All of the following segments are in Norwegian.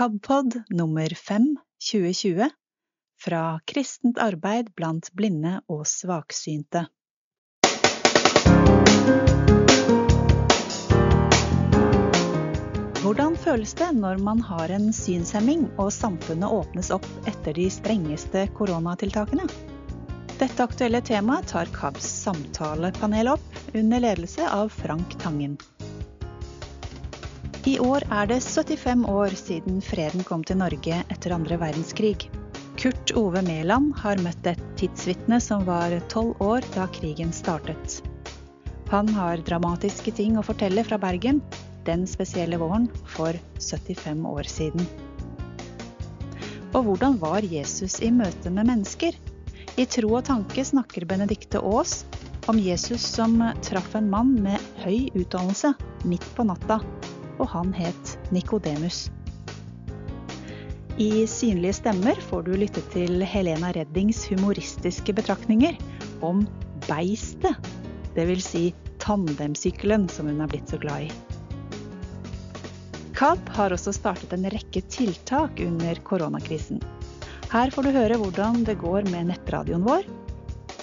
KABpod nummer 5 2020 fra Kristent arbeid blant blinde og svaksynte. Hvordan føles det når man har en synshemming og samfunnet åpnes opp etter de strengeste koronatiltakene? Dette aktuelle temaet tar KABs samtalepanel opp under ledelse av Frank Tangen. I år er det 75 år siden freden kom til Norge etter andre verdenskrig. Kurt Ove Mæland har møtt et tidsvitne som var tolv år da krigen startet. Han har dramatiske ting å fortelle fra Bergen den spesielle våren for 75 år siden. Og hvordan var Jesus i møte med mennesker? I Tro og tanke snakker Benedikte Aas om Jesus som traff en mann med høy utdannelse midt på natta, og han het Nikodemus. I Synlige stemmer får du lytte til Helena Reddings humoristiske betraktninger om beistet, dvs. Si tandemsykkelen som hun er blitt så glad i. KAB har også startet en rekke tiltak under koronakrisen. Her får du høre hvordan det går med nettradioen vår,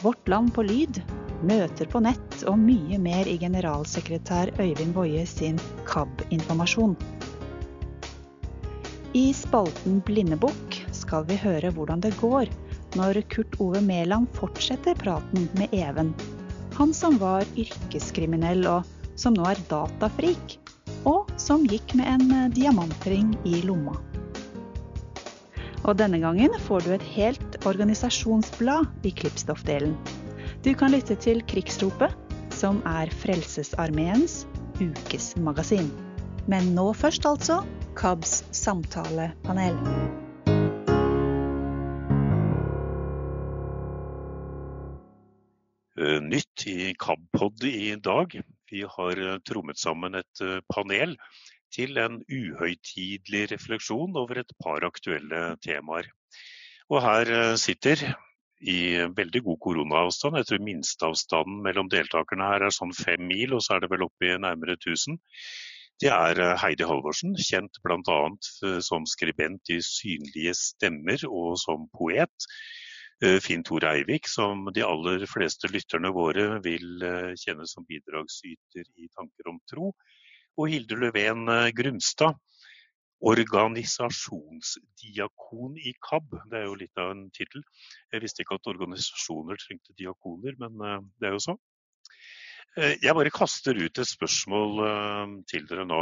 Vårt Land på lyd, møter på nett og mye mer i generalsekretær Øyvind Woie sin KAB-informasjon. I spalten Blindebukk skal vi høre hvordan det går når Kurt Ove Mæland fortsetter praten med Even. Han som var yrkeskriminell og som nå er datafrik og som gikk med en eh, diamantring i lomma. Og denne gangen får du et helt organisasjonsblad i klippstoffdelen. Du kan lytte til Krigsropet, som er Frelsesarmeens ukesmagasin. Men nå først altså KABs samtalepanel. Eh, nytt i KAB-pod i dag. Vi har eh, trommet sammen et eh, panel til en uhøytidelig refleksjon over et par aktuelle temaer. Og her sitter i veldig god koronaavstand. Jeg tror minsteavstanden mellom deltakerne her er sånn fem mil, og så er det vel oppe i nærmere 1000. Det er Heidi Halvorsen, kjent bl.a. som skribent i Synlige stemmer og som poet. Eh, Finn Tor Eivik, som de aller fleste lytterne våre vil eh, kjenne som bidragsyter i Tanker om tro. Og Hilde Løven Grumstad, organisasjonsdiakon i KAB. Det er jo litt av en tittel. Jeg visste ikke at organisasjoner trengte diakoner, men det er jo sånn. Jeg bare kaster ut et spørsmål til dere nå.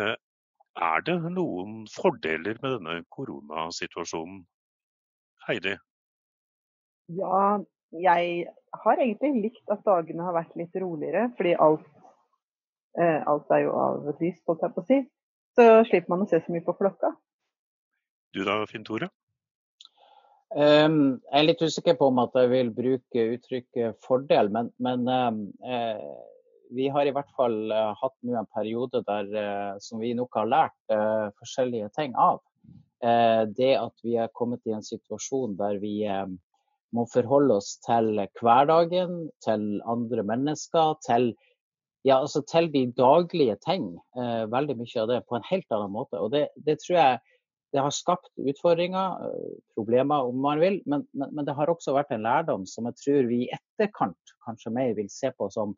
Er det noen fordeler med denne koronasituasjonen? Heidi? Ja, jeg har egentlig likt at dagene har vært litt roligere, fordi alt, eh, alt er jo avlyst, holdt jeg på å si. Så slipper man å se så mye på klokka. Du da, Finn Tore? Um, jeg er litt usikker på om at jeg vil bruke uttrykket fordel, men, men um, uh, vi har i hvert fall uh, hatt nå en periode der, uh, som vi nok har lært forskjellige ting av. det at vi er kommet i en situasjon der vi må forholde oss til hverdagen, til andre mennesker, til, ja, altså til de daglige ting. Eh, veldig mye av det på en helt annen måte. Og det, det tror jeg det har skapt utfordringer, eh, problemer om man vil, men, men, men, det har også vært en lærdom som jeg tror vi i etterkant kanskje mer vil se på som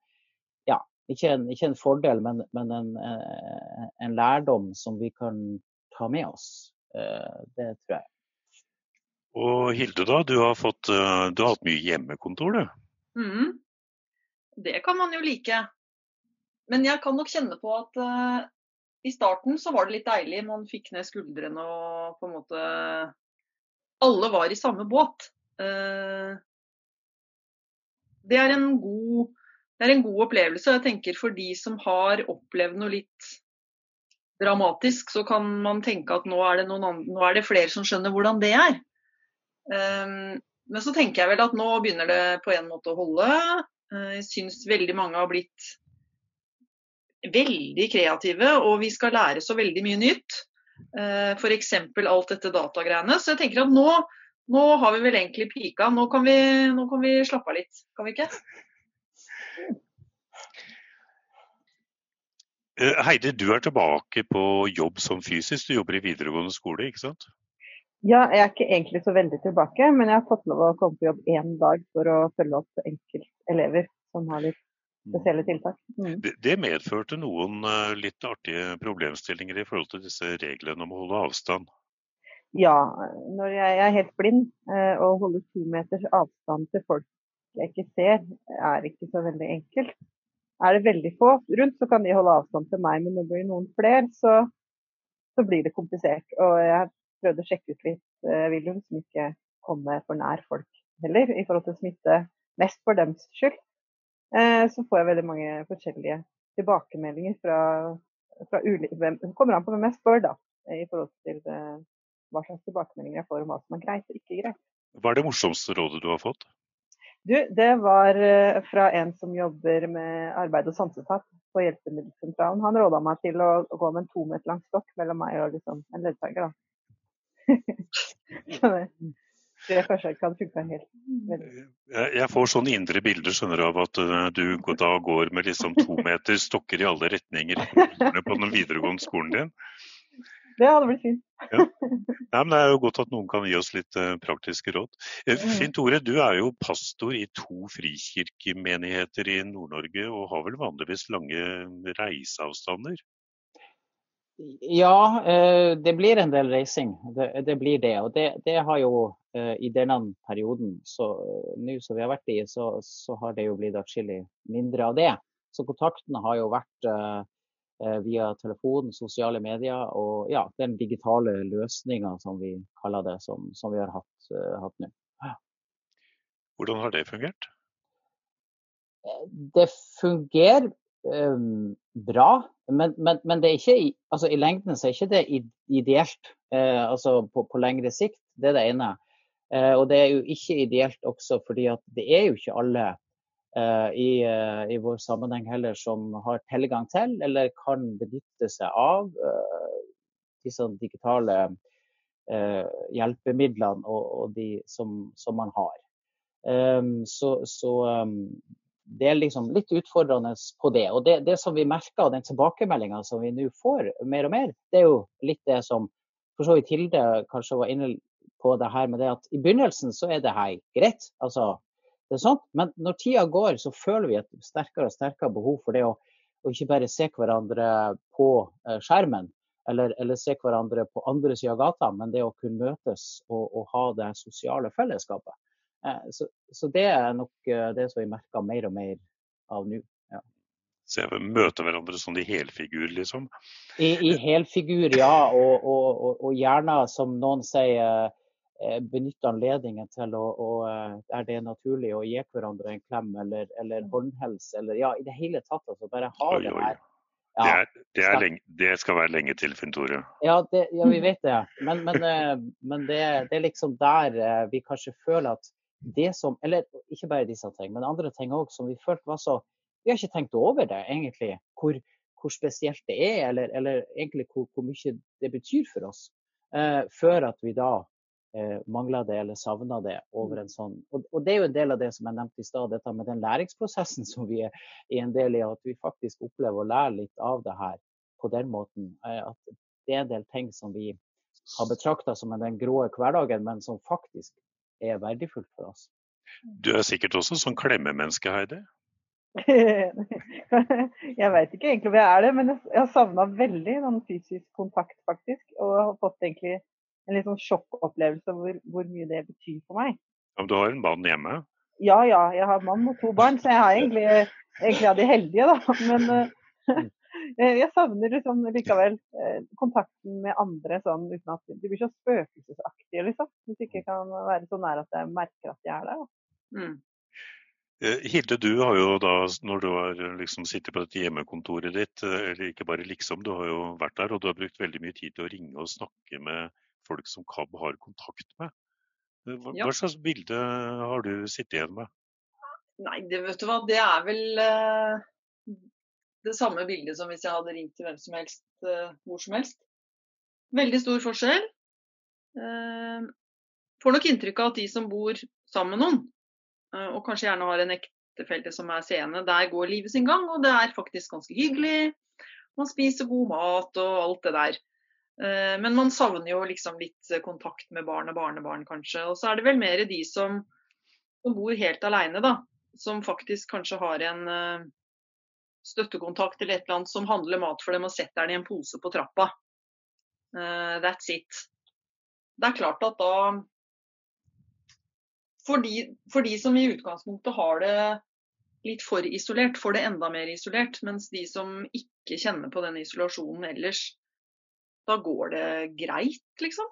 ja, ikke en, ikke en fordel, men, men en, eh, en, lærdom som vi kan ta med oss. Eh, det tror jeg. Og Hilde, da, du har, fått, eh, du har hatt mye hjemmekontor, du? Mm. Det kan man jo like. Men jeg kan nok kjenne på at uh, i starten så var det litt deilig. Man fikk ned skuldrene og på en måte Alle var i samme båt. Uh, det, er god, det er en god opplevelse. Jeg tenker For de som har opplevd noe litt dramatisk, så kan man tenke at nå er det, andre, nå er det flere som skjønner hvordan det er. Um, men så tenker jeg vel at nå begynner det på en måte å holde. Jeg syns veldig mange har blitt veldig kreative, og vi skal lære så veldig mye nytt. Eh, F.eks. alt dette datagreiene. Så jeg tenker at nå, nå har vi vel egentlig pika. Nå kan, vi, nå kan vi slappe av litt, kan vi ikke? Heide, Heidi, du er tilbake på jobb som fysisk. Du jobber i videregående skole, ikke sant? Ja, jeg er ikke egentlig så veldig tilbake, men jeg har fått lov å komme på jobb én dag for å følge opp enkeltelever som har litt spesielle tiltak. Mm. Det, det, medførte noen uh, litt artige problemstillinger i forhold til disse reglene om å holde avstand? Ja, når jeg, er helt blind, uh, å holde to meters avstand til folk jeg ikke ser, er ikke så veldig enkelt. Er det veldig få rundt, så kan de holde avstand til meg, men når det blir noen flere, så, så blir det komplisert. Og jeg prøvde å sjekke ut litt uh, William, som ikke kommer for nær folk heller, i forhold til smitte. Mest for dems skyld. Uh, så får jeg veldig mange forskjellige tilbakemeldinger fra, fra ulike Det kommer an på hvem jeg spør, da, i forhold til uh, hva slags tilbakemeldinger jeg får om hva som er greit og ikke greit. Hva er det morsomste rådet du har fått? Du, det var fra en som jobber med arbeid og sansetap på hjelpemiddelsentralen. Han råda meg til å, gå med en to meter lang stokk mellom meg og liksom, en ledsager. så det, kanskje ikke hadde funka helt. Jeg, jeg får sånne indre bilder skjønner du, av at uh, du da går med liksom to meter stokker i alle retninger på den videregående skolen din. Det hadde blitt fint. ja. Nei, men Det er jo godt at noen kan gi oss litt uh, praktiske råd. Uh, Finn Tore, du er jo pastor i to frikirkemenigheter i Nord-Norge og har vel vanligvis lange reiseavstander? Ja, eh, det blir en del reising. Det, det blir det. Og det, det, har jo eh, i denne perioden så nå som vi har vært i, så, så har det jo blitt atskillig mindre av det. Så kontakten har jo vært uh, via telefon, sosiale medier og ja, den digitale løsninga som vi kaller det, som, som vi har hatt, uh, nå. Hvordan har det fungert? Det fungerer bra, men, men, men, det er ikke, altså, i lengden så er ikke det ideelt. Eh, altså på, på, lengre sikt. Det er det ene. Eh, og det er jo ikke ideelt også fordi at det er jo ikke alle eh, i, i, vår sammenheng heller som har tilgang til eller kan benytte seg av eh, disse digitale eh, hjelpemidlene og, og de som, som, man har. Um, så, så um, det er liksom litt utfordrende på det. Og det, det som vi merker, den tilbakemeldinga som vi nå får mer og mer, det er jo litt det som for så vidt Hilde kanskje var inne på det her med det at i begynnelsen så er det her greit. altså det er sånt, Men når tida går, så føler vi et sterkere og sterkere behov for det å, å ikke bare se hverandre på eh, skjermen, eller, eller, se hverandre på andre sida av gata, men det å kunne møtes og, og ha det sosiale fellesskapet. Eh, så, så, det er nok eh, det som vi merker mer og mer av nå. Ja. Så jeg møter hverandre sånn i helfigur, liksom? I, i helfigur, ja. Og, og, og, og, gjerne, som noen sier, eh, benytte anledningen til å, å, er det naturlig, å gi hverandre en klem eller, eller håndhelse. Eller ja, i det hele tatt. Altså, bare ha oi, det her. Ja, det, er, det, er lenge, det, skal være lenge til, Finn Tore. Ja, ja, vi vet det. Men, men, men det, det, er liksom der vi kanskje føler at det som Eller ikke bare disse ting, men andre ting òg som vi følte var så Vi har ikke tenkt over det, egentlig. Hvor, hvor spesielt det er, eller, eller egentlig hvor, hvor, mye det betyr for oss. Eh, før at vi da eh, mangla det eller savna det over en sånn og, og, det er jo en del av det som jeg nevnte i stad, dette med den læringsprosessen som vi er, en del i. At vi faktisk opplever å lære litt av det her på den måten. Eh, at det er en del ting som vi har betrakta som den grå hverdagen, men som faktisk er verdifullt for oss. Du er sikkert også sånn klemmemenneske, Heidi? jeg veit ikke egentlig hvor jeg er det, men jeg har savna veldig noen fysisk kontakt, faktisk. Og har fått egentlig en litt sånn sjokkopplevelse hvor, hvor, mye det betyr for meg. Om du har en mann hjemme? Ja ja, jeg har mann og to barn, så jeg har egentlig, egentlig av de heldige, da. Men uh, Eh, jeg savner liksom likevel eh, kontakten med andre sånn uten at de blir så spøkelsesaktige, liksom. Hvis ikke kan være så nær at jeg merker at de er der. Mm. Eh, Hilde, du har jo da, når du har liksom sittet på dette hjemmekontoret ditt, eller ikke bare liksom, du har jo vært der, og du har brukt veldig mye tid til å ringe og snakke med folk som KAB har kontakt med. Hva, ja. hva slags bilde har du sittet igjen med? Nei, det vet du hva, det er vel det samme bildet som hvis jeg hadde ringt til hvem som helst, uh, hvor som helst. Veldig stor forskjell. Uh, får nok inntrykk av at de som bor sammen med noen, uh, og kanskje gjerne har en ektefelle som er seende, der går livet sin gang, og det er faktisk ganske hyggelig. Man spiser god mat og alt det der. Eh, men man savner jo liksom litt kontakt med barn og barnebarn, kanskje. Og så er det vel mer de som, som bor helt alene, da. Som faktisk kanskje har en støttekontakt eller et eller annet som handler mat for dem og setter den i en pose på trappa. Uh, that's it. Det er klart at da for de, for de som i utgangspunktet har det litt for isolert, får det enda mer isolert. Mens de som ikke kjenner på den isolasjonen ellers, da går det greit, liksom.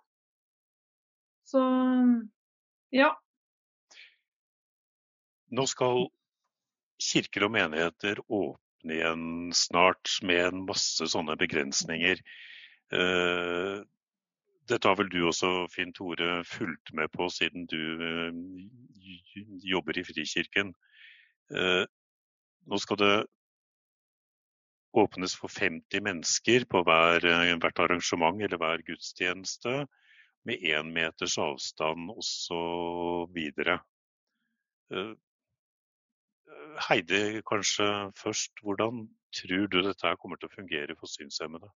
Så ja. Nå skal kirker og menigheter åpne igjen snart med en masse sånne begrensninger. Eh, dette har vel du også, Finn Tore, fulgt med på siden du eh, jobber i Frikirken. Eh, nå skal det åpnes for 50 mennesker på hver, hvert arrangement eller hver gudstjeneste, med én meters avstand også Eh, Heidi, kanskje først. Hvordan tror du dette kommer til å fungere for synshemmede?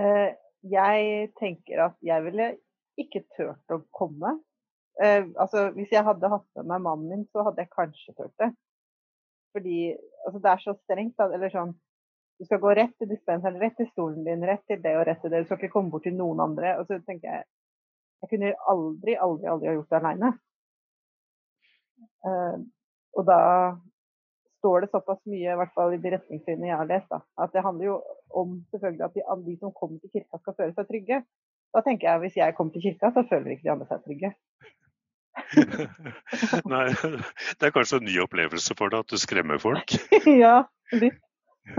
Eh, jeg tenker at jeg ville ikke turt å komme. altså, hvis jeg hadde hatt med meg mannen min, så hadde jeg kanskje turt det. Fordi altså, det er så strengt. Eller sånn Du skal gå rett til dispenseren, rett til stolen din, rett til det og rett til det. Du skal ikke komme bort til noen andre. Og så tenker jeg Jeg kunne aldri, aldri, aldri ha gjort det aleine. Og da står det såpass mye, i hvert fall i de retningslinjene jeg har lest, da, at det handler jo om selvfølgelig at de, de, som kommer til kirka skal føle seg trygge. Da tenker jeg at hvis jeg kommer til kirka, så føler ikke de andre seg trygge. Nei, det er kanskje en ny opplevelse for deg at du skremmer folk? ja, litt.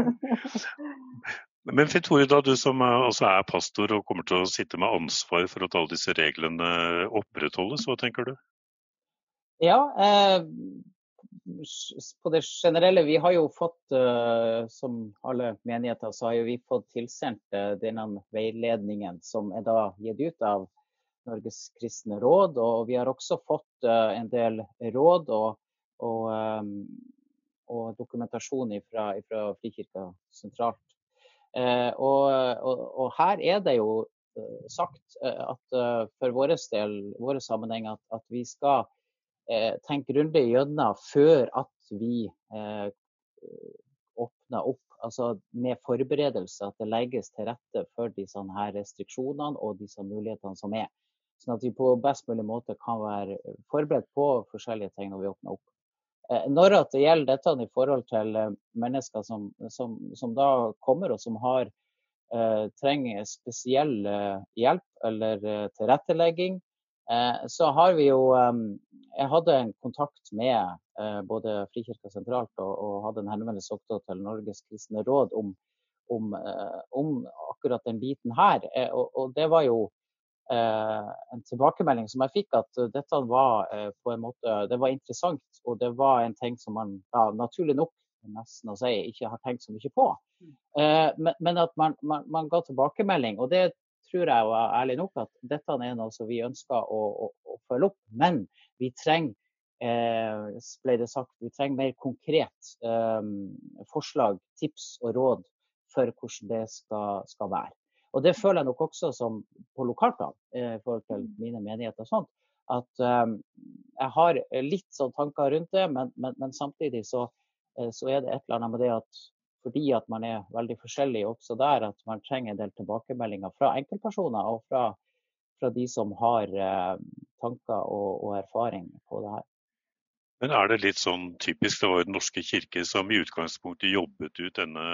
Men Finn Tore, da du som også er pastor og kommer til å sitte med ansvar for at alle disse reglene opprettholdes, hva tenker du? Ja, eh, på det generelle, vi har jo fått, eh, som alle menigheter, så har jo vi fått tilsendt eh, denne veiledningen som er da gitt ut av Norges kristne råd. Og vi har også fått uh, en del råd og, og, og dokumentasjon fra Frikirka sentralt. Og, og, her er det jo sagt at for vår del, våre sammenheng, at, at vi skal tenke grundig gjennom før at vi åpner opp altså med forberedelse, at det legges til rette for disse her restriksjonene og disse mulighetene som er. Sånn at vi på best mulig måte kan være forberedt på forskjellige ting når vi åpner opp. Eh, når det gjelder dette i forhold til eh, mennesker som, som, som da kommer og som har, eh, trenger spesiell eh, hjelp eller eh, tilrettelegging, eh, så har vi jo Jeg hadde en kontakt med både Frikirka sentralt og, og hadde en henvendelse også til Norges kristne råd om, om, om akkurat den biten her. Og, og det var jo Eh, en tilbakemelding som jeg fikk, at dette var eh, på en måte det var interessant. Og det var en ting som man ja, naturlig nok nesten å si, ikke har tenkt så mye på. Mm. Eh, men, men, at man, man, man, ga tilbakemelding. Og det tror jeg var ærlig nok at dette er noe som vi ønsker å, å, å følge opp. Men vi trenger ble det sagt, vi trenger mer konkret eh, forslag, tips og råd for hvordan det skal, skal være. Og det føler jeg nok også som på lokalplan eh, i forhold til mine menigheter og sånt. At um, jeg har litt sånn tanker rundt det, men, men, men samtidig så, eh, så, er det et eller annet med det at fordi at man er veldig forskjellig også der, at man trenger en del tilbakemeldinger fra enkeltpersoner og fra, fra de som har eh, tanker og, og erfaring på det her. Men er det litt sånn typisk, det var Den norske kirke som i utgangspunktet jobbet ut denne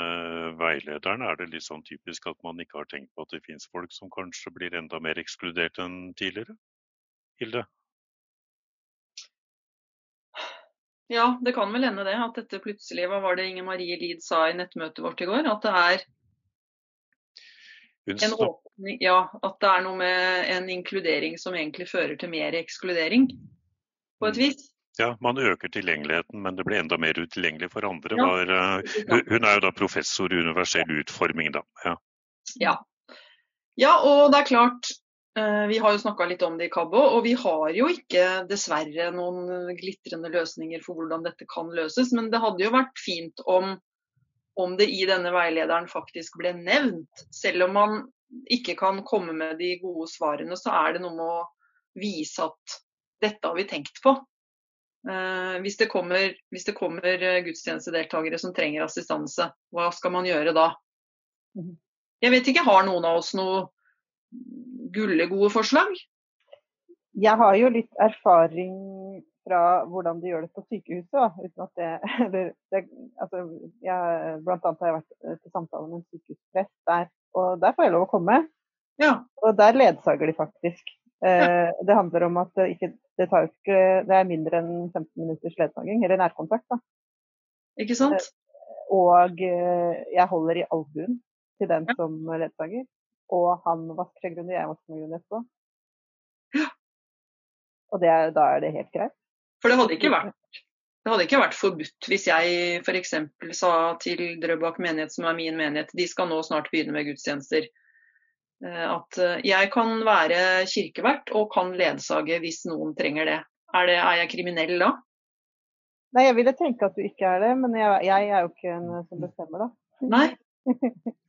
veilederen. Er det litt sånn typisk at man ikke har tenkt på at det finnes folk som kanskje blir enda mer ekskludert enn tidligere? Hilde? Ja, det kan vel hende det. At dette plutselig, hva var det Inger Marie Lid sa i nettmøtet vårt i går? At det er en åpning, ja, at det er noe med en inkludering som egentlig fører til mer ekskludering, på et mm. vis. Ja, man øker tilgjengeligheten, men det blir enda mer utilgjengelig for andre. Ja. Var, uh, hun er jo da professor i universell utforming, da. Ja. ja. ja og det er klart, vi har jo snakka litt om det i KABO, og vi har jo ikke dessverre noen glitrende løsninger for hvordan dette kan løses. Men det hadde jo vært fint om om det i denne veilederen faktisk ble nevnt. Selv om man ikke kan komme med de gode svarene, så er det noe med å vise at dette har vi tenkt på. Eh, hvis, det kommer, hvis det kommer eh, gudstjenestedeltakere som trenger assistanse, hva skal man gjøre da? Mhm. Jeg vet ikke, har noen av oss noe gullegode forslag? Jeg har jo litt erfaring fra hvordan de gjør det på sykehuset. Uten at det, eller, det altså, jeg, Blant annet har jeg vært eh, til samtale med en sykehusprest der, og der får jeg lov å komme. Ja. Og der ledsager de faktisk. Eh, det handler om at det, ikke, det, ikke, det, er mindre enn 15 minutters ledsaging, eller nærkontakt. Da. Ikke sant? Eh, og eh, jeg holder i albuen til den ja. som ledsager. Og han vasker seg grundig, jeg vasker meg grundig etterpå. Ja. Og det, da er det helt greit. For det hadde ikke vært, det hadde ikke vært forbudt hvis jeg f.eks. sa til Drøbak menighet, som er min menighet, de skal nå snart begynne med gudstjenester, eh, at eh, jeg kan være kirkevert og kan ledsage hvis noen trenger det. Er, det, er jeg kriminell da? Nei, jeg ville tenke at du ikke er det, men jeg, jeg er jo ikke en som bestemmer, da. Nei.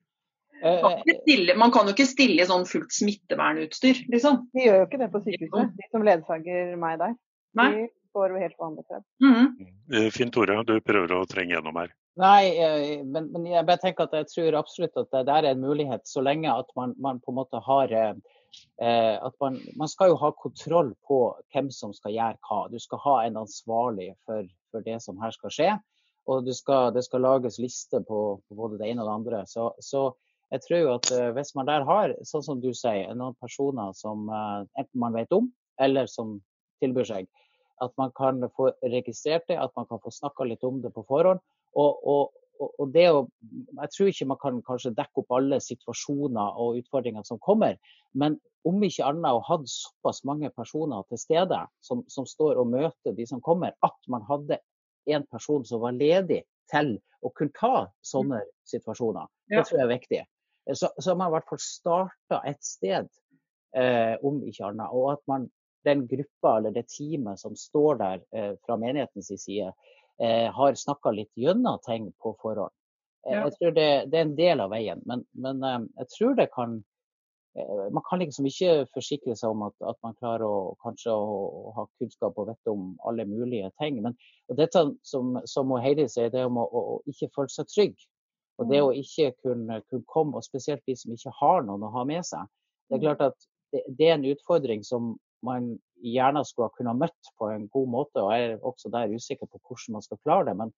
Man kan, stille, man kan jo ikke stille sånn fullt smittevernutstyr, liksom. De gjør jo ikke det på sykehuset, de som ledsager meg der. Nei. De får jo helt vanlig kledd. Mm. Finn Tore, du prøver å trenge gjennom her. Nei, eh, men, men, jeg bare tenker at jeg tror absolutt at det er en mulighet, så lenge at man, man på en måte har eh, at man, man, skal jo ha kontroll på hvem som skal gjøre hva. Du skal ha en ansvarlig for, for det som her skal skje. Og skal, det skal lages liste på, på, både det ene og det andre. Så, så jeg tror jo at uh, hvis man der har, sånn som du sier, noen personer som uh, enten man vet om, eller som tilbyr seg, at man kan få registrert det, at man kan få snakka litt om det på forhånd. Og, og, og det å, Jeg tror ikke man kan kanskje dekke opp alle situasjoner og utfordringer som kommer, men om ikke annet å ha såpass mange personer til stede som, som, står og møter de som kommer, at man hadde en person som var ledig til å kunne ta sånne situasjoner. Det tror jeg er viktig. Så, så har man i hvert fall starta et sted, eh, om ikke annet. Og at man, den gruppa eller det teamet som står der eh, fra menighetens side, eh, har snakka litt gjennom ting på forhånd. Ja. jeg tror det, det, er en del av veien, men, men eh, jeg tror det kan eh, man kan liksom ikke forsikre seg om at, at man klarer å, kanskje å, å, ha kunnskap og vite om alle mulige ting. Men dette som, som Heidi sier, det om å, å, ikke føle seg trygg. Og det å mm. ikke kunne, kunne, komme, og spesielt de som ikke har noen å ha med seg. Det er mm. klart at det, det er en utfordring som man gjerne skulle ha kunnet møtt på en god måte. og Jeg er også der usikker på hvordan man skal klare det. Men,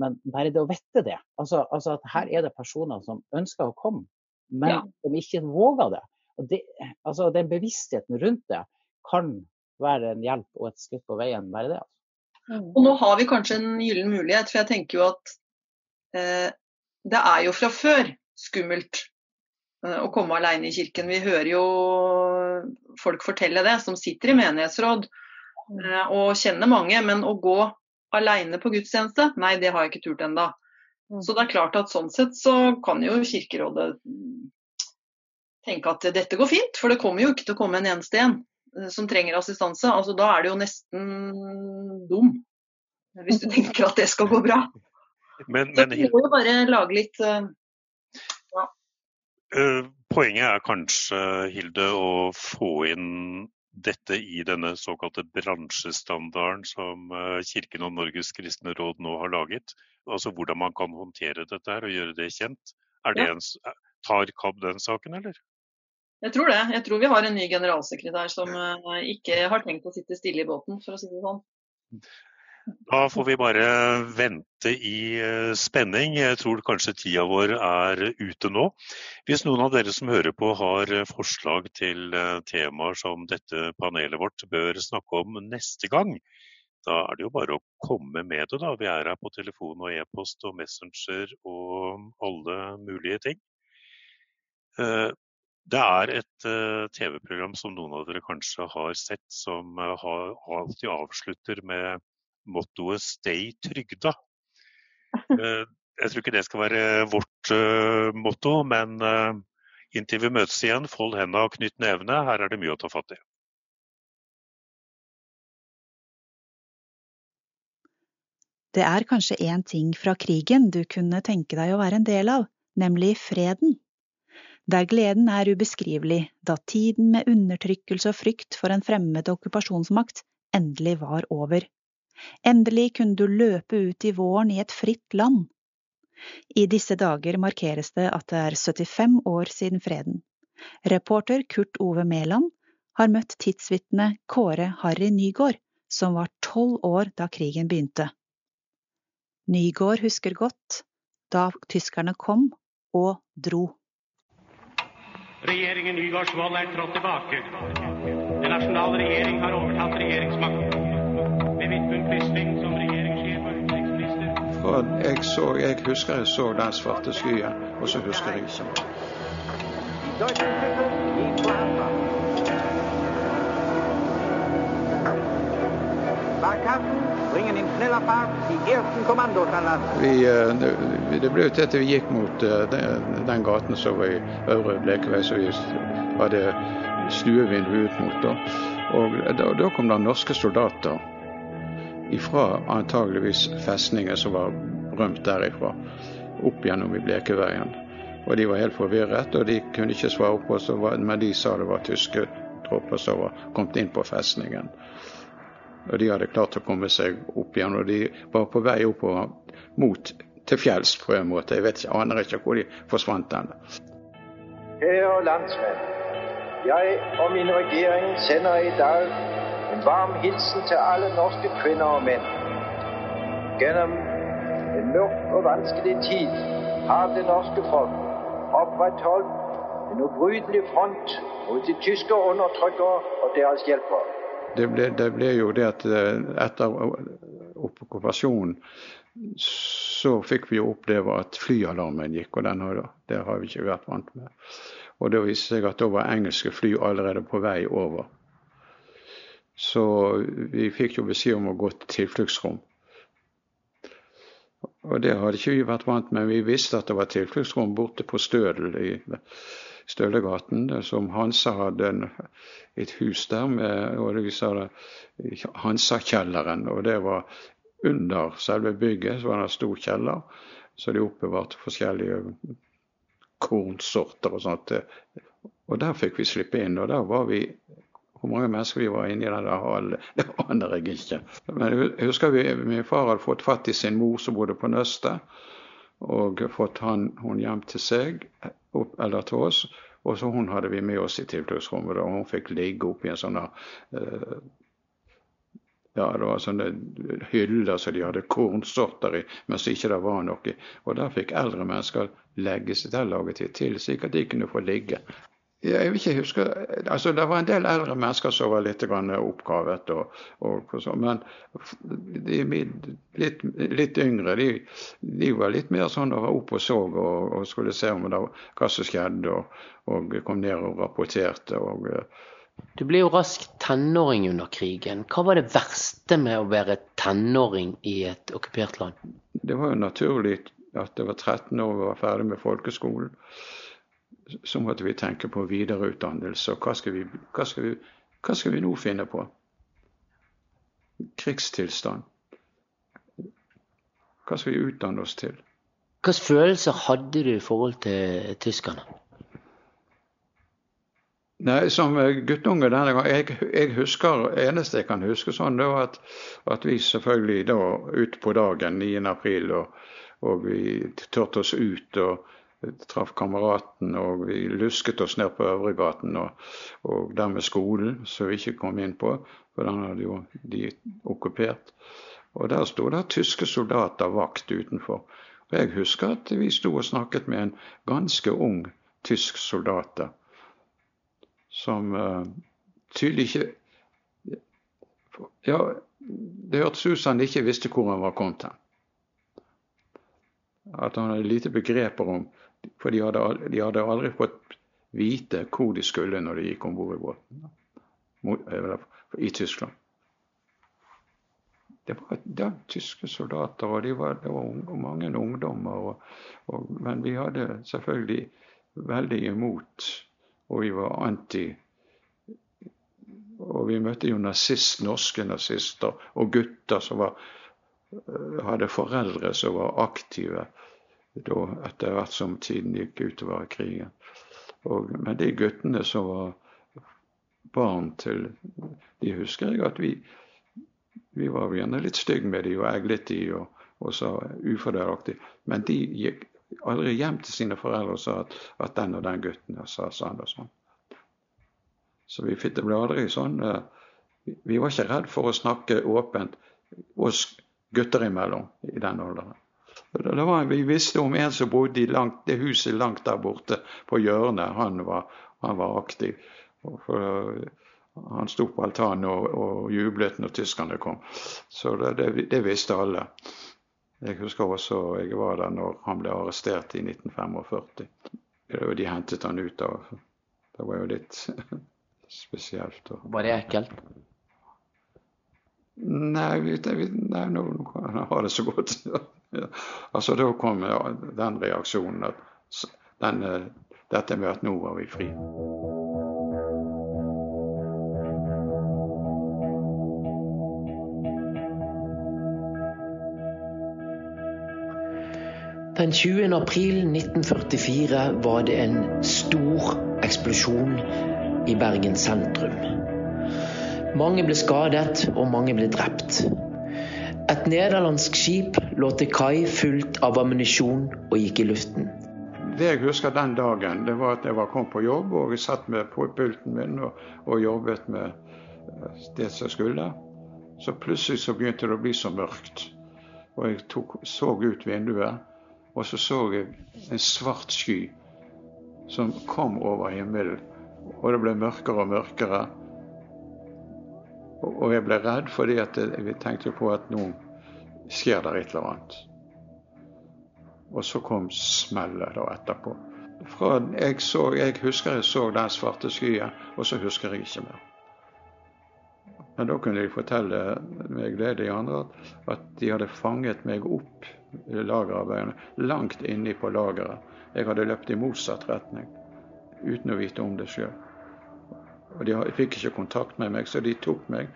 men bare det å vite det. Altså, altså, at her er det personer som ønsker å komme, men ja. som ikke våger det. Og det, altså, Den bevisstheten rundt det kan være en hjelp og et skritt på veien. bare det. Altså. Mm. Og Nå har vi kanskje en gyllen mulighet, for jeg tenker jo at eh, det er jo fra før skummelt eh, å komme alene i kirken. Vi hører jo folk fortelle det, som sitter i menighetsråd eh, og kjenner mange. Men å gå alene på gudstjeneste, nei det har jeg ikke turt ennå. Mm. Så det er klart at sånn sett så kan jo Kirkerådet tenke at dette går fint, for det kommer jo ikke til å komme en eneste en eh, som trenger assistanse. Altså Da er det jo nesten dum, hvis du tenker at det skal gå bra. Men, men, vi må jo bare lage litt uh, ja. uh, Poenget er kanskje, Hilde, å få inn dette i denne såkalte bransjestandarden som uh, Kirken og Norges kristne råd nå har laget. Altså hvordan man kan håndtere dette her og gjøre det kjent. Det en, tar KAB den saken, eller? Jeg tror det. Jeg tror vi har en ny generalsekretær som ikke har tenkt å sitte stille i båten, for å si det sånn. Da får vi bare vente i eh, spenning. Jeg tror kanskje tida vår er ute nå. Hvis noen av dere som hører på har eh, forslag til eh, temaer som dette panelet vårt bør snakke om neste gang, da er det jo bare å komme med det. da. Vi er her på telefon og e-post og Messenger og alle mulige ting. Det er et TV-program som noen av dere kanskje har sett, som alltid avslutter med mottoet 'stay trygda'. Eh, jeg tror ikke det skal være vårt uh, motto, men uh, inntil vi møtes igjen, fold hendene og knytt nevene. Her er det mye å ta fatt i. Det er kanskje én ting fra krigen du kunne tenke deg å være en del av, nemlig freden. Der gleden er ubeskrivelig, da tiden med undertrykkelse og frykt for en fremmed okkupasjonsmakt endelig var over. Endelig kunne du løpe ut i våren i et fritt land. I disse dager markeres det at det er 75 år siden freden. Reporter Kurt Ove Mæland har møtt tidsvitne Kåre Harry Nygård, som var tolv år da krigen begynte. Nygård husker godt da tyskerne kom og dro. Regjeringen Nygaardsvold er trådt tilbake. Den nasjonale regjering har overtatt regjeringsmakten. For jeg, så, jeg husker jeg så den svarte skyen, og så husker jeg ikke. Vi, eh, det ble jo til at vi gikk mot eh, den, gaten som var i Øvre Blekevei, som vi hadde stuevindu ut mot. Og da, da kom det norske soldater fra antageligvis festningen som var rømt derifra, opp gjennom i Blekeveien. Og de var helt forvirret, og de kunne ikke svare på oss, men de sa det var tyske tropper som var kommet inn på festningen. Og de hadde klart å komme seg opp igjen, og de var på vei oppover mot til fjells på en måte. Jeg vet ikke, aner ikke hvor de forsvant hen. Kjære landsmenn. Jeg og min regjering sender i dag en varm hilsen til alle norske kvinner og menn. Gjennom en mørk og vanskelig tid har det norske folk opprettholdt en ubrytelig front mot de tyske undertrykkere og deres hjelpere det ble, det ble, jo det at eh, etter okkupasjonen så fikk vi jo oppleve at flyalarmen gikk, og den har, det har vi ikke vært vant med. Og det viste seg at da var engelske fly allerede på vei over. Så vi fikk jo beskjed om å gå til tilfluktsrom. Og det hadde ikke vi vært vant med. Vi visste at det var tilfluktsrom borte på Stødel i Stølegaten, som Hansa hadde en, et hus der med og vi sa det, Hansa-kjelleren. Og det var under selve bygget så var det en stor kjeller, så de oppbevarte forskjellige kornsorter og sånt. Og der fikk vi slippe inn. Og der var vi hvor mange mennesker vi var inne i der hallen, det aner jeg ikke. Men jeg husker vi, min far hadde fått fatt i sin mor som bodde på Nøstet, og fått han, hun hjem til seg, eller til oss. Og så hun hadde vi med oss i tilfluktsrommet, og hun fikk ligge oppi en sånn uh, ja, det var sånne hyller som de hadde kornsorter i, mens ikke det var noe. Og der fikk eldre mennesker legge seg til laget til, slik at de kunne få ligge. Jeg vil ikke huske, altså Det var en del eldre mennesker som var litt oppgavet, og, og, og men de litt, litt yngre de, de, var litt mer sånn og var oppe og så og, og skulle se om det, hva som skjedde, og, kom ned og rapporterte. eh, du ble jo raskt tenåring under krigen. Hva var det verste med å være tenåring i et okkupert land? Det var jo naturlig at det var 13 år og var ferdig med folkeskolen så måtte vi tenke på videreutdannelse. Og hva skal vi, hva skal vi, hva skal vi nå finne på? Krigstilstand. Hva skal vi utdanne oss til? Hvilke følelser hadde du i forhold til tyskerne? Nei, Som guttunge denne gangen jeg, jeg husker, eneste jeg kan huske sånn, det var at, at vi selvfølgelig da ut på dagen 9. april, og, og vi tørte oss ut. og traff kameraten, og vi lusket oss ned på Øvregaten og, og der med skolen, som vi ikke kom inn på, for den hadde jo de okkupert. Og der sto det tyske soldater vakt utenfor. Og jeg husker at vi sto og snakket med en ganske ung tysk soldat som uh, tydelig ikke Ja, det hørtes ut som han ikke visste hvor han var kommet hen. At han hadde lite begreper om for de hadde, de hadde, aldri fått vite hvor de skulle når de gikk om bord i båten i Tyskland. Det var, det var tyske soldater, og de var, det var unge, mange ungdommer. Og, og, men vi hadde selvfølgelig veldig imot, og vi var anti. Og vi møtte jo nazist, norske nazister og gutter som var hadde foreldre som var aktive da, etter hvert som tiden gikk utover krigen. Og, men de guttene som var barn til De husker jeg at vi, vi var gjerne litt stygge med de og eglet de og, og sa ufordelaktig. Men de gikk aldri hjem til sine foreldre og sa at, at den og den gutten sa sånn og sånn. Så vi fikk, det ble aldri sånn uh, Vi var ikke redd for å snakke åpent oss gutter imellom i den alderen. Var, vi visste om en som bodde i langt, det huset langt der borte på hjørnet. Han var, han var aktiv. For, han sto på altanen og, og, jublet når tyskerne kom. Så det, det, det, visste alle. Jeg husker også jeg var der når han ble arrestert i 1945. De hentet han ut av Det var jo litt spesielt. Var det ekkelt? Nei, nei nå kan han ha det så godt. altså Da kom den reaksjonen at den, dette med at nå var vi fri. Den 20. april 1944 var det en stor eksplosjon i Bergen sentrum. Mange ble skadet, og mange ble drept. Et nederlandsk skip lå til kai fullt av ammunisjon og gikk i luften. Det jeg husker den dagen, det var at jeg var kom på jobb og jeg satt med på pulten min og, og jobbet med eh, det som skulle. Så plutselig så begynte det å bli så mørkt. Og jeg tok, så ut vinduet, og så så jeg en svart sky som kom over himmelen. Og det ble mørkere og mørkere. Og jeg ble redd fordi vi tenkte på at nå skjer det et eller annet. Og så kom smellet da etterpå. Fra jeg, så, jeg husker jeg så den svarte skyen, og så husker jeg ikke mer. Men da kunne de fortelle meg det, de andre at de hadde fanget meg opp i lagerarbeidene langt inne på lageret. Jeg hadde løpt i motsatt retning uten å vite om det sjøl. Og De fikk ikke kontakt med meg, så de tok meg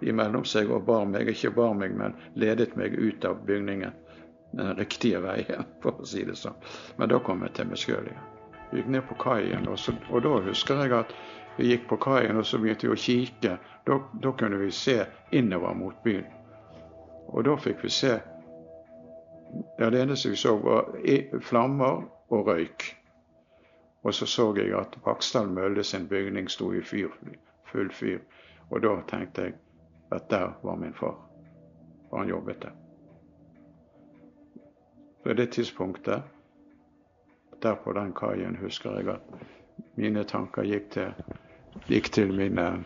imellom seg og bar meg, ikke bar meg, men ledet meg ut av bygningen. Den riktige veien, for å si det sånn. Men da kom jeg til meg sjøl igjen. Vi gikk ned på kaien, og, og, da husker jeg at vi gikk på kaien og så begynte vi å kikke. Da, da kunne vi se innover mot byen. Og da fikk vi se ja, Det eneste vi så, var flammer og røyk. Og så så jeg at Vaksdal Mølle sin bygning sto i fyr, full fyr. Og da tenkte jeg at der var min far. Og han jobbet der. På det tidspunktet, der på den kaien, husker jeg at mine tanker gikk til, gikk til mine,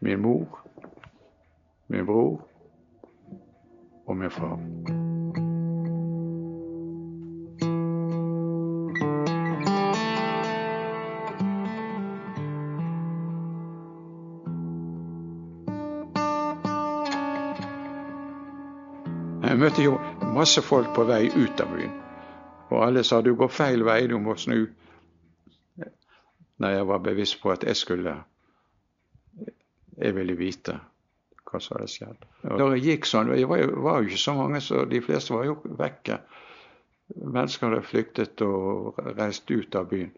min mor, min bror og min far. Møtte jo masse folk på vei ut av byen. Og alle sa du går feil vei, du må snu. Nei, jeg var bevisst på at jeg skulle Jeg ville vite hva som hadde skjedd. Da jeg gikk sånn, Det var jo ikke så mange, så de fleste var jo vekke. Mennesker hadde flyktet og reist ut av byen.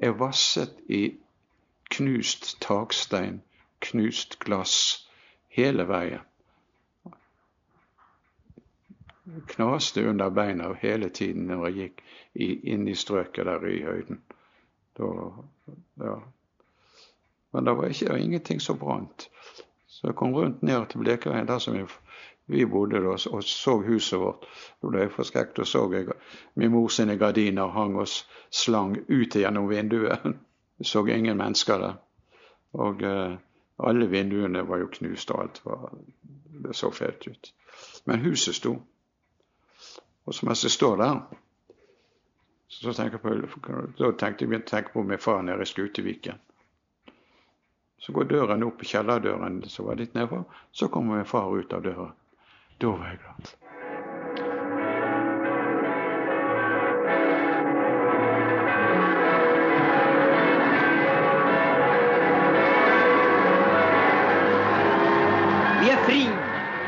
Jeg vasset i knust takstein, knust glass hele veien knaste under beina hele tiden når jeg gikk inn i strøket der i høyden. Da, ja. Men det var ikke, ingenting som brant. Så jeg kom rundt ned til Blekeveien, der som vi, bodde da, og så huset vårt. Da ble jeg forskrekket og så jeg min mor sine gardiner hang og slang ut gjennom vinduet. Jeg så ingen mennesker der. Og eh, alle vinduene var jo knust, og alt var, det så fælt ut. Men huset sto. Og så mens jeg står der, så tenker jeg på, da tenkte jeg tenke på min far nede i Skuteviken. Så går døren opp, kjellerdøren som var litt nedfor. Så kommer min far ut av døra. Da var jeg glad.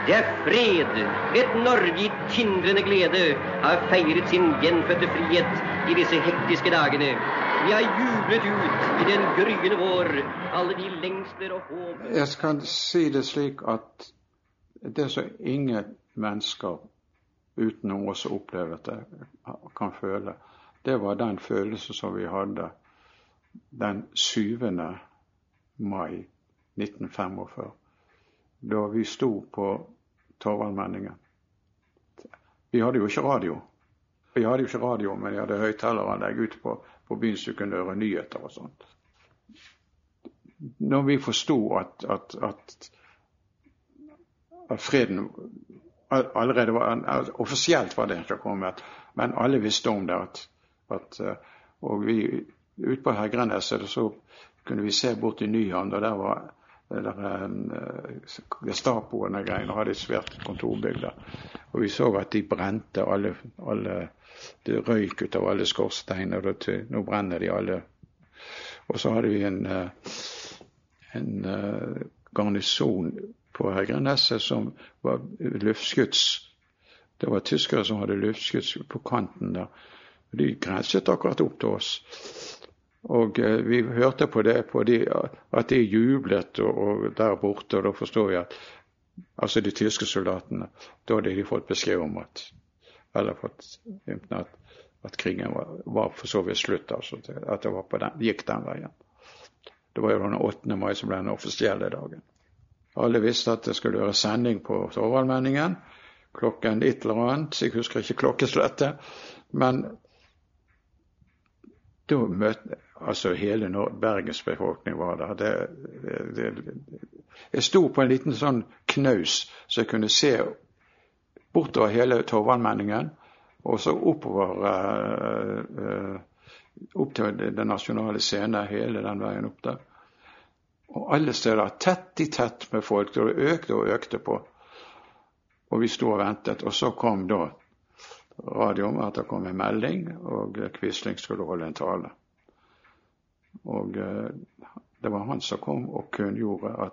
Det er fred. Et Norge i tindrende glede har feiret sin gjenfødte frihet i disse hektiske dagene. Vi har jublet ut i den gryende vår alle de lengsler og håp Jeg skal si det slik at det som ingen mennesker utenom oss som opplevet det, kan føle, det var den følelsen som vi hadde den 7. mai 1945, da vi sto på Torvaldmenningen. Vi hadde jo ikke radio. Vi hadde jo ikke radio, men vi hadde høyttaleranlegg ute på, på byen så du kunne høre nyheter og sånt. Når vi forsto at, at, at, at, freden allerede var Offisielt var det ikke kommet, men alle visste om det. at, og vi ute på Hegreneset så kunne vi se bort i Nyhavn, og der var Gestapoen og greiene hadde et svært kontorbygg der. Og vi så at de brente alle, alle Det røyk ut av alle skorsteiner. Og nå brenner de alle. Og så hadde vi en, uh, en uh, garnison på Hegreneset som var luftskyts. Det var tyskere som hadde luftskyts på kanten der. De grenset akkurat opp til oss. Og eh, vi hørte på det på de, at de jublet og, og der borte, og da forstår vi at altså de tyske soldatene Da hadde de fått beskjed om at eller fått at, at krigen var, var, for så vidt slutt. altså At det den, gikk den veien. Det var jo den 8. mai som ble den offisielle dagen. Alle visste at det skulle være sending på Torvaldmenningen klokken et eller annet. Jeg husker ikke klokkeslettet. Men da møtte altså hele Bergens befolkning var der. Det, det, det, jeg sto på en liten sånn knaus så jeg kunne se bortover hele Torvaldmenningen, og så oppover uh, uh, opp til den nasjonale scene, hele den veien opp der. Og alle steder tett i tett med folk. Og Det økte og økte på. Og vi sto og ventet. Og så kom da radioen at det kom en melding, og Quisling skulle holde en tale. Og eh, det var han som kom og kunngjorde at,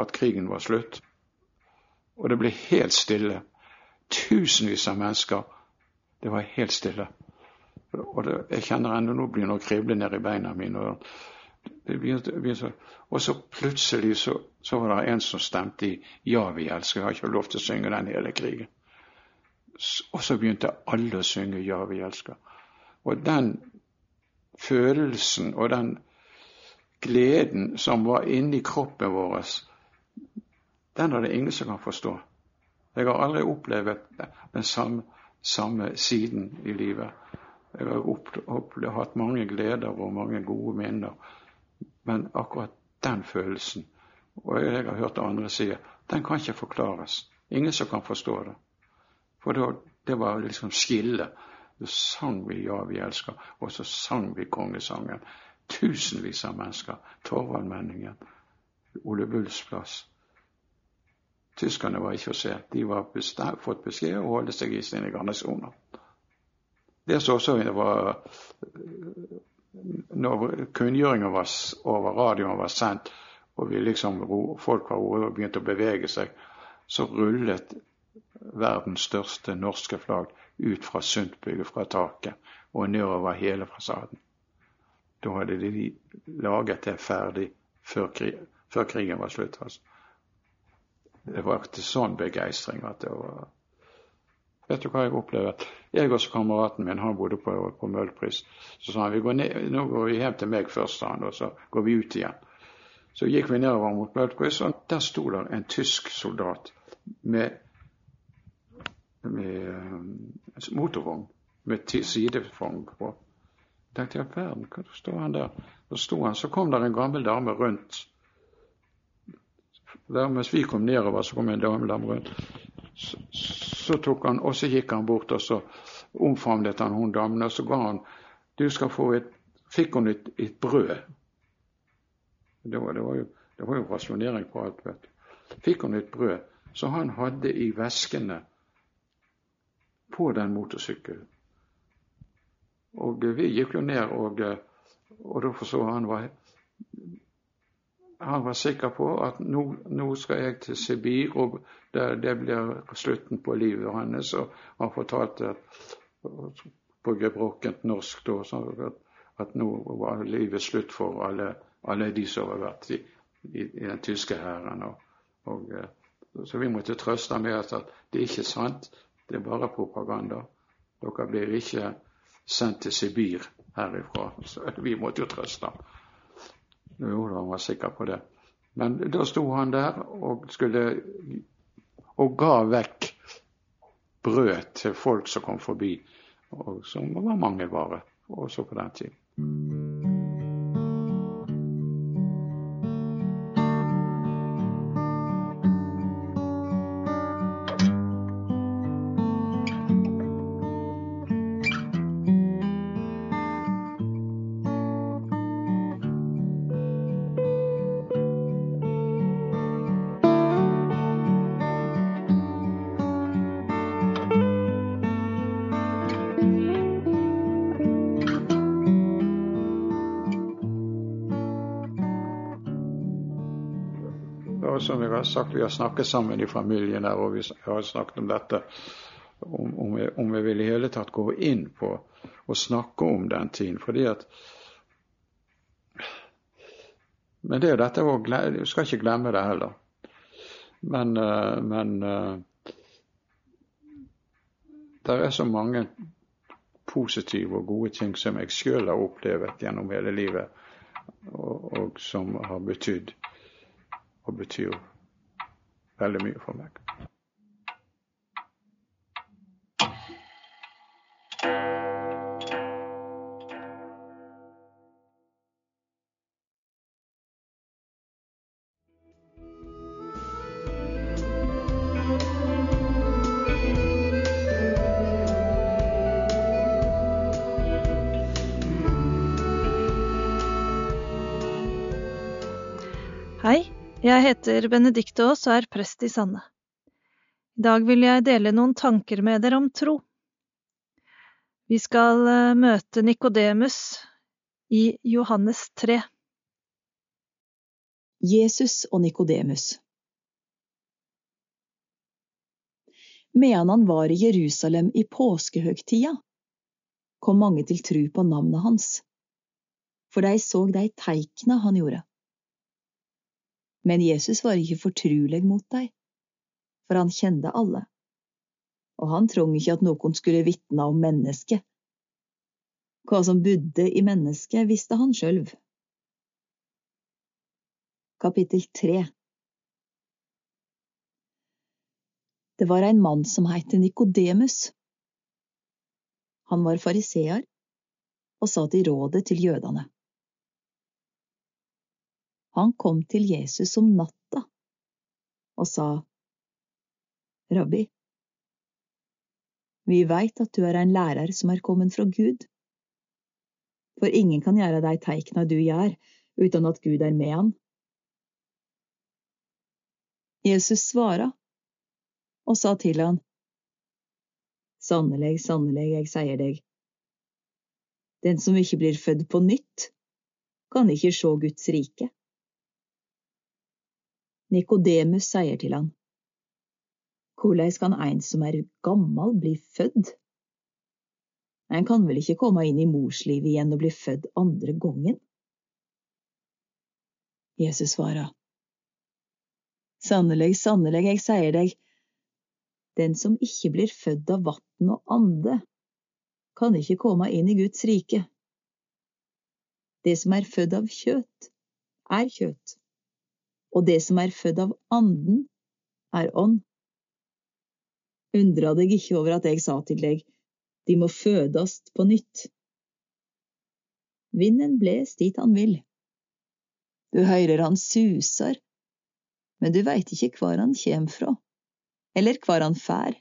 at krigen var slutt. Og det ble helt stille. Tusenvis av mennesker. Det var helt stille. Og det, jeg kjenner ennå nå begynner å krible ned i beina mine. Og, så plutselig så, så, var det en som stemte i 'Ja, vi elsker'. Jeg har ikke lov til å synge den hele krigen. Og så begynte alle å synge 'Ja, vi elsker'. Og den følelsen og den gleden som var inni kroppen vår, den er det ingen som kan forstå. Jeg har aldri opplevd den samme, samme siden i livet. Jeg har opplevd, hatt mange gleder og mange gode minner, men akkurat den følelsen, og jeg har hørt andre si, den kan ikke forklares. Ingen som kan forstå det. For det var liksom skillet så sang vi 'Ja, vi elsker', og så sang vi kongesangen. Tusenvis av mennesker. Torvaldmenningen, Ole Bulls plass. Tyskerne var ikke å se. De var fått beskjed å holde seg i sine garnisoner. Det som også var Når kunngjøringen over radioen var sendt, og vi liksom, folk var begynte å bevege seg, så rullet verdens største norske flagg ut fra Sundtbygget fra taket og nedover hele fasaden. Da hadde de laget det ferdig før, krig, før krigen var slutt. Altså. Det var til sånn begeistring at det var Vet du hva jeg opplevde? Jeg og kameraten min, han bodde på, på Møllpris. Så sa han vi går ned, nå går vi hjem til meg først, sa han, og så går vi ut igjen. Så gikk vi nedover mot Møllpris, og der sto det en tysk soldat med med uh, motorvogn med sidevogn på. Jeg tenkte jeg verden, hva står han der? Så sto han, så kom der en gammel dame rundt. Der mens vi kom nedover, så kom en dame dame rundt. Så, så, tok han, og så gikk han bort, og så omfavnet han hun damen, og så ga han Du skal få et Fikk hun et, et brød. Det var, det, var jo, det var jo rasjonering på alt, vet du. Fikk hun et brød. Så han hadde i veskene på den motorsykkelen. Og vi gikk jo ned, og, og da så han var han var sikker på at nå, nå skal jeg til Sibir, og det, det, blir slutten på livet hans. Og han fortalte på gebrokkent norsk da, at, at, nå var livet slutt for alle, alle de som har vært i, i, i den tyske hæren. Så vi måtte trøste med at, at det er ikke sant, det er bare propaganda. Dere blir ikke sendt til Sibir herifra. Så vi måtte jo trøste. Jo han var sikker på det. Men da sto han der og skulle og ga vekk brød til folk som kom forbi, og som var mangelvare også på den tiden. Sagt, vi har snakket sammen i familien der, og vi har snakket om dette. Om, om, jeg, om jeg vil i hele tatt gå inn på og snakke om den tiden. fordi at Men det er jo dette å Du skal ikke glemme det heller. Men, uh, men uh, det er så mange positive og gode ting som jeg sjøl har opplevd gjennom hele livet, og, og som har betydd og betyr veldig mye for meg. Jeg heter Benedicte Aas og er prest i Sande. I dag vil jeg dele noen tanker med dere om tro. Vi skal eh, møte Nikodemus i Johannes 3. Jesus og Nikodemus Medan han var i Jerusalem i påskehøgtida, kom mange til tru på navnet hans, for de så de teikna han gjorde. Men Jesus var ikke fortruleg mot deg, for han kjente alle, og han trong ikke at noen skulle vitne om mennesket. Hva som bodde i mennesket, visste han sjølv. Kapittel 3 Det var en mann som het Nikodemus. Han var fariseer og satt i rådet til jødene. Han kom til Jesus om natta og sa, Rabbi, vi veit at du er en lærer som er kommet fra Gud, for ingen kan gjøre de teikna du gjør, uten at Gud er med han. Jesus svara og sa til han, Sannelig, sannelig, jeg sier deg, den som ikke blir født på nytt, kan ikke se Guds rike. Nikodemus sier til han, Hvordan kan ein som er gammal bli fødd? En kan vel ikke komme inn i morslivet igjen og bli født andre gongen? Jesus svarer, Sannelig, sannelig, jeg sier deg, den som ikke blir født av vatn og ande, kan ikke komme inn i Guds rike. Det som er født av kjøtt, er kjøtt og det som er født av Anden, er ånd. Undra deg ikke over at jeg sa til deg, de må fødast på nytt. Vinden bles dit han vil. Du høyrer han suser, men du veit ikke hvor han kjem fra, eller hvor han fær.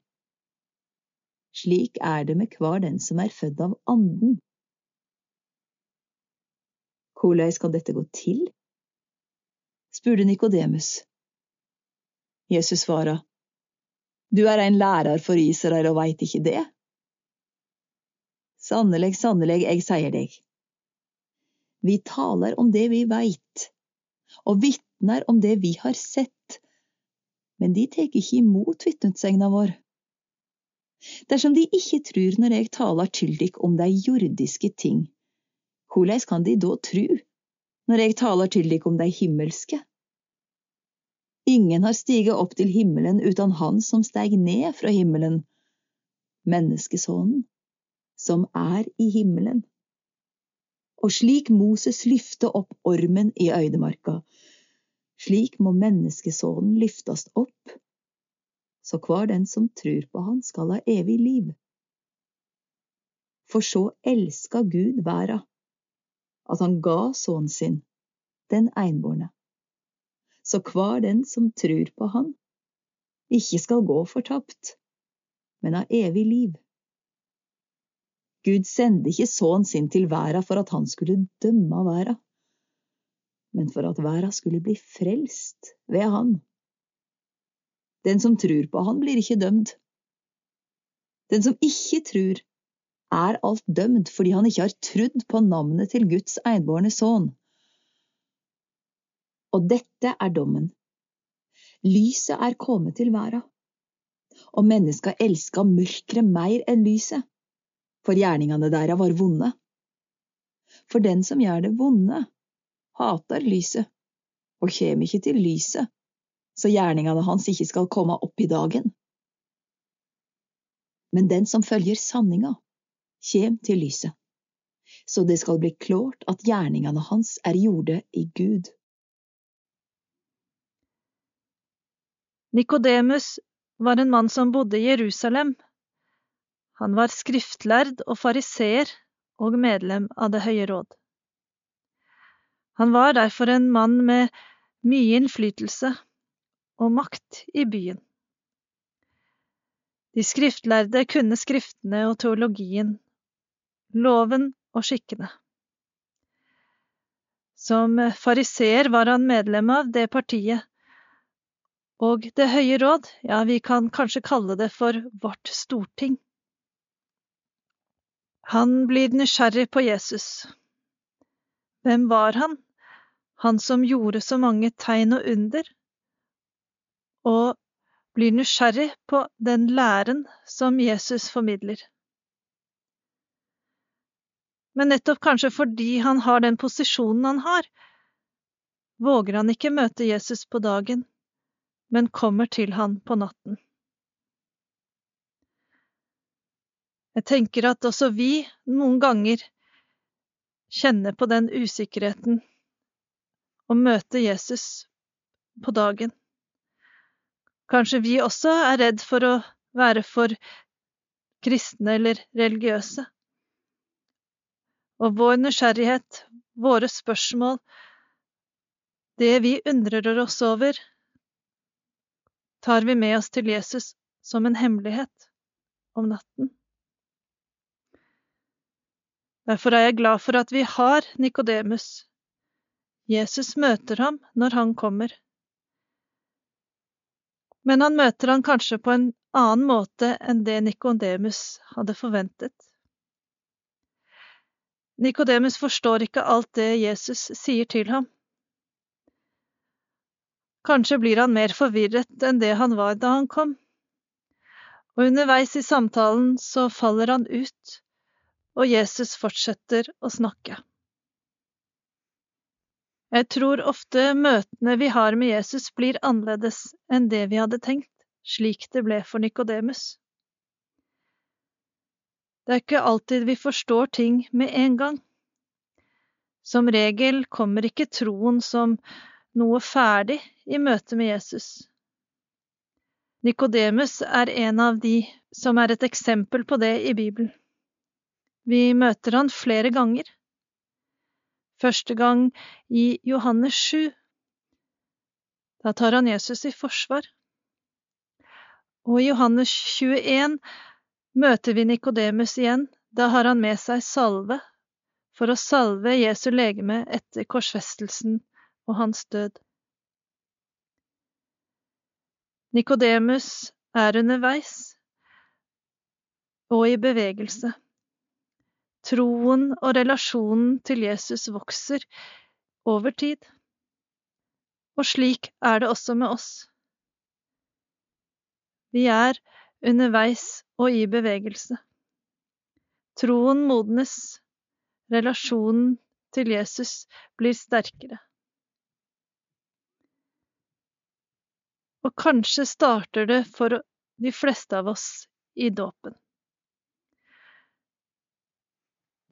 Slik er det med hver den som er født av Anden. Hvordan kan dette gå til? Spurte Nikodemus. Jesus svara, Du er ein lærer for Israel og veit ikke det? Sannelig, sannelig, jeg sier deg. Vi taler om det vi veit, og vitner om det vi har sett, men de tar ikke imot vitnesegna vår. Dersom de ikke tror når jeg taler til dykk om de jordiske ting, hvordan kan de da tru når jeg taler til dykk om de himmelske? Ingen har stiget opp til himmelen uten Han som steg ned fra himmelen, menneskesonen, som er i himmelen. Og slik Moses lyfte opp ormen i øydemarka, slik må menneskesonen lyftes opp, så hver den som tror på Han skal ha evig liv. For så elska Gud verda, at han ga sønnen sin, den einbårne så hver den som tror på Han, ikke skal gå fortapt, men ha evig liv. Gud sendte ikke sønnen sin til verden for at han skulle dømme verden, men for at verden skulle bli frelst ved Han. Den som tror på Han, blir ikke dømt. Den som ikke tror, er alt dømt fordi han ikke har trudd på navnet til Guds eidbårne sønn. Og dette er dommen. Lyset er kommet til verda, og menneska elska mørket mer enn lyset, for gjerningene dera var vonde. For den som gjør det vonde, hater lyset, og kjem ikke til lyset, så gjerningene hans ikke skal komme opp i dagen. Men den som følger sanninga, kjem til lyset, så det skal bli klart at gjerningene hans er gjorde i Gud. Nikodemus var en mann som bodde i Jerusalem. Han var skriftlærd og fariseer og medlem av Det høye råd. Han var derfor en mann med mye innflytelse og makt i byen. De skriftlærde kunne skriftene og teologien, loven og skikkene. Som fariseer var han medlem av det partiet og Det høye råd, ja, vi kan kanskje kalle det for vårt storting. Han blir nysgjerrig på Jesus. Hvem var han, han som gjorde så mange tegn og under, og blir nysgjerrig på den læren som Jesus formidler. Men nettopp kanskje fordi han har den posisjonen han har, våger han ikke møte Jesus på dagen men kommer til han på natten. Jeg tenker at også vi noen ganger kjenner på den usikkerheten å møte Jesus på dagen. Kanskje vi også er redd for å være for kristne eller religiøse. Og vår nysgjerrighet, våre spørsmål, det vi undrer oss over, tar vi med oss til Jesus som en hemmelighet om natten. Derfor er jeg glad for at vi har Nikodemus. Jesus møter ham når han kommer. Men han møter han kanskje på en annen måte enn det Nikodemus hadde forventet. Nikodemus forstår ikke alt det Jesus sier til ham. Kanskje blir han mer forvirret enn det han var da han kom. Og underveis i samtalen så faller han ut, og Jesus fortsetter å snakke. Jeg tror ofte møtene vi har med Jesus blir annerledes enn det vi hadde tenkt, slik det ble for Nikodemus. Det er ikke alltid vi forstår ting med en gang. Som regel kommer ikke troen som noe ferdig i møte med Jesus. Nikodemus er en av de som er et eksempel på det i Bibelen. Vi møter han flere ganger. Første gang i Johannes 7. Da tar han Jesus i forsvar. Og i Johannes 21 møter vi Nikodemus igjen. Da har han med seg salve for å salve Jesu legeme etter korsfestelsen og hans død. Nikodemus er underveis og i bevegelse. Troen og relasjonen til Jesus vokser over tid. Og slik er det også med oss. Vi er underveis og i bevegelse. Troen modnes, relasjonen til Jesus blir sterkere. Og kanskje starter det for de fleste av oss i dåpen.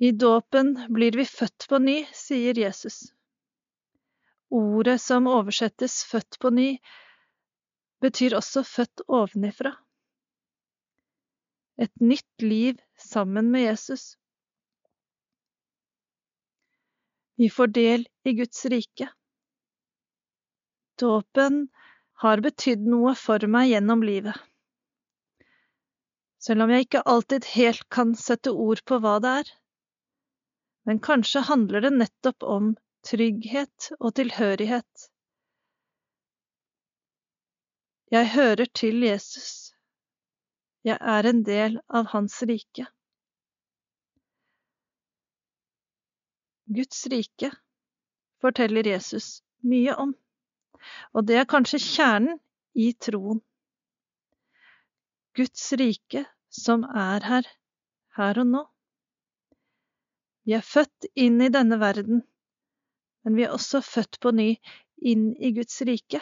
I dåpen blir vi født på ny, sier Jesus. Ordet som oversettes født på ny, betyr også født ovenifra et nytt liv sammen med Jesus. Vi får del i Guds rike. Dåpen har betydd noe for meg gjennom livet. Selv om jeg ikke alltid helt kan sette ord på hva det er. Men kanskje handler det nettopp om trygghet og tilhørighet. Jeg hører til Jesus. Jeg er en del av Hans rike. Guds rike forteller Jesus mye om, og det er kanskje kjernen i troen. Guds rike som er her, her og nå. Vi er født inn i denne verden, men vi er også født på ny inn i Guds rike.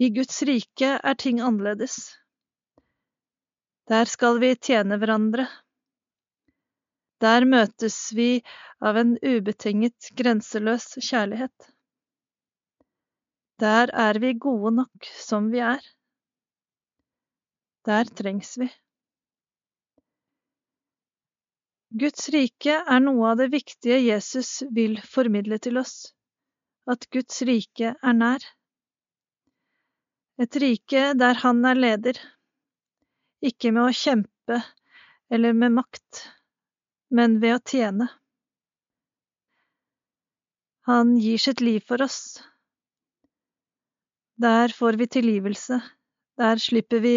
I Guds rike er ting annerledes. Der skal vi tjene hverandre. Der møtes vi av en ubetinget, grenseløs kjærlighet. Der er vi gode nok som vi er. Der trengs vi. Guds rike er noe av det viktige Jesus vil formidle til oss, at Guds rike er nær. Et rike der han er leder, ikke med å kjempe eller med makt, men ved å tjene. Han gir sitt liv for oss. Der får vi tilgivelse, der slipper vi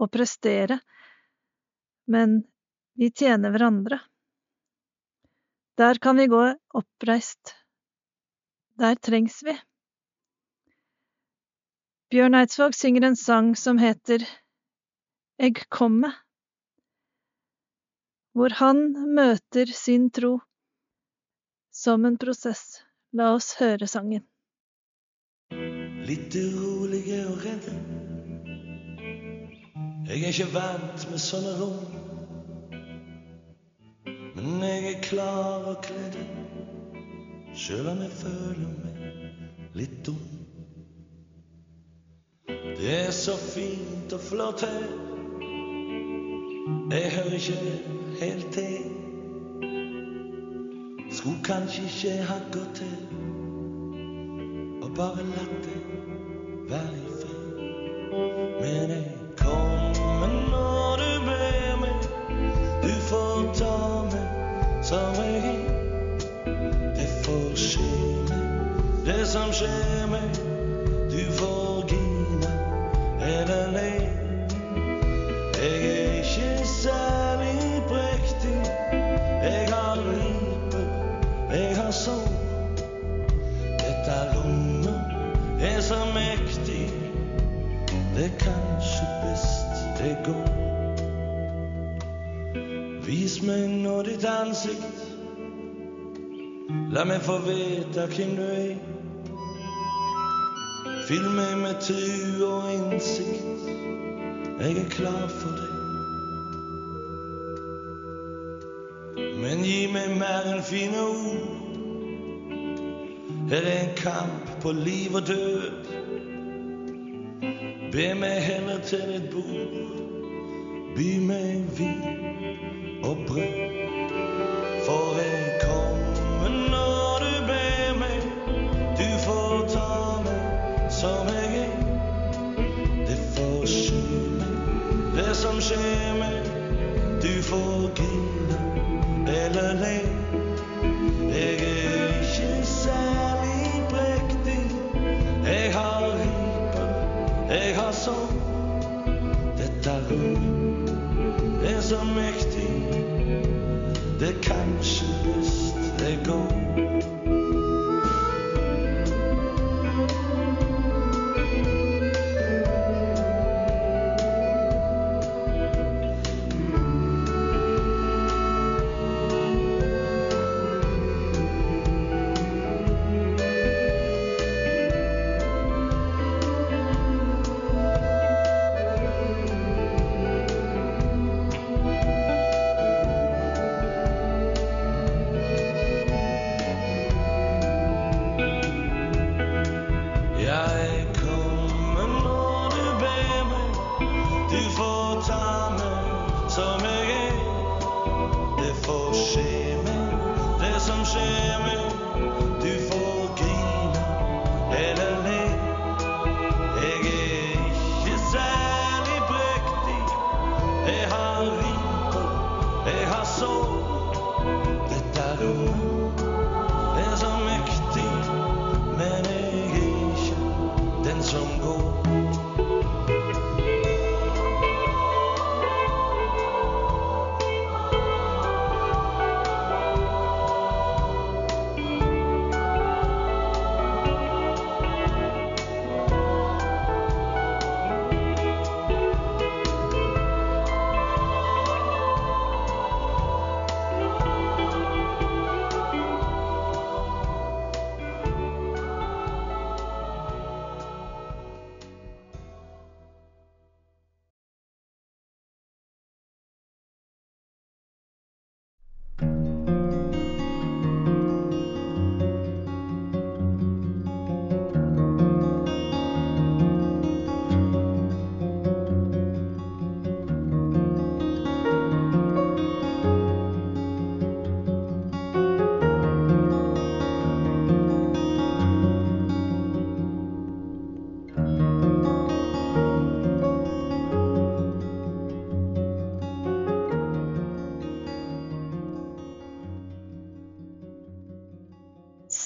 å prestere, men vi tjener hverandre. Der kan vi gå oppreist. Der trengs vi. Bjørn Eidsvåg synger en sang som heter Eg komme, hvor han møter sin tro som en prosess. La oss høre sangen. Litt urolige og redde. Jeg er ikke vant med sånne rom. Men jeg er klar og kledd, sjøl om jeg føler meg litt dum. Det er så fint og flott her. Jeg hører ikke helt til. Skulle kanskje ikke ha gått til og bare latt det være i fred. Men jeg kommer når du ber meg. Du får ta meg som jeg er. Det får skje det som skjer Meg nå ditt ansikt. La meg få vite hvem du er. Fyll meg med tru og innsikt. Jeg er klar for deg. Men gi meg mer enn fine ord. Her er en kamp på liv og død. Be meg heller til et bord. By meg vin og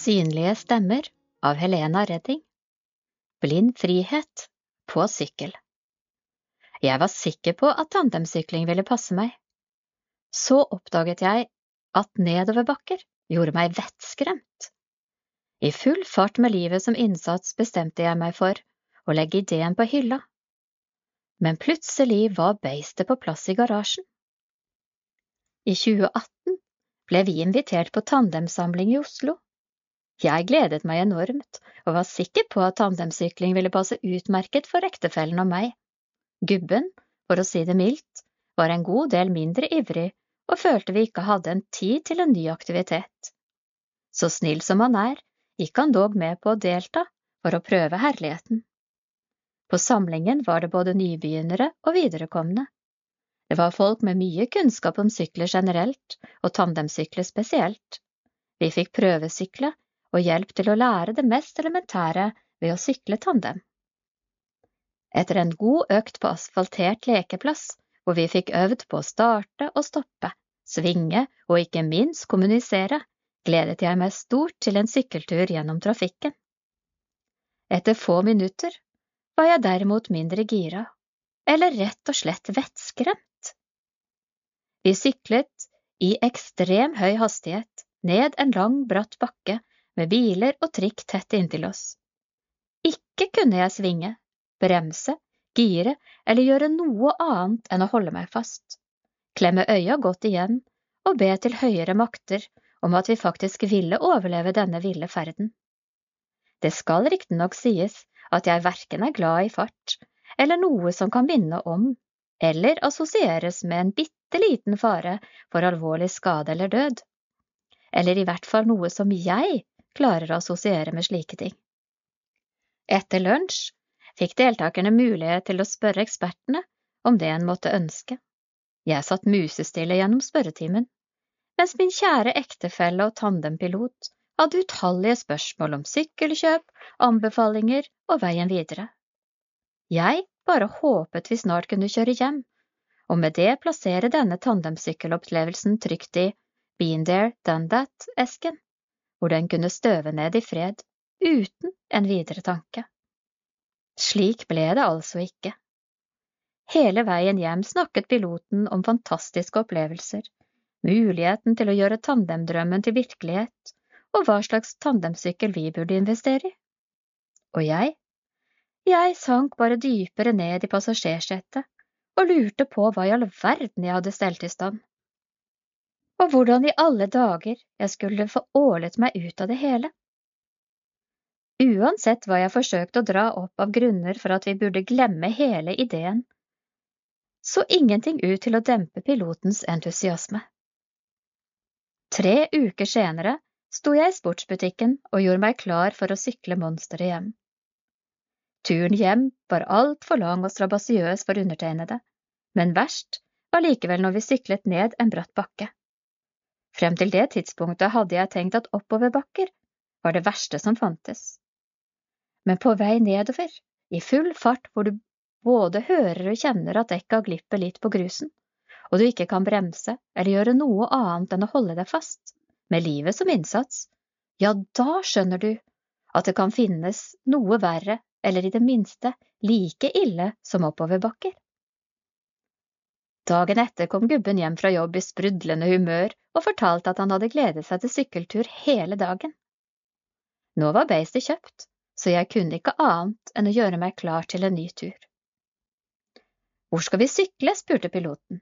Synlige stemmer av Helena Redding Blind frihet på sykkel Jeg var sikker på at tandemsykling ville passe meg. Så oppdaget jeg at nedoverbakker gjorde meg vettskremt. I full fart med livet som innsats bestemte jeg meg for å legge ideen på hylla. Men plutselig var beistet på plass i garasjen. I 2018 ble vi invitert på tandemsamling i Oslo. Jeg gledet meg enormt og var sikker på at tandemsykling ville passe utmerket for ektefellen og meg. Gubben, for å si det mildt, var en god del mindre ivrig og følte vi ikke hadde en tid til en ny aktivitet. Så snill som han er, gikk han dog med på å delta for å prøve herligheten. På samlingen var det både nybegynnere og viderekomne. Det var folk med mye kunnskap om sykler generelt, og tandemsykler spesielt. Vi fikk prøvesykle og hjelp til å lære det mest elementære ved å sykle tandem. Etter en god økt på asfaltert lekeplass, hvor vi fikk øvd på å starte og stoppe, svinge og ikke minst kommunisere, gledet jeg meg stort til en sykkeltur gjennom trafikken. Etter få minutter var jeg derimot mindre gira, eller rett og slett vettskremt. Vi syklet i ekstrem høy hastighet ned en lang, bratt bakke med biler og trikk tett inntil oss. Ikke kunne jeg svinge, bremse, gire eller gjøre noe annet enn å holde meg fast, klemme øya godt igjen og be til høyere makter om at vi faktisk ville overleve denne ville ferden. Det skal riktignok sies at jeg verken er glad i fart eller noe som kan minne om eller assosieres med en bitte liten fare for alvorlig skade eller død, eller i hvert fall noe som jeg klarer å assosiere med slike ting. Etter lunsj fikk deltakerne mulighet til å spørre ekspertene om det en måtte ønske. Jeg satt musestille gjennom spørretimen, mens min kjære ektefelle og tandempilot hadde utallige spørsmål om sykkelkjøp, anbefalinger og veien videre. Jeg bare håpet vi snart kunne kjøre hjem, og med det plassere denne tandemsykkelopplevelsen trygt i Been there, done that-esken, hvor den kunne støve ned i fred, uten en videre tanke. Slik ble det altså ikke. Hele veien hjem snakket piloten om fantastiske opplevelser, muligheten til å gjøre tandemdrømmen til virkelighet, og hva slags tandemsykkel vi burde investere i. Og jeg? Jeg sank bare dypere ned i passasjersetet og lurte på hva i all verden jeg hadde stelt i stand. Og hvordan i alle dager jeg skulle få ålet meg ut av det hele. Uansett hva jeg forsøkte å dra opp av grunner for at vi burde glemme hele ideen, så ingenting ut til å dempe pilotens entusiasme. Tre uker senere sto jeg i sportsbutikken og gjorde meg klar for å sykle monsteret hjem. Turen hjem var altfor lang og strabasiøs for undertegnede, men verst var likevel når vi syklet ned en bratt bakke. Frem til det tidspunktet hadde jeg tenkt at oppoverbakker var det verste som fantes. Men på vei nedover, i full fart hvor du både hører og kjenner at dekka glipper litt på grusen, og du ikke kan bremse eller gjøre noe annet enn å holde deg fast, med livet som innsats, ja, da skjønner du at det kan finnes noe verre eller i det minste like ille som oppoverbakker. Dagen etter kom gubben hjem fra jobb i sprudlende humør og fortalte at han hadde gledet seg til sykkeltur hele dagen. Nå var beistet kjøpt, så jeg kunne ikke annet enn å gjøre meg klar til en ny tur. Hvor skal vi sykle? spurte piloten.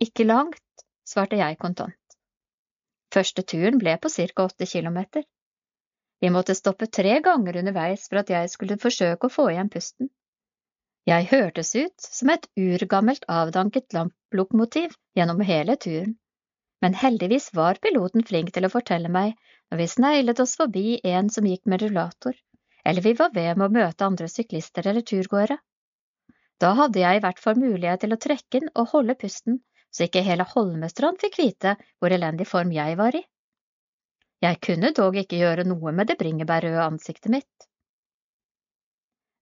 Ikke langt, svarte jeg kontant. Første turen ble på ca åtte kilometer. Vi måtte stoppe tre ganger underveis for at jeg skulle forsøke å få igjen pusten. Jeg hørtes ut som et urgammelt avdanket lokomotiv gjennom hele turen, men heldigvis var piloten flink til å fortelle meg når vi sneglet oss forbi en som gikk med rullator, eller vi var ved med å møte andre syklister eller turgåere. Da hadde jeg i hvert fall mulighet til å trekke inn og holde pusten, så ikke hele Holmestrand fikk vite hvor elendig form jeg var i. Jeg kunne dog ikke gjøre noe med det bringebærrøde ansiktet mitt.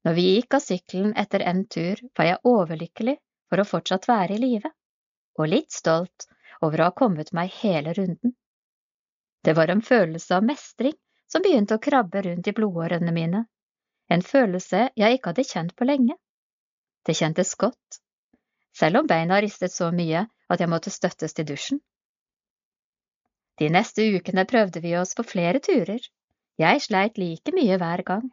Når vi gikk av sykkelen etter en tur, var jeg overlykkelig for å fortsatt være i live, og litt stolt over å ha kommet meg hele runden. Det var en følelse av mestring som begynte å krabbe rundt i blodårene mine, en følelse jeg ikke hadde kjent på lenge. Det kjentes godt, selv om beina ristet så mye at jeg måtte støttes til dusjen. De neste ukene prøvde vi oss på flere turer. Jeg sleit like mye hver gang,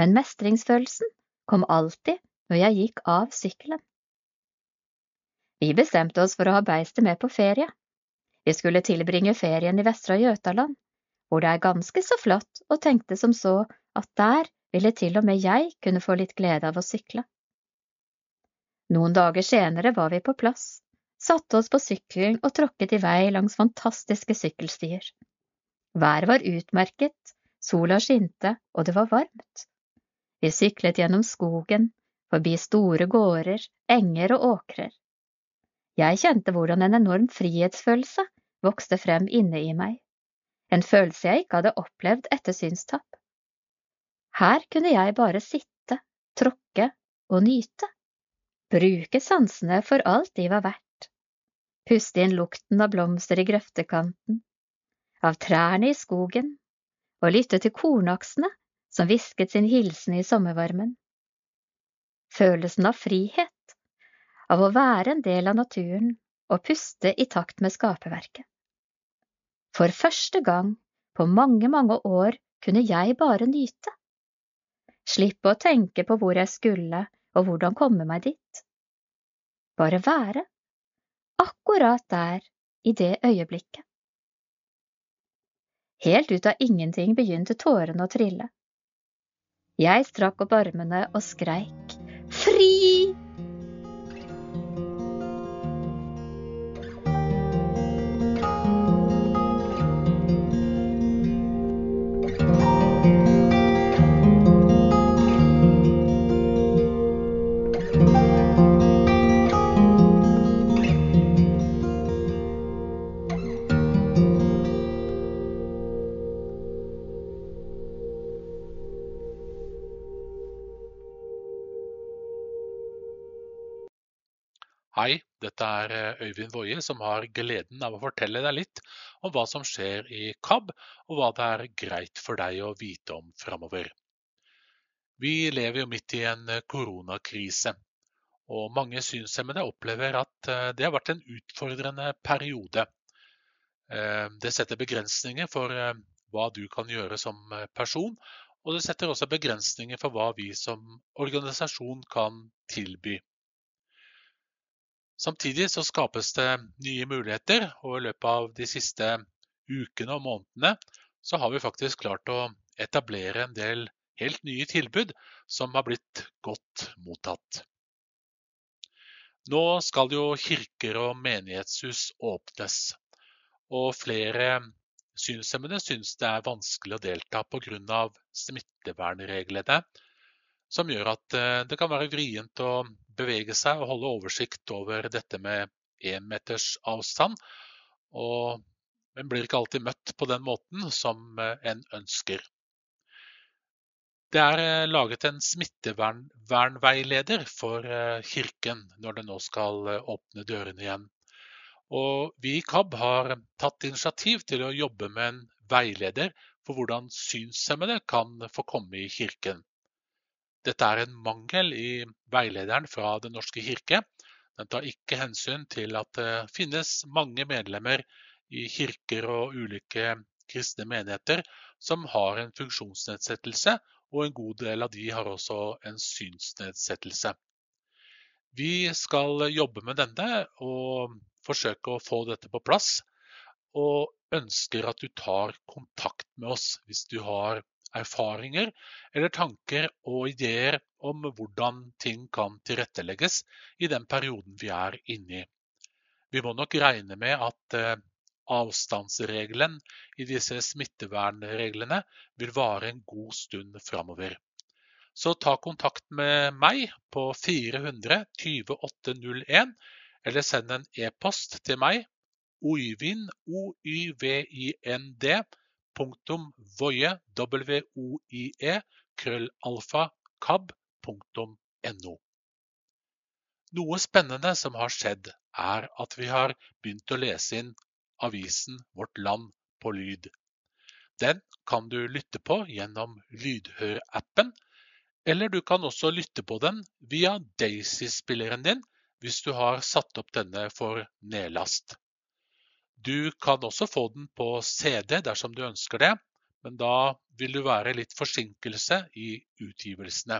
men mestringsfølelsen kom alltid når jeg gikk av sykkelen. Vi bestemte oss for å ha beistet med på ferie. Vi skulle tilbringe ferien i Vestra Jøtaland, hvor det er ganske så flott, og tenkte som så at der ville til og med jeg kunne få litt glede av å sykle. Noen dager senere var vi på plass, satte oss på sykkelen og tråkket i vei langs fantastiske sykkelstier. Været var utmerket, sola skinte, og det var varmt. Vi syklet gjennom skogen, forbi store gårder, enger og åkrer. Jeg kjente hvordan en enorm frihetsfølelse vokste frem inne i meg, en følelse jeg ikke hadde opplevd etter synstap. Her kunne jeg bare sitte, tråkke og nyte, bruke sansene for alt de var verdt puste inn lukten av blomster i grøftekanten, av trærne i skogen, og lytte til kornaksene som hvisket sin hilsen i sommervarmen. Følelsen av frihet, av å være en del av naturen og puste i takt med skaperverket. For første gang på mange, mange år kunne jeg bare nyte. Slippe å tenke på hvor jeg skulle og hvordan komme meg dit. Bare være akkurat der, i det øyeblikket. Helt ut av ingenting begynte tårene å trille. Jeg strakk opp armene og skreik Fri! Dette er eh, Øyvind Woie som har gleden av å fortelle deg litt om hva som skjer i KAB, og hva det er greit for deg å vite om framover. Vi lever jo midt i en eh, koronakrise, og mange synshemmede opplever at eh, det har vært en utfordrende periode. Det setter begrensninger for hva du kan gjøre som person, og det setter også begrensninger for hva vi som organisasjon kan tilby. Samtidig så skapes det nye muligheter, og i løpet av de siste ukene og månedene så har vi faktisk klart å etablere en del helt nye tilbud som har blitt godt mottatt. Nå skal jo kirker og menighetshus åpnes, og flere synshemmede syns det er vanskelig å delta pga. smittevernreglene, som gjør at eh, det kan være vrient å bevege seg og holde oversikt over dette med én meters avstand. Og en blir ikke alltid møtt på den måten som en ønsker. Det er laget en smittevernveileder for kirken når det nå skal åpne dørene igjen. Og vi i KAB har tatt initiativ til å jobbe med en veileder for hvordan synshemmede kan få komme i kirken. Dette er en mangel i veilederen fra Den norske kirke. Den tar ikke hensyn til at det finnes mange medlemmer i kirker og ulike kristne menigheter som har en funksjonsnedsettelse, og en god del av de har også en synsnedsettelse. Vi skal jobbe med denne og forsøke å få dette på plass og ønsker at du tar kontakt med oss hvis du har erfaringer eller tanker og ideer om hvordan ting kan tilrettelegges i den perioden vi er inne i. Vi må nok regne med at eh, avstandsregelen i disse smittevernreglene vil vare en god stund framover. Så ta kontakt med meg på 400 2801, eller send en e-post til meg Oyvind, O-y-v-i-n-d, punktum voie, w-o-i-e, krøllalfa, Noe spennende som har skjedd, er at vi har begynt å lese inn avisen Vårt Land på lyd. Den kan du lytte på gjennom Lydhør-appen, eller du kan også lytte på den via Daisy-spilleren din hvis du har satt opp denne for nedlast. Du kan også få den på CD dersom du ønsker det, men da vil det være litt forsinkelse i utgivelsene.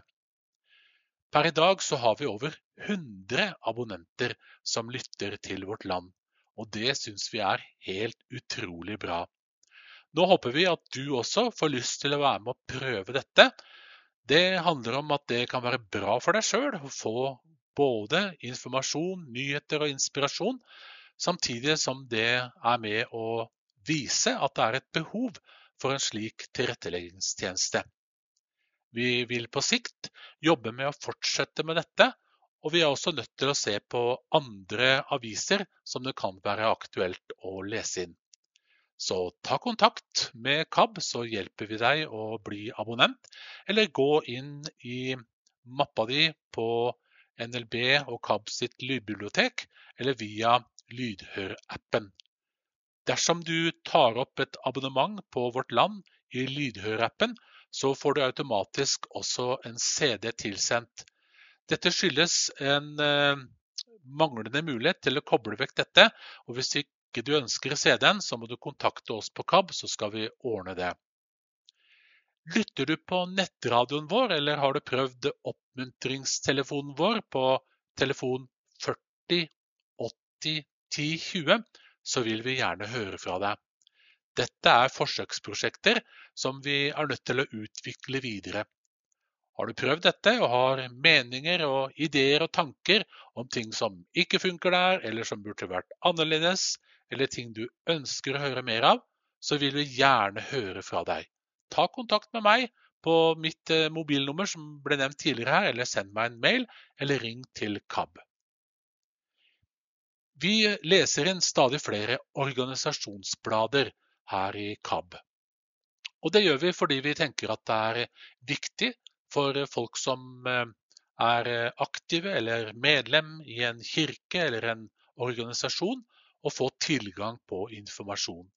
Per i dag så har vi over 100 abonnenter som lytter til vårt land, og det syns vi er helt utrolig bra. Nå håper vi at du også får lyst til å være med og prøve dette. Det handler om at det kan være bra for deg sjøl å få både informasjon, nyheter og inspirasjon, samtidig som det er med å vise at det er et behov for en slik tilretteleggingstjeneste. Vi vil på sikt jobbe med å fortsette med dette, og vi er også nødt til å se på andre aviser som det kan være aktuelt å lese inn. Så ta kontakt med KAB, så hjelper vi deg å bli abonnent. Eller gå inn i mappa di på NLB og KAB sitt lydbibliotek, eller via Lydhør-appen. Dersom du tar opp et abonnement på Vårt Land i Lydhør-appen, så får du automatisk også en CD tilsendt. Dette skyldes en eh, manglende mulighet til å koble vekk dette, og hvis ikke du ønsker CD-en, så må du kontakte oss på KAB, så skal vi ordne det. Lytter du på nettradioen vår, eller har du prøvd oppmuntringstelefonen vår på telefon 40 80 1020, så vil vi gjerne høre fra deg. Dette er forsøksprosjekter som vi er nødt til å utvikle videre. Har du prøvd dette og har meninger og ideer og tanker om ting som ikke funker der, eller som burde vært annerledes, eller ting du ønsker å høre mer av, så vil vi gjerne høre fra deg. Ta kontakt med meg på mitt eh, mobilnummer som ble nevnt tidligere her, eller send meg en mail, eller ring til KAB. Vi leser inn stadig flere organisasjonsblader her i KAB. Og det gjør vi fordi vi tenker at det er viktig for folk som eh, er aktive eller medlem i en kirke eller en organisasjon, å få tilgang på informasjon.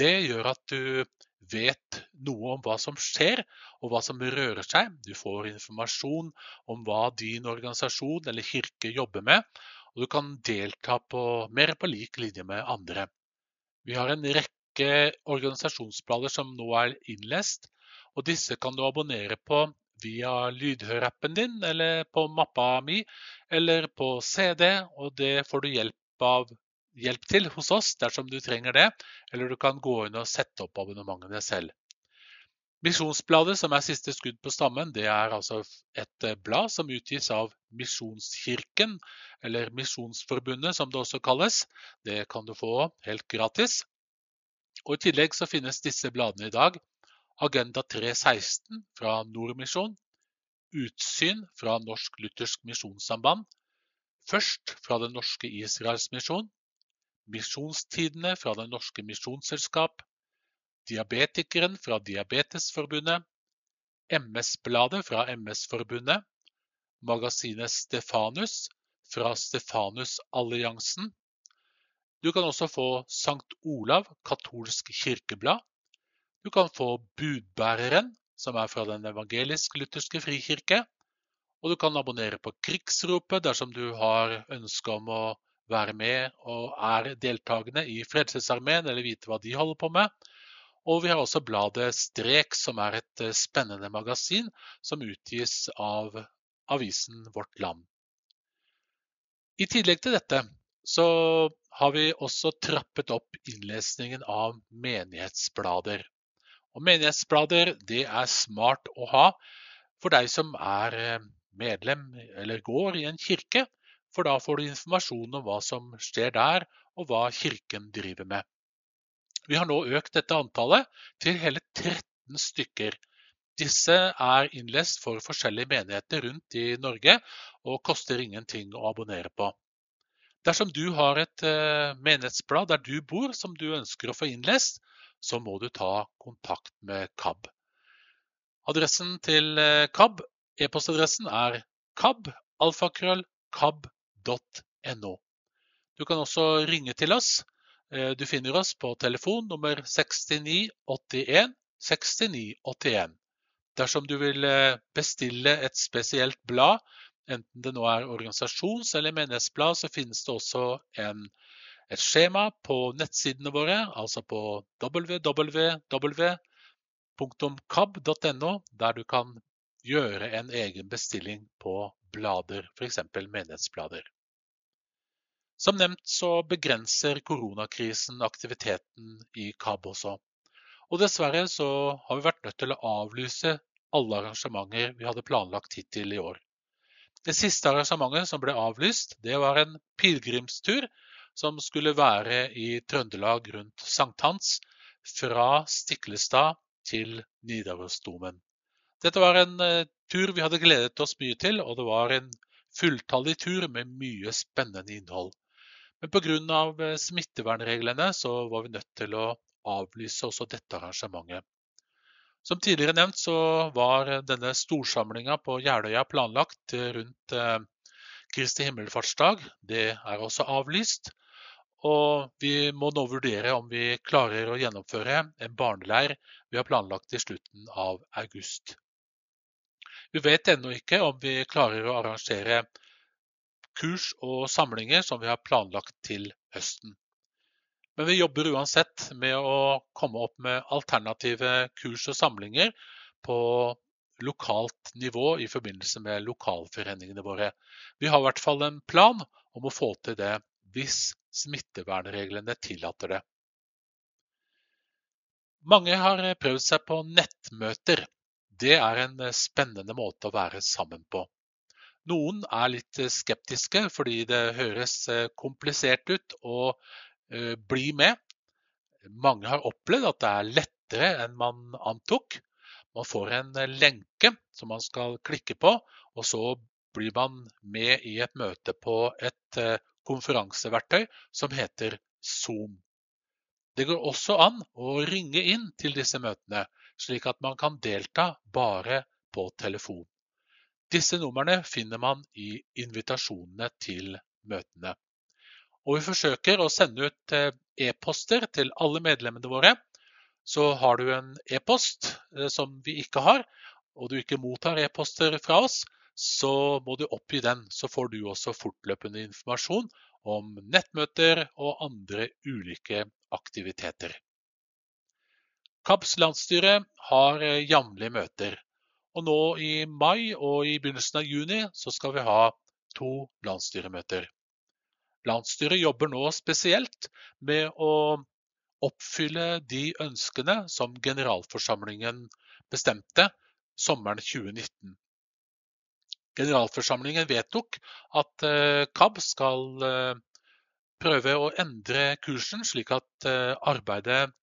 Det gjør at du vet noe om hva som skjer og hva som rører seg. Du får informasjon om hva din organisasjon eller kirke jobber med, og du kan delta på, mer på lik linje med andre. Vi har en rekke organisasjonsblader som nå er innlest, og disse kan du abonnere på via lydhørappen din, eller på mappa mi, eller på CD, og det får du hjelp, av, hjelp til hos oss dersom du trenger det, eller du kan gå inn og sette opp abonnementene selv. Misjonsbladet, som er siste skudd på stammen, det er altså et eh, blad som utgis av Misjonskirken, eller Misjonsforbundet som det også kalles. Det kan du få helt gratis. Og I tillegg så finnes disse bladene i dag. Agenda 316 fra Nordmisjon. Utsyn fra Norsk Luthersk Misjonssamband. Først fra Den norske Israelsmisjon. Misjonstidene fra Det norske misjonsselskap, Diabetikeren fra Diabetesforbundet, MS-bladet fra MS-forbundet, magasinet Stefanus fra Stefanusalliansen. Du kan også få Sankt Olav katolsk kirkeblad. Du kan få Budbæreren, som er fra Den evangelisk-lutherske frikirke. Og du kan abonnere på Krigsropet dersom du har ønske om å være med og er deltakende i Frelsesarmeen eller vite hva de holder på med. Og vi har også bladet Strek, som er et eh, spennende magasin som utgis av avisen Vårt Land. I tillegg til dette så har vi også trappet opp innlesningen av menighetsblader. Og menighetsblader det er smart å ha for deg som er eh, medlem eller går i en kirke, for da får du informasjon om hva som skjer der, og hva kirken driver med. Vi har nå økt dette antallet til hele 13 stykker. Disse er innlest for forskjellige menigheter rundt i Norge og koster ingenting å abonnere på. Dersom du har et eh, menighetsblad der du bor som du ønsker å få innlest, så må du ta kontakt med KAB. Adressen til eh, KAB E-postadressen er kab.alfakrøll.kab.no. Du kan også ringe til oss. Eh, du finner oss på telefon nummer 6981 6981. Dersom du vil eh, bestille et spesielt blad, enten det nå er organisasjons- eller menighetsblad, så finnes det også en, et skjema på nettsidene våre, altså på www.kab.no, der du kan gjøre en egen bestilling på blader, f.eks. menighetsblader. Som nevnt så begrenser koronakrisen aktiviteten i KAB også. Og dessverre så har vi vært nødt til å avlyse alle arrangementer vi hadde planlagt hittil i år. Det siste arrangementet som ble avlyst, det var en pilegrimstur som skulle være i Trøndelag rundt sankthans, fra Stiklestad til Nidarosdomen. Dette var en uh, tur vi hadde gledet oss mye til, og det var en fulltallig tur med mye spennende innhold. Men pga. Eh, smittevernreglene så var vi nødt til å avlyse også dette arrangementet. Som tidligere nevnt så var denne storsamlinga på Jeløya planlagt rundt uh, Kristi himmelfartsdag. Det er også avlyst. Og vi må nå vurdere om vi klarer å gjennomføre en barneleir vi har planlagt i slutten av august. Vi vet ennå ikke om vi klarer å arrangere kurs og samlinger som vi har planlagt til høsten. Men vi jobber uansett med å komme opp med alternative kurs og samlinger på lokalt nivå i forbindelse med lokalforeningene våre. Vi har i hvert fall en plan om å få til det hvis smittevernreglene tillater det. Mange har prøvd seg på nettmøter. Det er en spennende måte å være sammen på. Noen er litt eh, skeptiske fordi det høres eh, komplisert ut å bli med. Mange har opplevd at det er lettere enn man antok. Man får en lenke som man skal klikke på, og så blir man med i et møte på et konferanseverktøy som heter Zoom. Det går også an å ringe inn til disse møtene, slik at man kan delta bare på telefon. Disse numrene finner man i invitasjonene til møtene. Og vi forsøker å sende ut eh, e-poster til alle medlemmene våre. Så har du en e-post eh, som vi ikke har, og du ikke mottar e-poster fra oss, så må du oppgi den. Så får du også fortløpende informasjon om nettmøter og andre ulike aktiviteter. KABs landsstyre har eh, jevnlige møter. Og nå i mai og i begynnelsen av juni så skal vi ha to landsstyremøter. Landsstyret jobber nå spesielt med å oppfylle de ønskene som generalforsamlingen bestemte sommeren 2019. Generalforsamlingen vedtok at eh, KAB skal eh, prøve å endre kursen, slik at arbeidet Eh,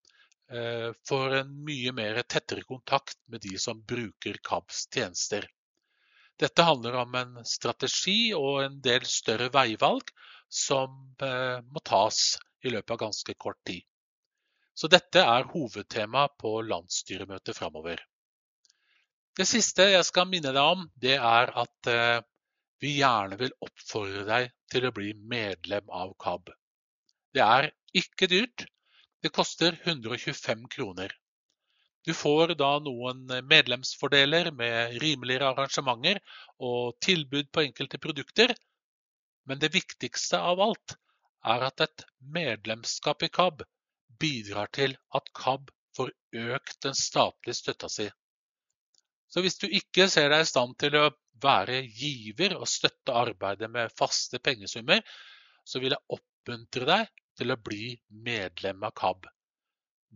får en mye mer tettere kontakt med de som bruker KABs tjenester. Dette handler om en strategi og en del større veivalg som eh, må tas i løpet av ganske kort tid. Så dette er hovedtema på landsstyremøtet framover. Det siste jeg skal minne deg om, det er at eh, vi gjerne vil oppfordre deg til å bli medlem av KAB. Det er ikke dyrt. Det koster 125 kroner. Du får da noen medlemsfordeler med rimeligere arrangementer og tilbud på enkelte produkter. Men det viktigste av alt er at et medlemskap i KAB bidrar til at KAB får økt den statlige støtta si. Så hvis du ikke ser deg i stand til å være giver og støtte arbeidet med faste pengesummer, så vil jeg oppmuntre deg til å bli medlem av KAB.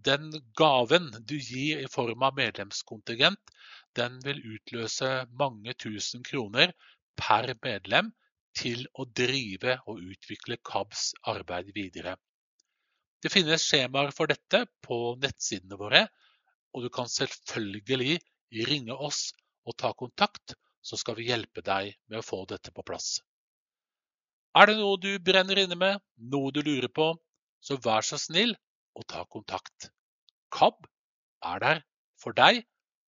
Den gaven du gir i form av medlemskontingent, den vil utløse mange tusen kroner per medlem til å drive og utvikle KABs arbeid videre. Det finnes skjemaer for dette på nettsidene våre, og du kan selvfølgelig ringe oss og ta kontakt, så skal vi hjelpe deg med å få dette på plass. Er det noe du brenner inne med, noe du lurer på, så vær så snill og ta kontakt. KAB er der for deg,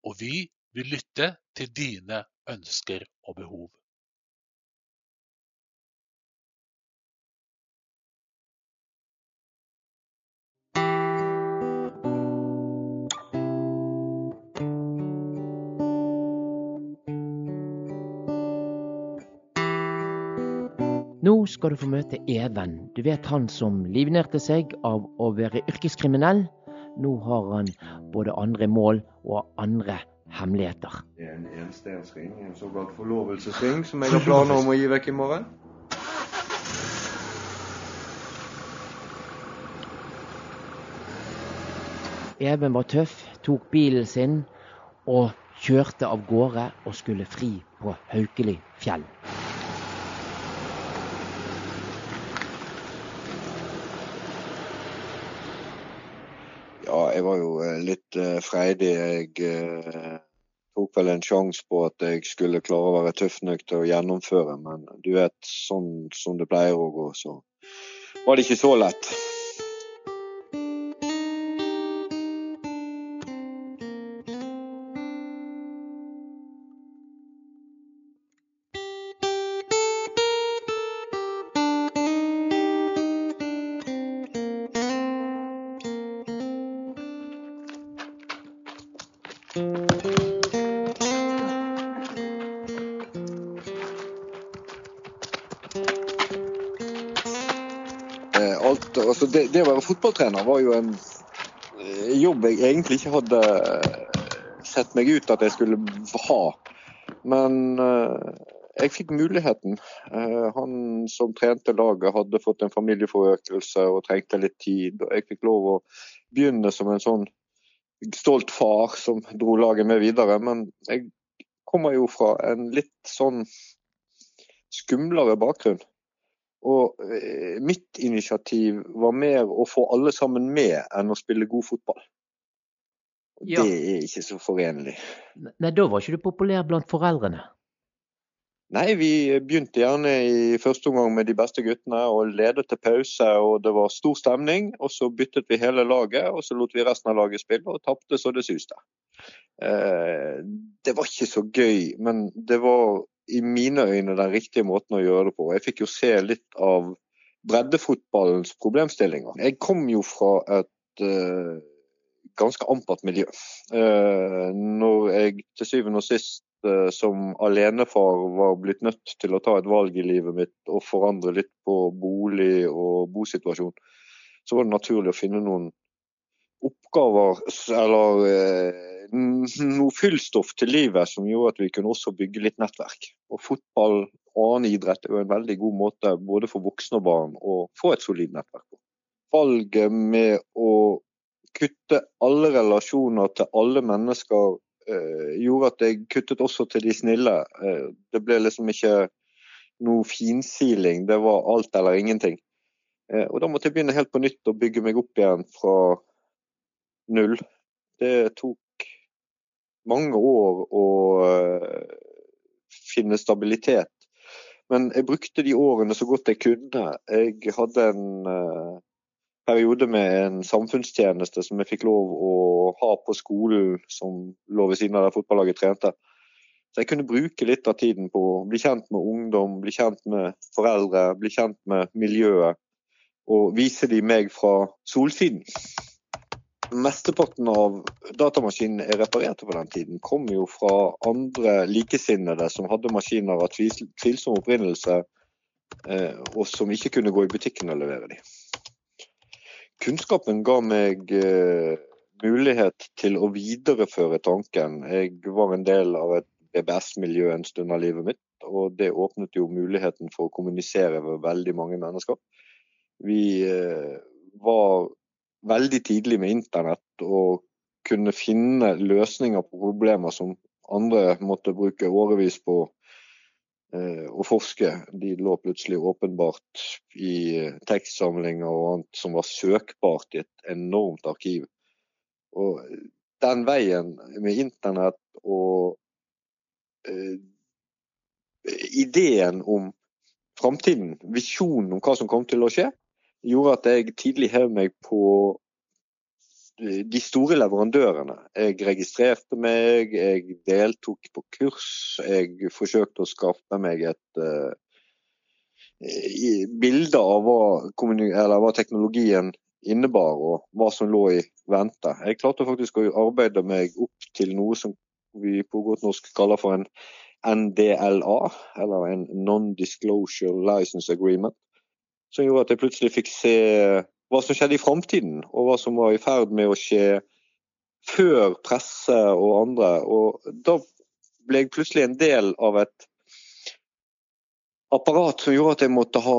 og vi vil lytte til dine ønsker og behov. Skal du få møte Even. Du vet han som livnærte seg av å være yrkeskriminell. Nå har han både andre mål og andre hemmeligheter. Det er en enstensring, en såkalt forlovelsesring, som jeg har planer om å gi vekk i morgen. Even var tøff, tok bilen sin og kjørte av gårde og skulle fri på Haukeli fjell. Ja, jeg var jo eh, litt eh, freidig. Jeg eh, tok vel en sjanse på at jeg skulle klare å være tøff nok til å gjennomføre, men du vet, sånn som det pleier å gå, så var det ikke så lett. Det, det å være fotballtrener var jo en eh, jobb jeg egentlig ikke hadde eh, sett meg ut at jeg skulle ha. Men eh, jeg fikk muligheten. Han som trente laget hadde fått en familieforøkelse og trengte litt tid. og Jeg fikk lov å begynne som en sånn stolt far som dro laget med videre. Men jeg kommer jo fra en litt sånn skumlere bakgrunn. Og eh, mitt initiativ var mer å få alle sammen med enn å spille god fotball. Og Ja. Det er ikke så forenlig. Nei, da var ikke du populær blant foreldrene. Nei, vi begynte gjerne i første omgang med de beste guttene og ledet til pause. og Det var stor stemning. og Så byttet vi hele laget, og så lot vi resten av laget spille og tapte så det suste. Eh, det var ikke så gøy, men det var i mine øyne den riktige måten å gjøre det på. Jeg fikk jo se litt av breddefotballens problemstillinger. Jeg kom jo fra et uh, ganske ampert miljø. Uh, når jeg til syvende og sist uh, som alenefar var blitt nødt til å ta et valg i livet mitt og forandre litt på bolig og bosituasjon, så var det naturlig å finne noen oppgaver eller eh, noe fyllstoff til livet som gjorde at vi kunne også bygge litt nettverk. Og fotball og annen idrett er jo en veldig god måte både for voksne og barn å få et solid nettverk på. Valget med å kutte alle relasjoner til alle mennesker eh, gjorde at jeg kuttet også til de snille. Eh, det ble liksom ikke noe finsiling, det var alt eller ingenting. Og da måtte jeg begynne helt på nytt og bygge meg opp igjen fra null. Det tok mange år å eh, finne stabilitet. Men jeg brukte de årene så godt jeg kunne. Jeg hadde en eh, periode med en samfunnstjeneste som jeg fikk lov å ha på skolen, som lå ved siden av der fotballaget trente. Så jeg kunne bruke litt av tiden på å bli kjent med ungdom, bli kjent med foreldre, bli kjent med miljøet. Og vise de meg fra solsiden. Mesteparten av datamaskinene jeg reparerte på den tiden, kom jo fra andre likesinnede som hadde maskiner av tvilsom opprinnelse, eh, og som ikke kunne gå i butikken og levere de. Kunnskapen ga meg eh, mulighet til å videreføre tanken. Jeg var en del av et BBS-miljø en stund av livet mitt. Og det åpnet jo muligheten for å kommunisere med veldig mange mennesker. Vi eh, var veldig tidlig med internett og kunne finne løsninger på problemer som andre måtte bruke årevis på eh, å forske. De lå plutselig åpenbart i tekstsamlinger og annet som var søkbart i et enormt arkiv. Og den veien med internett og Eh, ideen om framtiden, visjonen om hva som kom til å skje, gjorde at jeg tidlig hev meg på eh, de store leverandørene. Jeg registrerte meg, jeg deltok på kurs. Jeg forsøkte å skaffe meg et uh, bilde av hva, hva, teknologien innebar og hva som lå i vente. Jeg klarte faktisk å arbeide meg opp til noe som vi på godt norsk kaller for en NDLA, eller en Non-Disclosure License Agreement. Som gjorde at jeg plutselig fikk se hva som skjedde i framtiden, og hva som var i ferd med å skje før presse og andre. Og da ble jeg plutselig en del av et apparat som gjorde at jeg måtte ha,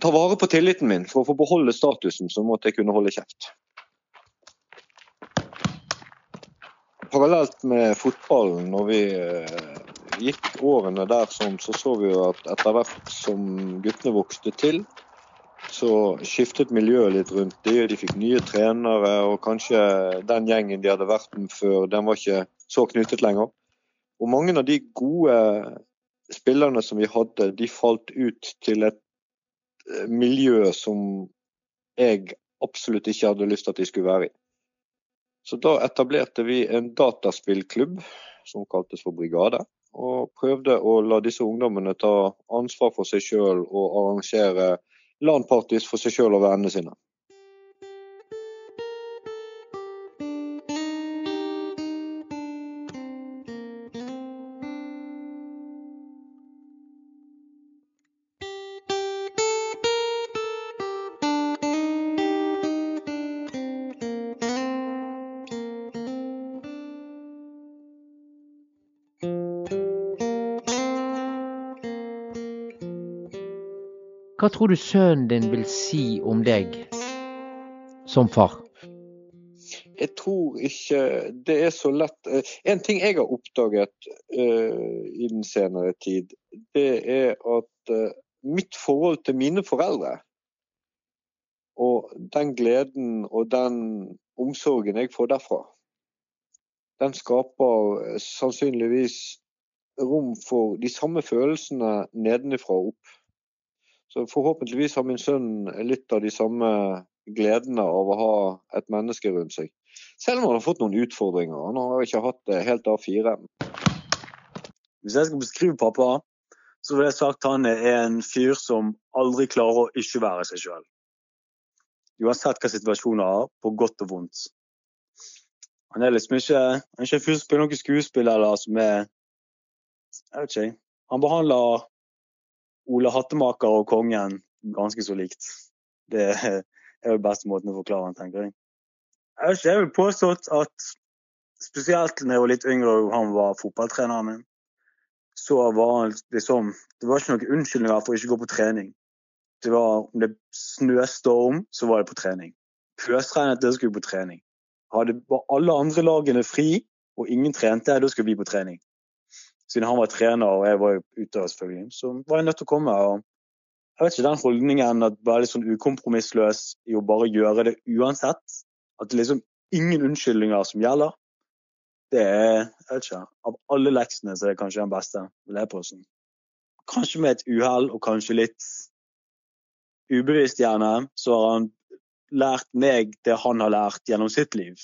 ta vare på tilliten min. For å få beholde statusen, så måtte jeg kunne holde kjeft. parallelt med fotballen, når vi eh, gikk årene der så så vi jo at etter hvert som guttene vokste til, så skiftet miljøet litt rundt de. De fikk nye trenere, og kanskje den gjengen de hadde vært med før, den var ikke så knyttet lenger. Og mange av de gode spillerne som vi hadde, de falt ut til et eh, miljø som jeg absolutt ikke hadde lyst til at de skulle være i. Så da etablerte vi en dataspillklubb som kaltes for Brigade. Og prøvde å la disse ungdommene ta ansvar for seg sjøl og arrangere LAN-parties for seg sjøl og vennene sine. Tror du sønnen din vil si om deg som far? Jeg tror ikke det er så lett eh, En ting jeg har oppdaget uh, i den senere tid, det er at uh, mitt forhold til mine foreldre og den gleden og den omsorgen jeg får derfra, den skaper sannsynligvis rom for de samme følelsene nedenifra og opp. Så forhåpentligvis har min sønn litt av de samme gledene av å ha et menneske rundt seg. Selv om han har fått noen utfordringer. Han har ikke hatt det helt A4. Hvis jeg skal beskrive pappa, så vil jeg sagt han er en fyr som aldri klarer å ikke være seg sjøl. Uansett hva situasjonen er, på godt og vondt. Han er liksom ikke, han er ikke en fyr som spiller noe skuespill eller som er Jeg vet ikke. Han behandler Ole Hattemaker og kongen ganske så likt. Det er jo beste måten å forklare den, tenker jeg. Jeg vil påstått at spesielt da jeg var litt yngre og han var fotballtreneren min, så var han liksom Det var ikke noen unnskyldninger for å ikke gå på trening. Det var Om det snøstorm, så var det på trening. Pøsregnet, det skulle på trening. Hadde alle andre lagene fri og ingen trente, da skulle vi på trening siden han var trener og jeg var utøver, selvfølgelig, så var jeg nødt til å komme. og jeg vet ikke, Den holdningen at være litt sånn ukompromissløs i å bare gjøre det uansett, at det liksom ingen unnskyldninger som gjelder, det er jeg vet ikke, Av alle leksene så er det kanskje den beste. vil. Kanskje med et uhell og kanskje litt ubevisst, gjerne, så har han lært meg det han har lært gjennom sitt liv.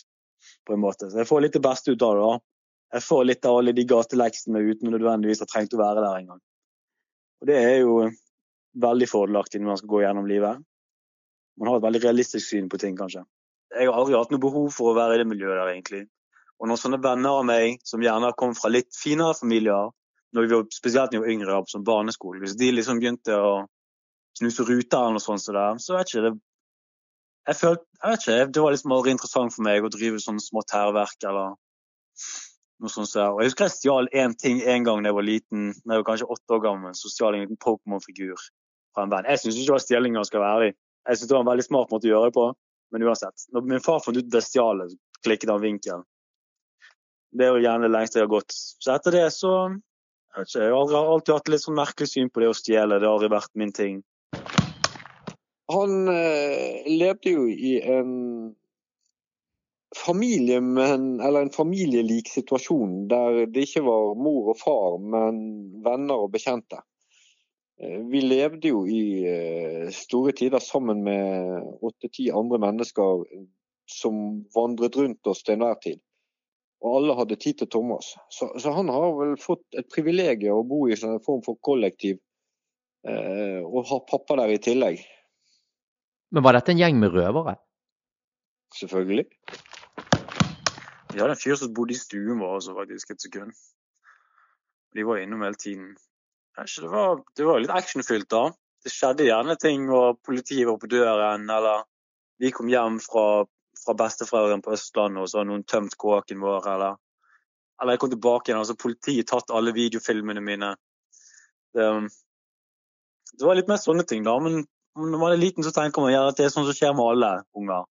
på en måte. Så jeg får litt det beste ut av det. da. Jeg får litt av alle de gateleksene uten nødvendigvis ha trengt å være der engang. Og Det er jo veldig fordelaktig når man skal gå gjennom livet. Man har et veldig realistisk syn på ting, kanskje. Jeg har aldri hatt noe behov for å være i det miljøet der, egentlig. Og når sånne venner av meg, som gjerne har kommet fra litt finere familier, når vi var, spesielt når vi var yngre, som barneskole, hvis de liksom begynte å snuse ruter eller noe sånt, så, der, så vet ikke det jeg, følte, jeg vet ikke, Det var liksom aldri interessant for meg å drive sånne smått hærverk eller noe sånt. der. Og Jeg husker jeg stjal én ting en gang da jeg var liten, da jeg var kanskje åtte år gammel. Så stjal jeg en Pokémon-figur fra en venn. Jeg syns ikke det var stjeling, skal være ærlig. Jeg syns det var en veldig smart måte å gjøre det på, men uansett. Når min far fant ut det stjalet, klikket han vinkelen. Det er jo gjerne det lengste jeg har gått. Så etter det så Jeg, ikke, jeg har alltid hatt litt sånn merkelig syn på det å stjele. Det har aldri vært min ting. Han eh, levde jo i en familie, men, eller en familielik situasjon der det ikke var mor og far, men venner og bekjente. Eh, vi levde jo i eh, store tider sammen med åtte-ti andre mennesker som vandret rundt oss til enhver tid og alle hadde tid til Thomas. Så, så, han har vel fått et privilegium å bo i en form for kollektiv, eh, og ha pappa der i tillegg. Men var dette en gjeng med røvere? Selvfølgelig. Vi hadde en fyr som bodde i stuen vår også, faktisk, et sekund. De var innom hele tiden. Det var, det var litt actionfylt, da. Det skjedde gjerne ting, og politiet var på døren, eller vi kom hjem fra fra besteforeldrene på Østlandet, og så hadde noen tømt kåken vår, eller Eller jeg kom tilbake igjen, og så har politiet tatt alle videofilmene mine. Det, det, var litt mer sånne ting, da. Men når man er liten, så tenker man gjerne at det er sånn som skjer med alle unger.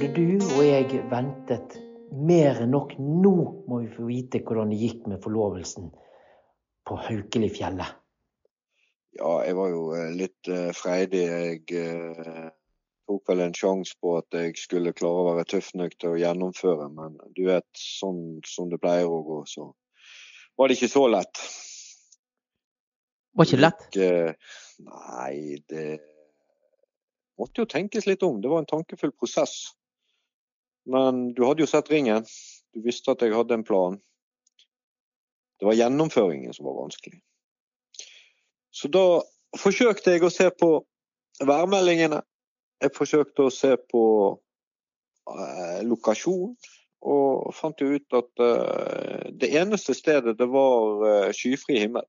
Både du og jeg ventet mer enn nok. Nå må vi få vite hvordan det gikk med forlovelsen på Haukelifjellet. Ja, jeg var jo eh, litt uh, freidig. Jeg uh, tok vel en sjanse på at jeg skulle klare å være tøff nok til å gjennomføre. Men du vet, sånn som det pleier å gå, så var det ikke så lett. Var ikke lett? uh, nei, det måtte jo tenkes litt om. Det var en tankefull prosess. Men du hadde jo sett ringen. Du visste at jeg hadde en plan. Det var gjennomføringen som var vanskelig. Så da forsøkte jeg å se på værmeldingene. Jeg forsøkte å se på eh, lokasjon, og fant jo ut at eh, det eneste stedet det var eh, skyfri himmel,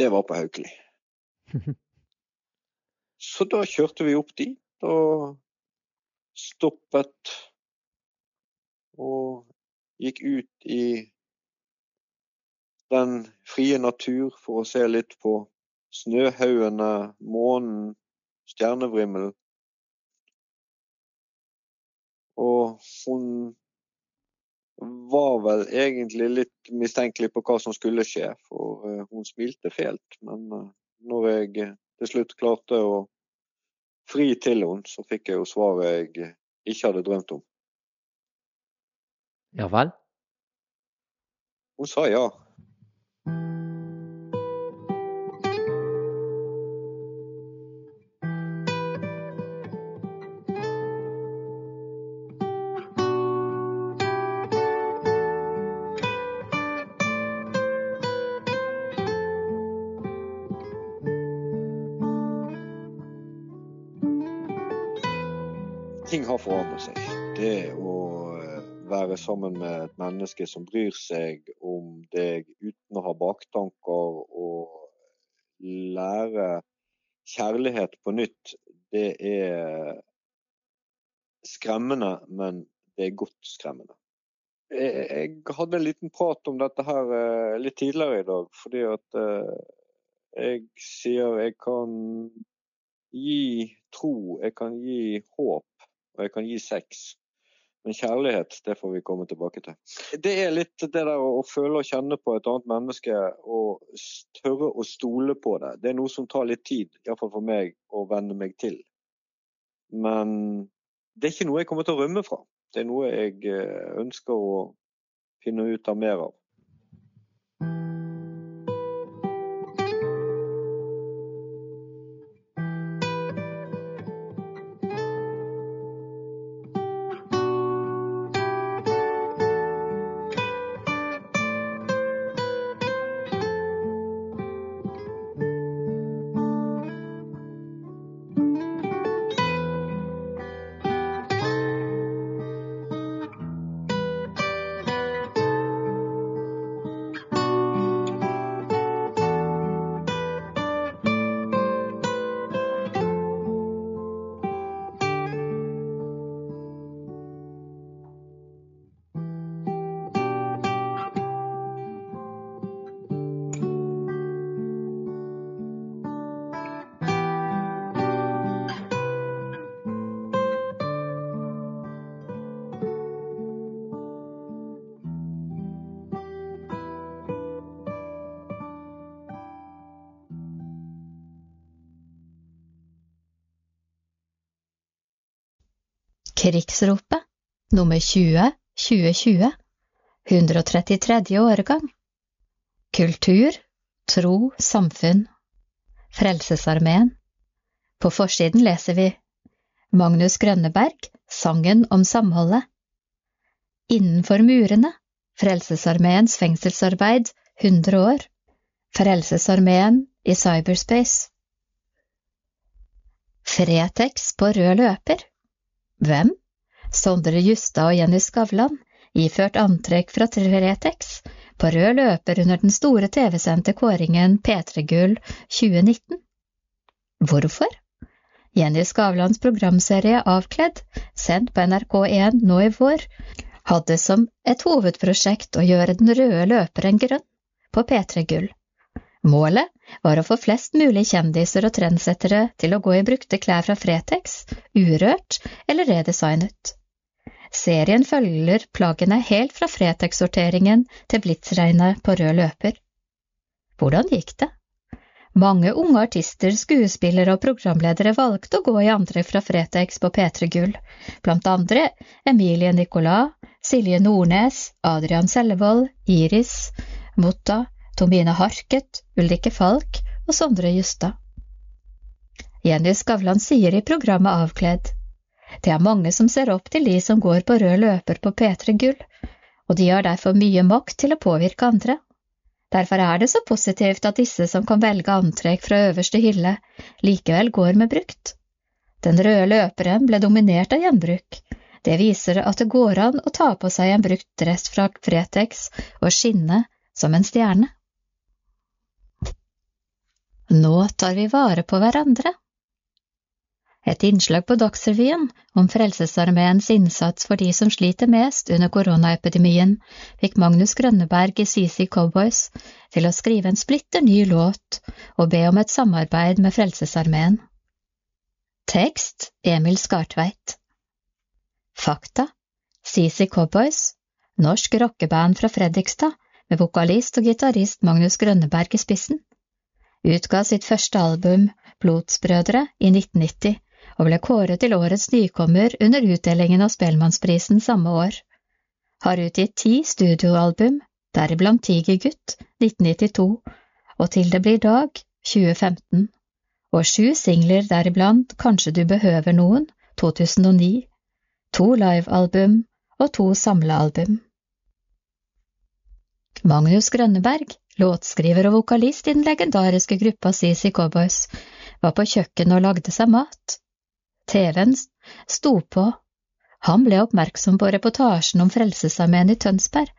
det var på Haukeli. Så da kjørte vi opp dit. og stoppet og gikk ut i den frie natur for å se litt på snøhaugene, månen, stjernevrimmelen. Og hun var vel egentlig litt mistenkelig på hva som skulle skje, for eh, hun smilte fælt. Men eh, når jeg til slutt klarte å fri til henne, så fikk jeg jo svaret jeg ikke hadde drømt om. Ja vel? Hun sa ja. Være sammen med et menneske som bryr seg om deg uten å ha baktanker og lære kjærlighet på nytt, det er skremmende, men det er godt skremmende. Jeg hadde en liten prat om dette her eh, litt tidligere i dag, fordi at eh, jeg sier jeg kan gi tro, jeg kan gi håp og jeg kan gi seks. Men kjærlighet, det får vi komme tilbake til. Det er litt det der å føle og kjenne på et annet menneske og tørre å stole på det. Det er noe som tar litt tid, iallfall for meg, å venne meg til. Men det er ikke noe jeg kommer til å rømme fra. Det er noe jeg eh, ønsker å finne ut av mer av. 20 2020 133. årgang. Kultur, tro, samfunn Frelsesarmeen. På forsiden leser vi Magnus Grønneberg, Sangen om samholdet. Innenfor murene Frelsesarmeens fengselsarbeid 100 år. Frelsesarmeen i cyberspace. Fretex på rød løper. Hvem? Sondre Justad og Jenny Skavlan, iført antrekk fra Fretex, på rød løper under den store TV-sendte kåringen P3 Gull 2019. Hvorfor? Jenny Skavlans programserie Avkledd, sendt på NRK1 nå i vår, hadde som et hovedprosjekt å gjøre den røde løperen grønn på P3 Gull. Målet var å få flest mulig kjendiser og trendsettere til å gå i brukte klær fra Fretex, urørt eller redesignet. Serien følger plaggene helt fra Fretex-sorteringen til blitsregnet på rød løper. Hvordan gikk det? Mange unge artister, skuespillere og programledere valgte å gå i antrekk fra Fretex på P3 Gull, blant andre Emilie Nicolas, Silje Nordnes, Adrian Sellevold, Iris, Mutta, Tomine Harket, Ulrikke Falk og Sondre Justad. Jenny Skavlan sier i programmet Avkledd det er mange som ser opp til de som går på rød løper på P3 Gull, og de har derfor mye makt til å påvirke andre. Derfor er det så positivt at disse som kan velge antrekk fra øverste hylle, likevel går med brukt. Den røde løperen ble dominert av gjenbruk. Det viser at det går an å ta på seg en brukt dress fra Fretex og skinne som en stjerne. Nå tar vi vare på hverandre. Et innslag på Dagsrevyen om Frelsesarmeens innsats for de som sliter mest under koronaepidemien, fikk Magnus Grønneberg i CC Cowboys til å skrive en splitter ny låt og be om et samarbeid med Frelsesarmeen. Tekst Emil Skartveit Fakta CC Cowboys, norsk rockeband fra Fredrikstad med vokalist og gitarist Magnus Grønneberg i spissen utga sitt første album, Blodsbrødre, i 1990 og ble kåret til årets nykommer under utdelingen av Spellemannsprisen samme år. Har utgitt ti studioalbum, deriblant Tigergutt, 1992, og Til det blir dag, 2015, og sju singler, deriblant Kanskje du behøver noen, 2009, to livealbum og to samlealbum. Magnus Grønneberg, låtskriver og vokalist i den legendariske gruppa CC Cowboys, var på kjøkkenet og lagde seg mat. TV-en sto på. Han ble oppmerksom på reportasjen om Frelsesarmeen i Tønsberg,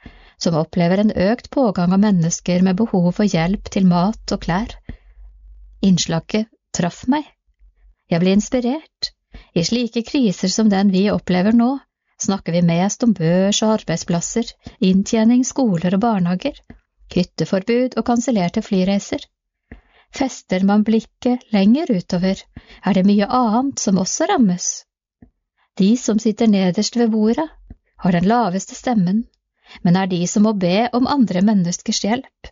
som opplever en økt pågang av mennesker med behov for hjelp til mat og klær. Innslaget traff meg. Jeg ble inspirert. I slike kriser som den vi opplever nå, snakker vi mest om børs og arbeidsplasser, inntjening, skoler og barnehager, hytteforbud og kansellerte flyreiser. Fester man blikket lenger utover, er det mye annet som også rammes. De som sitter nederst ved bordet, har den laveste stemmen, men er de som må be om andre menneskers hjelp.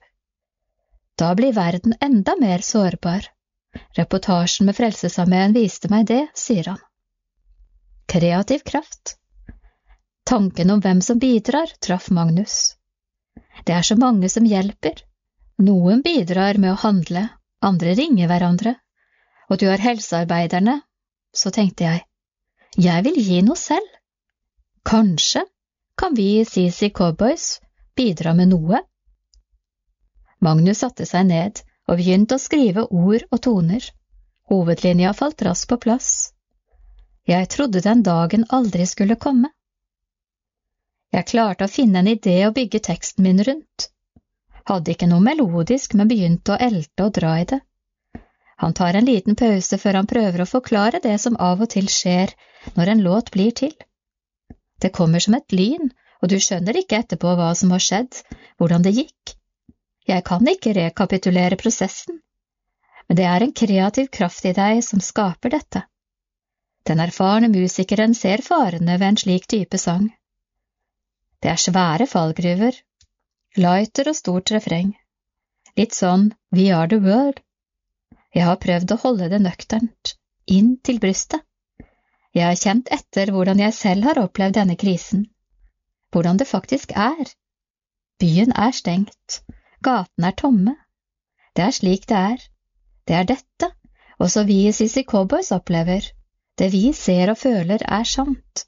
Da blir verden enda mer sårbar. Reportasjen med Frelsesarmeen viste meg det, sier han. Kreativ kraft. Tanken om hvem som bidrar, traff Magnus. Det er så mange som hjelper. Noen bidrar med å handle, andre ringer hverandre. Og du har helsearbeiderne. Så tenkte jeg, jeg vil gi noe selv. Kanskje kan vi i CC Cowboys bidra med noe? Magnus satte seg ned og begynte å skrive ord og toner. Hovedlinja falt raskt på plass. Jeg trodde den dagen aldri skulle komme. Jeg klarte å finne en idé å bygge teksten min rundt. Hadde ikke noe melodisk, men begynte å elte og dra i det. Han tar en liten pause før han prøver å forklare det som av og til skjer når en låt blir til. Det kommer som et lyn, og du skjønner ikke etterpå hva som har skjedd, hvordan det gikk. Jeg kan ikke rekapitulere prosessen, men det er en kreativ kraft i deg som skaper dette. Den erfarne musikeren ser farene ved en slik type sang. Det er svære fallgruver, lighter og stort refreng, litt sånn We are the world. Jeg har prøvd å holde det nøkternt, inn til brystet. Jeg har kjent etter hvordan jeg selv har opplevd denne krisen, hvordan det faktisk er. Byen er stengt, gatene er tomme. Det er slik det er. Det er dette, også vi i Sissy Cowboys opplever. Det vi ser og føler, er sant.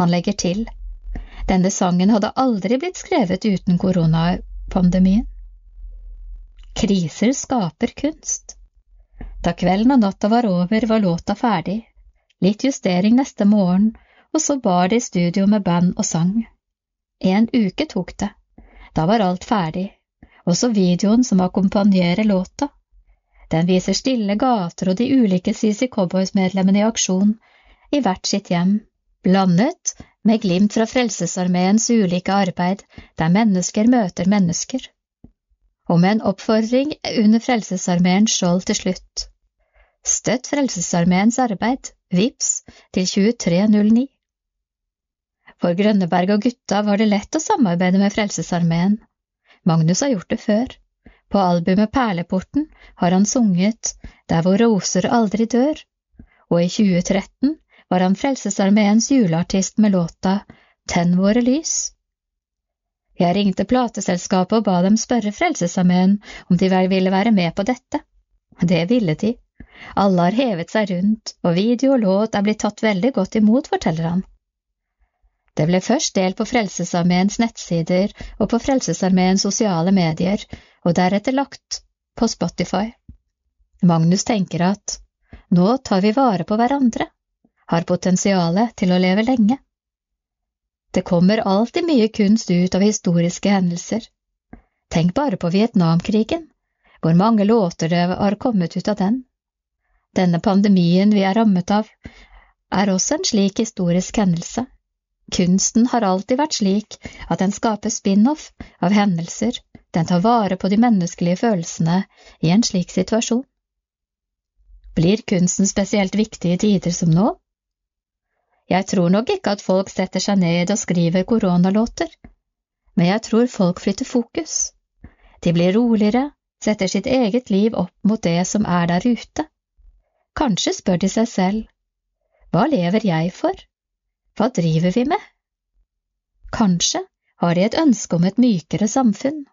Han legger til, denne sangen hadde aldri blitt skrevet uten koronapandemien. Kriser skaper kunst. Da kvelden og natta var over, var låta ferdig, litt justering neste morgen, og så bar det i studio med band og sang. En uke tok det. Da var alt ferdig, også videoen som akkompagnerer låta. Den viser stille gater og de ulike CC Cowboys-medlemmene i aksjon, i hvert sitt hjem, blandet med glimt fra Frelsesarmeens ulike arbeid, der mennesker møter mennesker. Og med en oppfordring under Frelsesarmeens skjold til slutt. Støtt Frelsesarmeens arbeid, VIPS, til 2309. For Grønneberg og gutta var det lett å samarbeide med Frelsesarmeen. Magnus har gjort det før. På albumet Perleporten har han sunget Der hvor roser aldri dør, og i 2013 var han Frelsesarmeens juleartist med låta Tenn våre lys. Jeg ringte plateselskapet og ba dem spørre Frelsesarmeen om de ville være med på dette. Det ville de. Alle har hevet seg rundt, og video og låt er blitt tatt veldig godt imot, forteller han. Det ble først delt på Frelsesarmeens nettsider og på Frelsesarmeens sosiale medier, og deretter lagt på Spotify. Magnus tenker at nå tar vi vare på hverandre, har potensiale til å leve lenge. Det kommer alltid mye kunst ut av historiske hendelser. Tenk bare på Vietnamkrigen, hvor mange låter det har kommet ut av den. Denne pandemien vi er rammet av, er også en slik historisk hendelse. Kunsten har alltid vært slik at den skaper spin-off av hendelser, den tar vare på de menneskelige følelsene i en slik situasjon. Blir kunsten spesielt viktig i tider som nå? Jeg tror nok ikke at folk setter seg ned og skriver koronalåter, men jeg tror folk flytter fokus. De blir roligere, setter sitt eget liv opp mot det som er der ute. Kanskje spør de seg selv, hva lever jeg for, hva driver vi med? Kanskje har de et ønske om et mykere samfunn.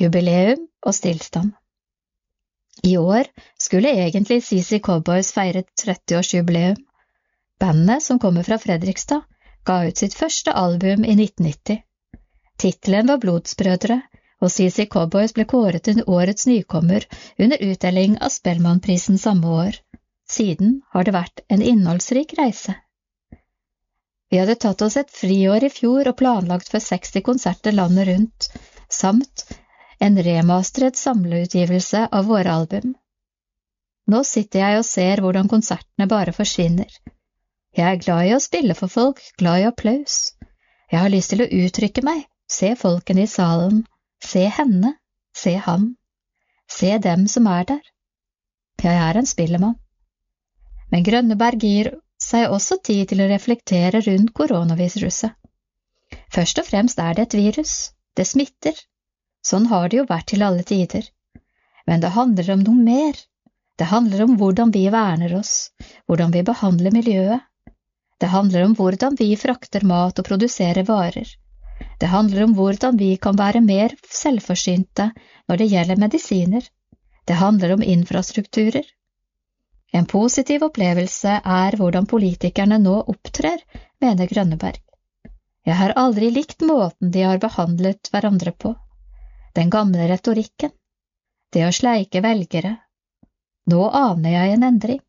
Jubileum og stillstand I år skulle egentlig CC Cowboys feire 30-årsjubileum, Bandet, som kommer fra Fredrikstad, ga ut sitt første album i 1990. Tittelen var Blodsbrødre, og CC Cowboys ble kåret til årets nykommer under utdeling av Spellemannprisen samme år. Siden har det vært en innholdsrik reise. Vi hadde tatt oss et friår i fjor og planlagt for 60 konserter landet rundt, samt en remasteret samleutgivelse av våre album. Nå sitter jeg og ser hvordan konsertene bare forsvinner. Jeg er glad i å spille for folk, glad i applaus. Jeg har lyst til å uttrykke meg, se folkene i salen, se henne, se han, se dem som er der. Jeg er en spillemann. Men Grønneberg gir seg også tid til å reflektere rundt koronaviruset. Først og fremst er det et virus, det smitter, sånn har det jo vært til alle tider. Men det handler om noe mer, det handler om hvordan vi verner oss, hvordan vi behandler miljøet. Det handler om hvordan vi frakter mat og produserer varer. Det handler om hvordan vi kan være mer selvforsynte når det gjelder medisiner. Det handler om infrastrukturer. En positiv opplevelse er hvordan politikerne nå opptrer, mener Grønneberg. Jeg har aldri likt måten de har behandlet hverandre på. Den gamle retorikken. Det å sleike velgere. Nå aner jeg en endring.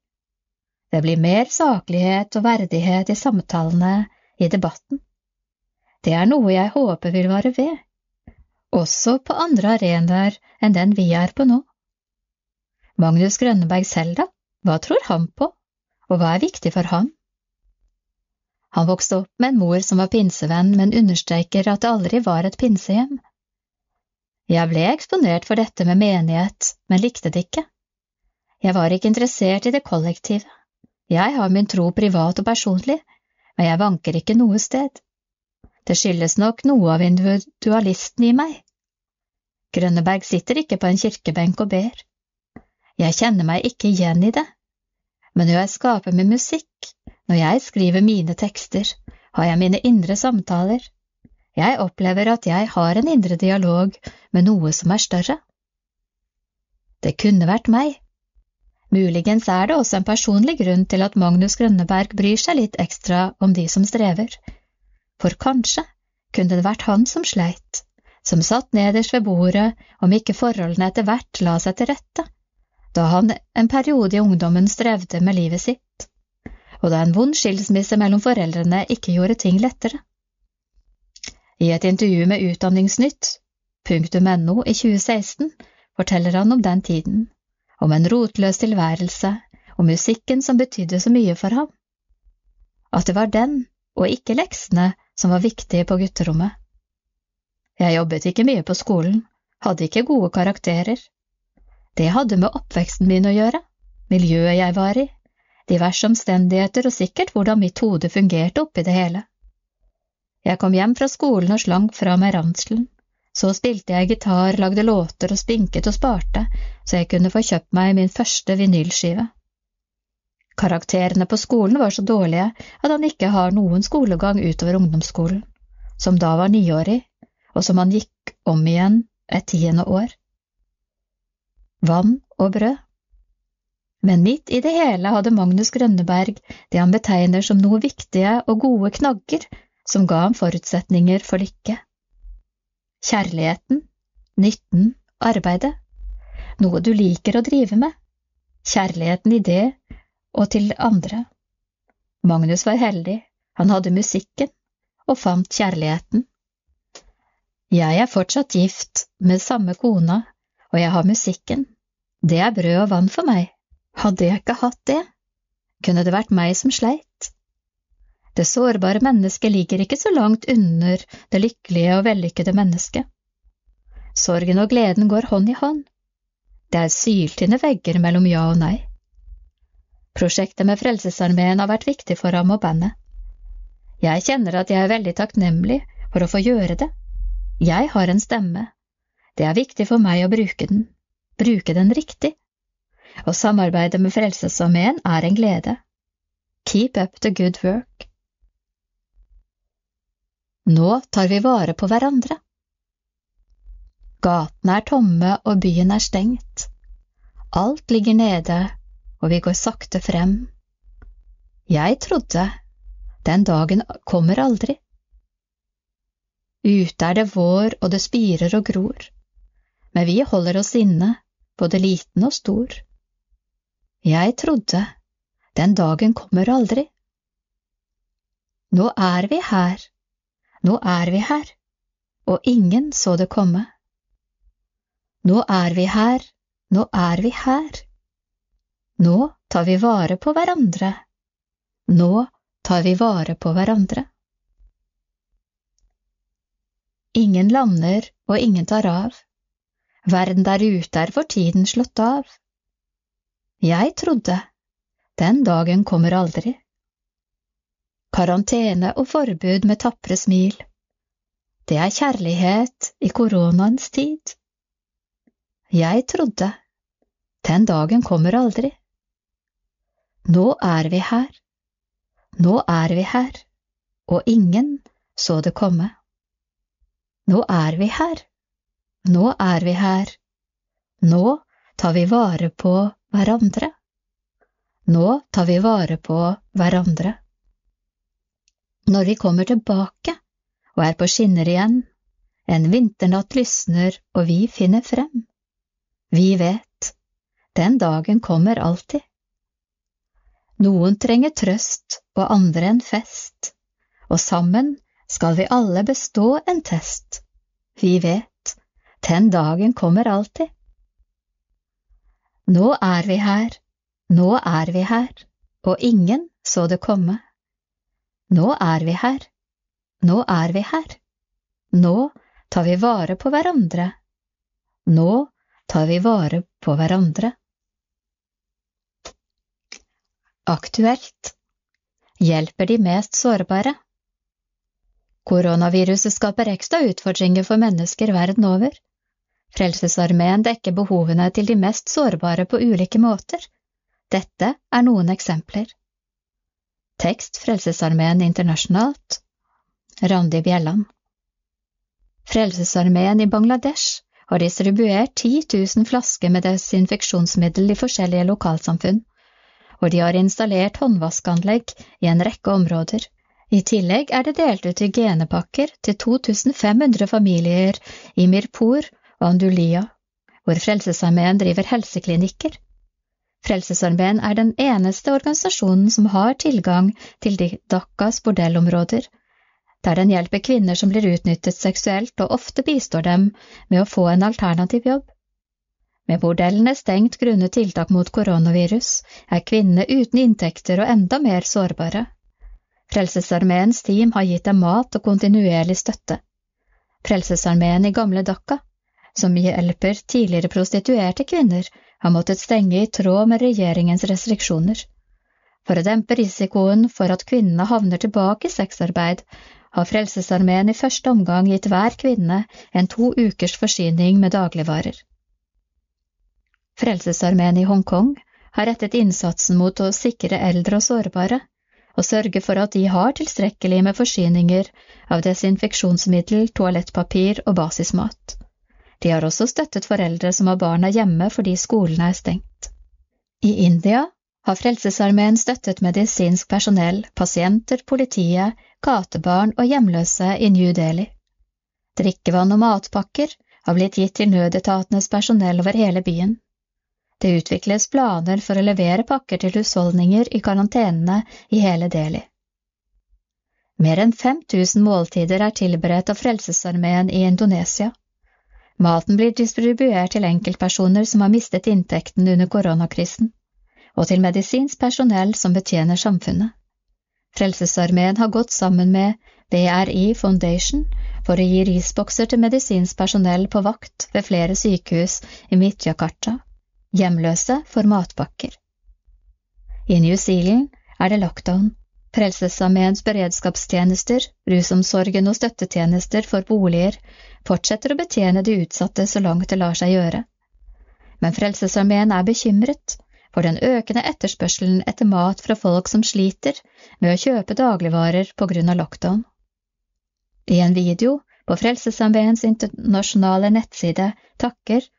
Det blir mer saklighet og verdighet i samtalene, i debatten. Det er noe jeg håper vil vare ved, også på andre arenaer enn den vi er på nå. Magnus Grønneberg selv, da, hva tror han på, og hva er viktig for han? Han vokste opp med en mor som var pinsevenn, men understreker at det aldri var et pinsehjem. Jeg ble eksponert for dette med menighet, men likte det ikke. Jeg var ikke interessert i det kollektive. Jeg har min tro privat og personlig, men jeg vanker ikke noe sted. Det skyldes nok noe av individualisten i meg. Grønneberg sitter ikke på en kirkebenk og ber. Jeg kjenner meg ikke igjen i det, men når jeg skaper med musikk, når jeg skriver mine tekster, har jeg mine indre samtaler. Jeg opplever at jeg har en indre dialog med noe som er større. Det kunne vært meg. Muligens er det også en personlig grunn til at Magnus Grønneberg bryr seg litt ekstra om de som strever, for kanskje kunne det vært han som sleit, som satt nederst ved bordet om ikke forholdene etter hvert la seg til rette da han en periode i ungdommen strevde med livet sitt, og da en vond skilsmisse mellom foreldrene ikke gjorde ting lettere. I et intervju med Utdanningsnytt, .no i 2016, forteller han om den tiden, om en rotløs tilværelse og musikken som betydde så mye for ham. At det var den, og ikke leksene, som var viktige på gutterommet. Jeg jobbet ikke mye på skolen, hadde ikke gode karakterer, det hadde med oppveksten min å gjøre, miljøet jeg var i, diverse omstendigheter og sikkert hvordan mitt hode fungerte oppi det hele. Jeg kom hjem fra skolen og slang fra meg ranselen, så spilte jeg gitar, lagde låter og spinket og sparte, så jeg kunne få kjøpt meg min første vinylskive. Karakterene på skolen var så dårlige at han ikke har noen skolegang utover ungdomsskolen, som da var niårig, og som han gikk om igjen et tiende år vann og brød. Men midt i det hele hadde Magnus Grønneberg det han betegner som noe viktige og gode knagger som ga ham forutsetninger for lykke. Kjærligheten, nytten, arbeidet, noe du liker å drive med, kjærligheten i det og til andre. Magnus var heldig, han hadde musikken og fant kjærligheten. Jeg er fortsatt gift med samme kona og jeg har musikken. Det er brød og vann for meg. Hadde jeg ikke hatt det, kunne det vært meg som sleit. Det sårbare mennesket ligger ikke så langt under det lykkelige og vellykkede mennesket. Sorgen og gleden går hånd i hånd. Det er syltynne vegger mellom ja og nei. Prosjektet med Frelsesarmeen har vært viktig for ham og bandet. Jeg kjenner at jeg er veldig takknemlig for å få gjøre det. Jeg har en stemme, det er viktig for meg å bruke den, bruke den riktig. Å samarbeide med Frelsesarmeen er en glede. Keep up the good work. Nå tar vi vare på hverandre. Gatene er tomme og byen er stengt. Alt ligger nede, og vi går sakte frem. Jeg trodde den dagen kommer aldri. Ute er det vår, og det spirer og gror men vi holder oss inne, både liten og stor. Jeg trodde den dagen kommer aldri. Nå er vi her, nå er vi her, og ingen så det komme. Nå er vi her, nå er vi her. Nå tar vi vare på hverandre. Nå tar vi vare på hverandre. Ingen lander og ingen tar av. Verden der ute er for tiden slått av. Jeg trodde den dagen kommer aldri. Karantene og forbud med tapre smil. Det er kjærlighet i koronaens tid. Jeg trodde. Den dagen kommer aldri. Nå er vi her. Nå er vi her, og ingen så det komme. Nå er vi her. Nå er vi her. Nå tar vi vare på hverandre. Nå tar vi vare på hverandre. Når vi kommer tilbake og er på skinner igjen, en vinternatt lysner og vi finner frem. Vi vet, den dagen kommer alltid. Noen trenger trøst og andre en fest, og sammen skal vi alle bestå en test. Vi vet, den dagen kommer alltid. Nå er vi her, nå er vi her, og ingen så det komme. Nå er vi her, nå er vi her, nå tar vi vare på hverandre, nå tar vi vare på hverandre. Aktuelt hjelper de mest sårbare. Koronaviruset skaper ekstra utfordringer for mennesker verden over. Frelsesarmeen dekker behovene til de mest sårbare på ulike måter. Dette er noen eksempler. Tekst Frelsesarmeen internasjonalt Randi Bjelland Frelsesarmeen i Bangladesh har distribuert 10 000 flasker med desinfeksjonsmiddel i forskjellige lokalsamfunn, og de har installert håndvaskanlegg i en rekke områder. I tillegg er det delt ut hygienepakker til 2500 familier i Mirpur og Andulia, hvor Frelsesarmeen driver helseklinikker. Frelsesarmeen er den eneste organisasjonen som har tilgang til de dakkas bordellområder, der den hjelper kvinner som blir utnyttet seksuelt og ofte bistår dem med å få en alternativ jobb. Med bordellene stengt grunnet tiltak mot koronavirus, er kvinnene uten inntekter og enda mer sårbare. Frelsesarmeens team har gitt dem mat og kontinuerlig støtte. Frelsesarmeen i gamle Dhaka, som hjelper tidligere prostituerte kvinner, har måttet stenge i tråd med regjeringens restriksjoner. For å dempe risikoen for at kvinnene havner tilbake i sexarbeid, har Frelsesarmeen i første omgang gitt hver kvinne en to ukers forsyning med dagligvarer. Frelsesarmeen i Hongkong har rettet innsatsen mot å sikre eldre og sårbare, og sørge for at de har tilstrekkelig med forsyninger av desinfeksjonsmiddel, toalettpapir og basismat. De har også støttet foreldre som har barna hjemme fordi skolene er stengt. I India har Frelsesarmeen støttet medisinsk personell, pasienter, politiet, gatebarn og hjemløse i New Delhi. Drikkevann og matpakker har blitt gitt til nødetatenes personell over hele byen. Det utvikles planer for å levere pakker til husholdninger i karantenene i hele Delhi. Mer enn 5000 måltider er tilberedt av Frelsesarmeen i Indonesia. Maten blir distribuert til enkeltpersoner som har mistet inntekten under koronakrisen, og til medisinsk personell som betjener samfunnet. Frelsesarmeen har gått sammen med BRI Foundation for å gi risbokser til medisinsk personell på vakt ved flere sykehus i Midt-Jakarta. Hjemløse får matpakker. I New Zealand er det lockdown. Frelsesarmeens beredskapstjenester, rusomsorgen og støttetjenester for boliger fortsetter å betjene de utsatte så langt det lar seg gjøre. Men Frelsesarmeen er bekymret for den økende etterspørselen etter mat fra folk som sliter med å kjøpe dagligvarer på grunn av lockdown. I en video på Frelsesarmeens internasjonale nettside takker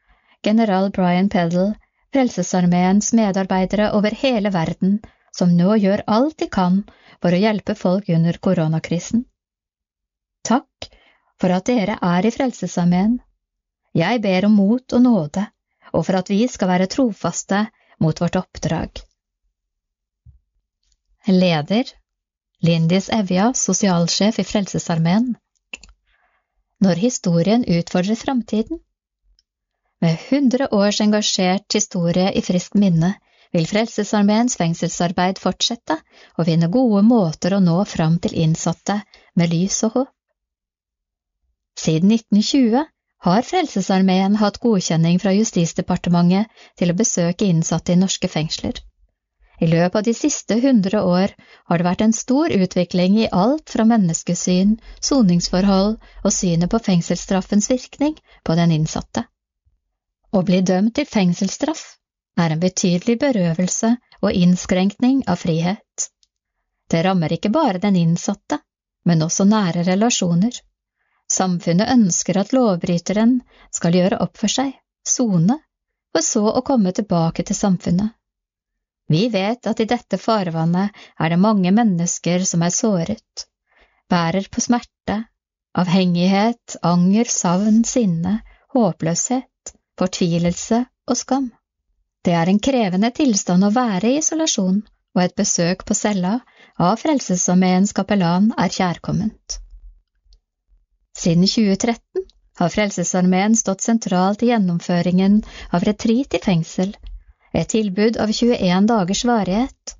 general Brian Peddle Frelsesarmeens medarbeidere over hele verden som nå gjør alt de kan for å hjelpe folk under koronakrisen. Takk for at dere er i Frelsesarmeen. Jeg ber om mot og nåde, og for at vi skal være trofaste mot vårt oppdrag. Leder Lindis Evja, sosialsjef i Frelsesarmeen. Når historien utfordrer framtiden. Med hundre års engasjert historie i friskt minne vil Frelsesarmeens fengselsarbeid fortsette og finne gode måter å nå fram til innsatte med lys og håp. Siden 1920 har Frelsesarmeen hatt godkjenning fra Justisdepartementet til å besøke innsatte i norske fengsler. I løpet av de siste hundre år har det vært en stor utvikling i alt fra menneskesyn, soningsforhold og synet på fengselsstraffens virkning på den innsatte. Å bli dømt til fengselsstraff er en betydelig berøvelse og innskrenkning av frihet. Det rammer ikke bare den innsatte, men også nære relasjoner. Samfunnet ønsker at lovbryteren skal gjøre opp for seg, sone, for så å komme tilbake til samfunnet. Vi vet at i dette farvannet er det mange mennesker som er såret, bærer på smerte, avhengighet, anger, savn, sinne, håpløshet, fortvilelse og skam. Det er en krevende tilstand å være i isolasjon, og et besøk på cella av Frelsesarmeens kapellan er kjærkomment. Siden 2013 har Frelsesarmeen stått sentralt i gjennomføringen av retreat i fengsel et tilbud av 21 dagers varighet.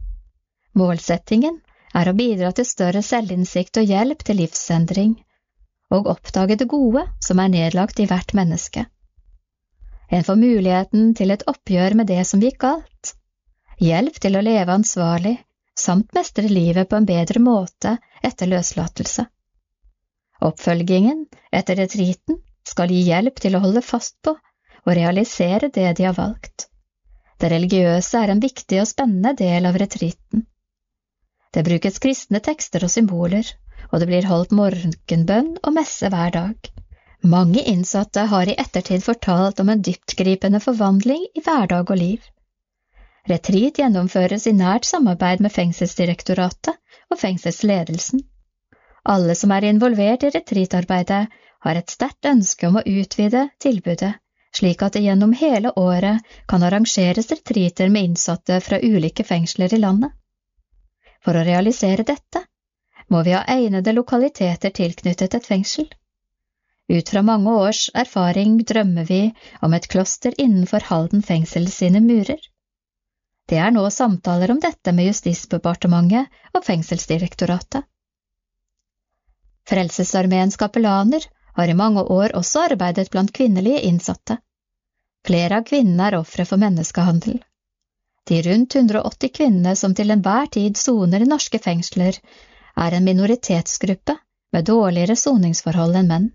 Målsettingen er å bidra til større selvinnsikt og hjelp til livsendring, og oppdage det gode som er nedlagt i hvert menneske. En får muligheten til et oppgjør med det som gikk galt, hjelp til å leve ansvarlig, samt mestre livet på en bedre måte etter løslatelse. Oppfølgingen etter retriten skal gi hjelp til å holde fast på og realisere det de har valgt. Det religiøse er en viktig og spennende del av retriten. Det brukes kristne tekster og symboler, og det blir holdt morgenbønn og messe hver dag. Mange innsatte har i ettertid fortalt om en dyptgripende forvandling i hverdag og liv. Retreat gjennomføres i nært samarbeid med Fengselsdirektoratet og fengselsledelsen. Alle som er involvert i retreatarbeidet, har et sterkt ønske om å utvide tilbudet slik at det gjennom hele året kan arrangeres retreater med innsatte fra ulike fengsler i landet. For å realisere dette må vi ha egnede lokaliteter tilknyttet et fengsel. Ut fra mange års erfaring drømmer vi om et kloster innenfor Halden fengsel sine murer. Det er nå samtaler om dette med Justisdepartementet og Fengselsdirektoratet. Frelsesarmeens kapellaner har i mange år også arbeidet blant kvinnelige innsatte. Flere av kvinnene er ofre for menneskehandel. De rundt 180 kvinnene som til enhver tid soner i norske fengsler, er en minoritetsgruppe med dårligere soningsforhold enn menn.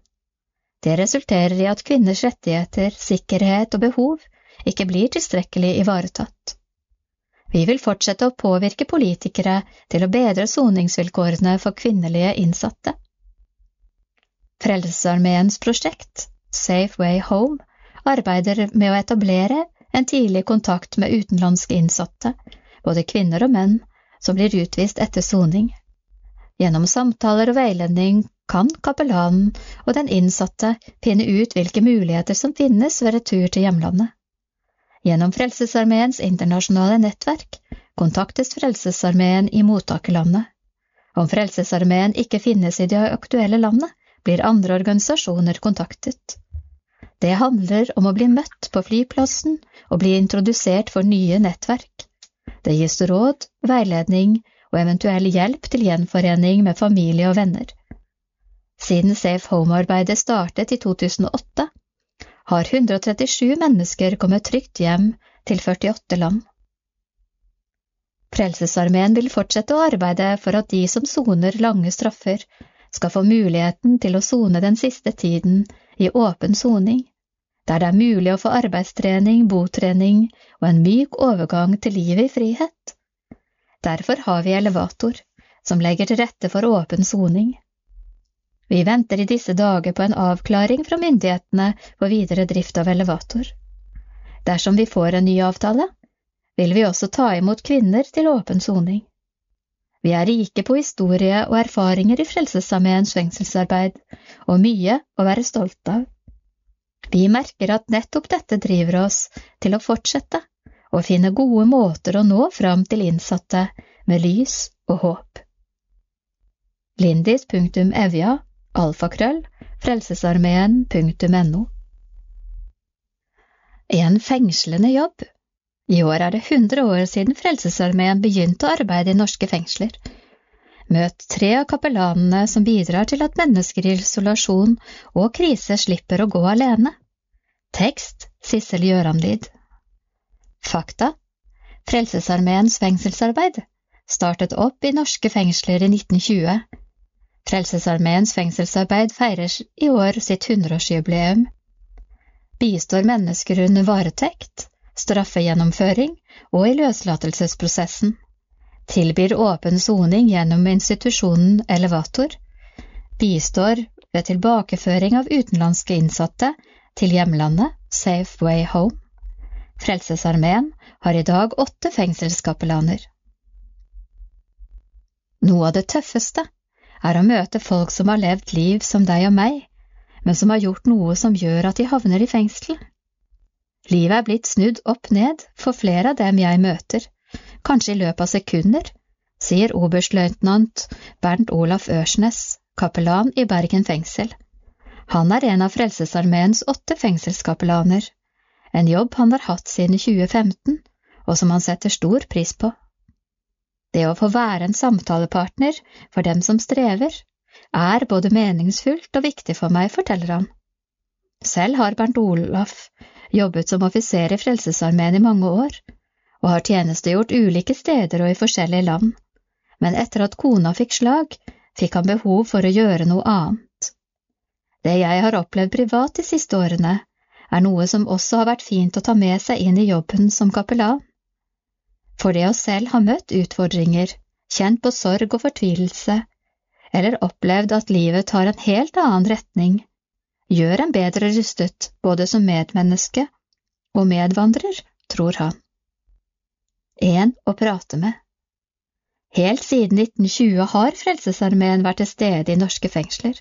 Det resulterer i at kvinners rettigheter, sikkerhet og behov ikke blir tilstrekkelig ivaretatt. Vi vil fortsette å påvirke politikere til å bedre soningsvilkårene for kvinnelige innsatte. Frelsesarmeens prosjekt, Safe Way Home, arbeider med å etablere en tidlig kontakt med utenlandske innsatte, både kvinner og menn, som blir utvist etter soning. Gjennom samtaler og veiledning kan kapellanen og den innsatte finne ut hvilke muligheter som finnes ved retur til hjemlandet. Gjennom Frelsesarmeens internasjonale nettverk kontaktes Frelsesarmeen i mottakerlandet. Om Frelsesarmeen ikke finnes i det aktuelle landet, blir andre organisasjoner kontaktet. Det handler om å bli møtt på flyplassen og bli introdusert for nye nettverk. Det gis råd, veiledning og eventuell hjelp til gjenforening med familie og venner. Siden Safe Home-arbeidet startet i 2008, har 137 mennesker kommet trygt hjem til 48 land. Frelsesarmeen vil fortsette å arbeide for at de som soner lange straffer, skal få muligheten til å sone den siste tiden i åpen soning, der det er mulig å få arbeidstrening, botrening og en myk overgang til livet i frihet. Derfor har vi elevator, som legger til rette for åpen soning. Vi venter i disse dager på en avklaring fra myndighetene for videre drift av elevator. Dersom vi får en ny avtale, vil vi også ta imot kvinner til åpen soning. Vi er rike på historie og erfaringer i Frelsesarmeens fengselsarbeid, og mye å være stolt av. Vi merker at nettopp dette driver oss til å fortsette og finne gode måter å nå fram til innsatte med lys og håp. Lindis.evja, alfakrøll, frelsesarmeen.no En fengslende jobb i år er det 100 år siden Frelsesarmeen begynte å arbeide i norske fengsler. Møt tre av kapellanene som bidrar til at mennesker i isolasjon og krise slipper å gå alene. Tekst Sissel Gjøranlid Fakta Frelsesarmeens fengselsarbeid startet opp i norske fengsler i 1920. Frelsesarmeens fengselsarbeid feirer i år sitt 100-årsjubileum. Bistår mennesker under varetekt, straffegjennomføring og i løslatelsesprosessen. Tilbyr åpen soning gjennom institusjonen Elevator. Bistår ved tilbakeføring av utenlandske innsatte til hjemlandet Safe Way Home. Frelsesarmeen har i dag åtte fengselskapellaner. Noe av det tøffeste er å møte folk som har levd liv som deg og meg, men som har gjort noe som gjør at de havner i fengsel. Livet er blitt snudd opp ned for flere av dem jeg møter, kanskje i løpet av sekunder, sier oberstløytnant Bernt Olaf Ørsnes, kapellan i Bergen fengsel. Han er en av Frelsesarmeens åtte fengselskapellaner, en jobb han har hatt siden 2015, og som han setter stor pris på. Det å få være en samtalepartner for dem som strever, er både meningsfullt og viktig for meg, forteller han. Selv har Bernt Olaf jobbet som offiser i Frelsesarmeen i mange år, og har tjenestegjort ulike steder og i forskjellige land, men etter at kona fikk slag, fikk han behov for å gjøre noe annet. Det jeg har opplevd privat de siste årene, er noe som også har vært fint å ta med seg inn i jobben som kapellan. For det å selv ha møtt utfordringer, kjent på sorg og fortvilelse, eller opplevd at livet tar en helt annen retning, gjør en bedre rustet både som medmenneske og medvandrer, tror han. En å prate med. Helt siden 1920 har Frelsesarmeen vært til stede i norske fengsler.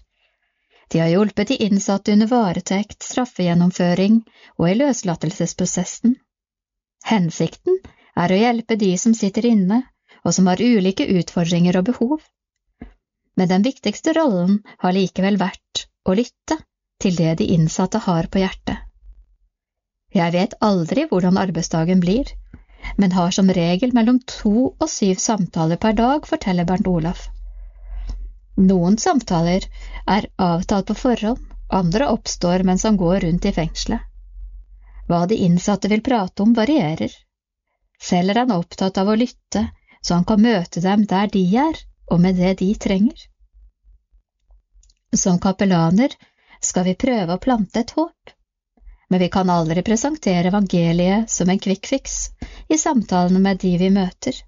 De har hjulpet de innsatte under varetekt, straffegjennomføring og i løslatelsesprosessen. Hensikten er å hjelpe de som sitter inne, og som har ulike utfordringer og behov. Men den viktigste rollen har likevel vært å lytte til det de innsatte har på hjertet. Jeg vet aldri hvordan arbeidsdagen blir, men har som regel mellom to og syv samtaler per dag, forteller Bernt Olaf. Noen samtaler er avtalt på forhånd, andre oppstår mens han går rundt i fengselet. Hva de innsatte vil prate om, varierer. Selv er han opptatt av å lytte, så han kan møte dem der de er, og med det de trenger. Som kapellaner skal vi prøve å plante et håp, men vi kan aldri presentere evangeliet som en kvikkfiks i samtalene med de vi møter.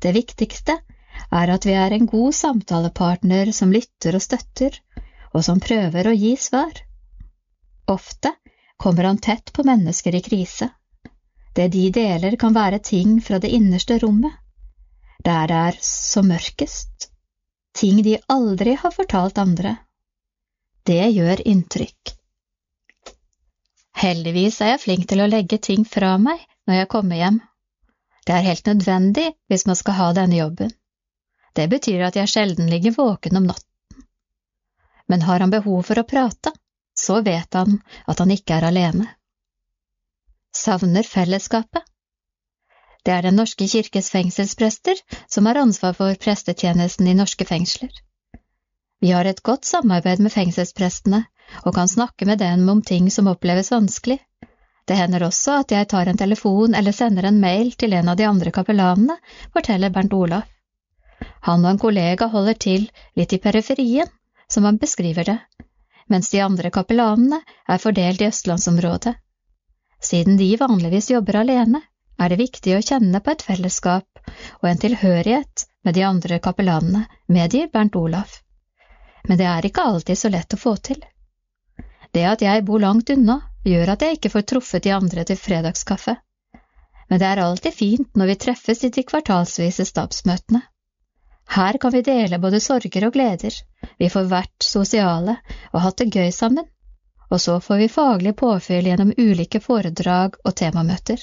Det viktigste er at vi er en god samtalepartner som lytter og støtter, og som prøver å gi svar. Ofte kommer han tett på mennesker i krise. Det de deler kan være ting fra det innerste rommet, der det er som mørkest, ting de aldri har fortalt andre. Det gjør inntrykk. Heldigvis er jeg flink til å legge ting fra meg når jeg kommer hjem. Det er helt nødvendig hvis man skal ha denne jobben. Det betyr at jeg sjelden ligger våken om natten. Men har han behov for å prate, så vet han at han ikke er alene savner fellesskapet. Det er Den norske kirkes fengselsprester som har ansvar for prestetjenesten i norske fengsler. Vi har et godt samarbeid med fengselsprestene og kan snakke med dem om ting som oppleves vanskelig. Det hender også at jeg tar en telefon eller sender en mail til en av de andre kapellanene, forteller Bernt Olaf. Han og en kollega holder til litt i periferien, som han beskriver det, mens de andre kapellanene er fordelt i østlandsområdet. Siden de vanligvis jobber alene, er det viktig å kjenne på et fellesskap og en tilhørighet med de andre kapellanene, medgir Bernt Olaf. Men det er ikke alltid så lett å få til. Det at jeg bor langt unna, gjør at jeg ikke får truffet de andre til fredagskaffe. Men det er alltid fint når vi treffes i de kvartalsvise stabsmøtene. Her kan vi dele både sorger og gleder, vi får vært sosiale og hatt det gøy sammen, og så får vi faglig påfyll gjennom ulike foredrag og temamøter.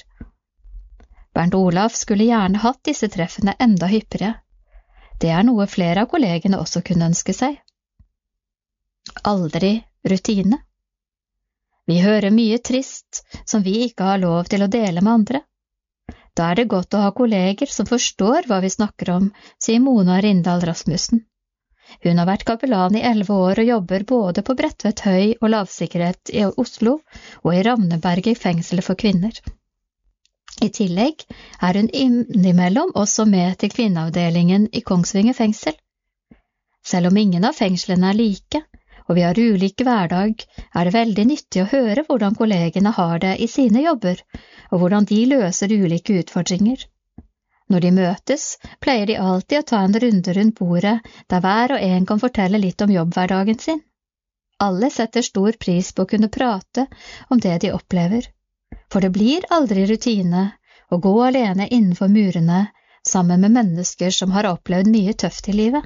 Bernt Olaf skulle gjerne hatt disse treffene enda hyppigere. Det er noe flere av kollegene også kunne ønske seg. Aldri rutine. Vi hører mye trist som vi ikke har lov til å dele med andre. Da er det godt å ha kolleger som forstår hva vi snakker om, sier Mona Rindal Rasmussen. Hun har vært kapellan i elleve år og jobber både på Bredtvet høy og lavsikkerhet i Oslo og i Ravneberget fengselet for kvinner. I tillegg er hun innimellom også med til kvinneavdelingen i Kongsvinger fengsel. Selv om ingen av fengslene er like, og vi har ulik hverdag, er det veldig nyttig å høre hvordan kollegene har det i sine jobber, og hvordan de løser ulike utfordringer. Når de møtes, pleier de alltid å ta en runde rundt bordet der hver og en kan fortelle litt om jobbhverdagen sin. Alle setter stor pris på å kunne prate om det de opplever, for det blir aldri rutine å gå alene innenfor murene sammen med mennesker som har opplevd mye tøft i livet.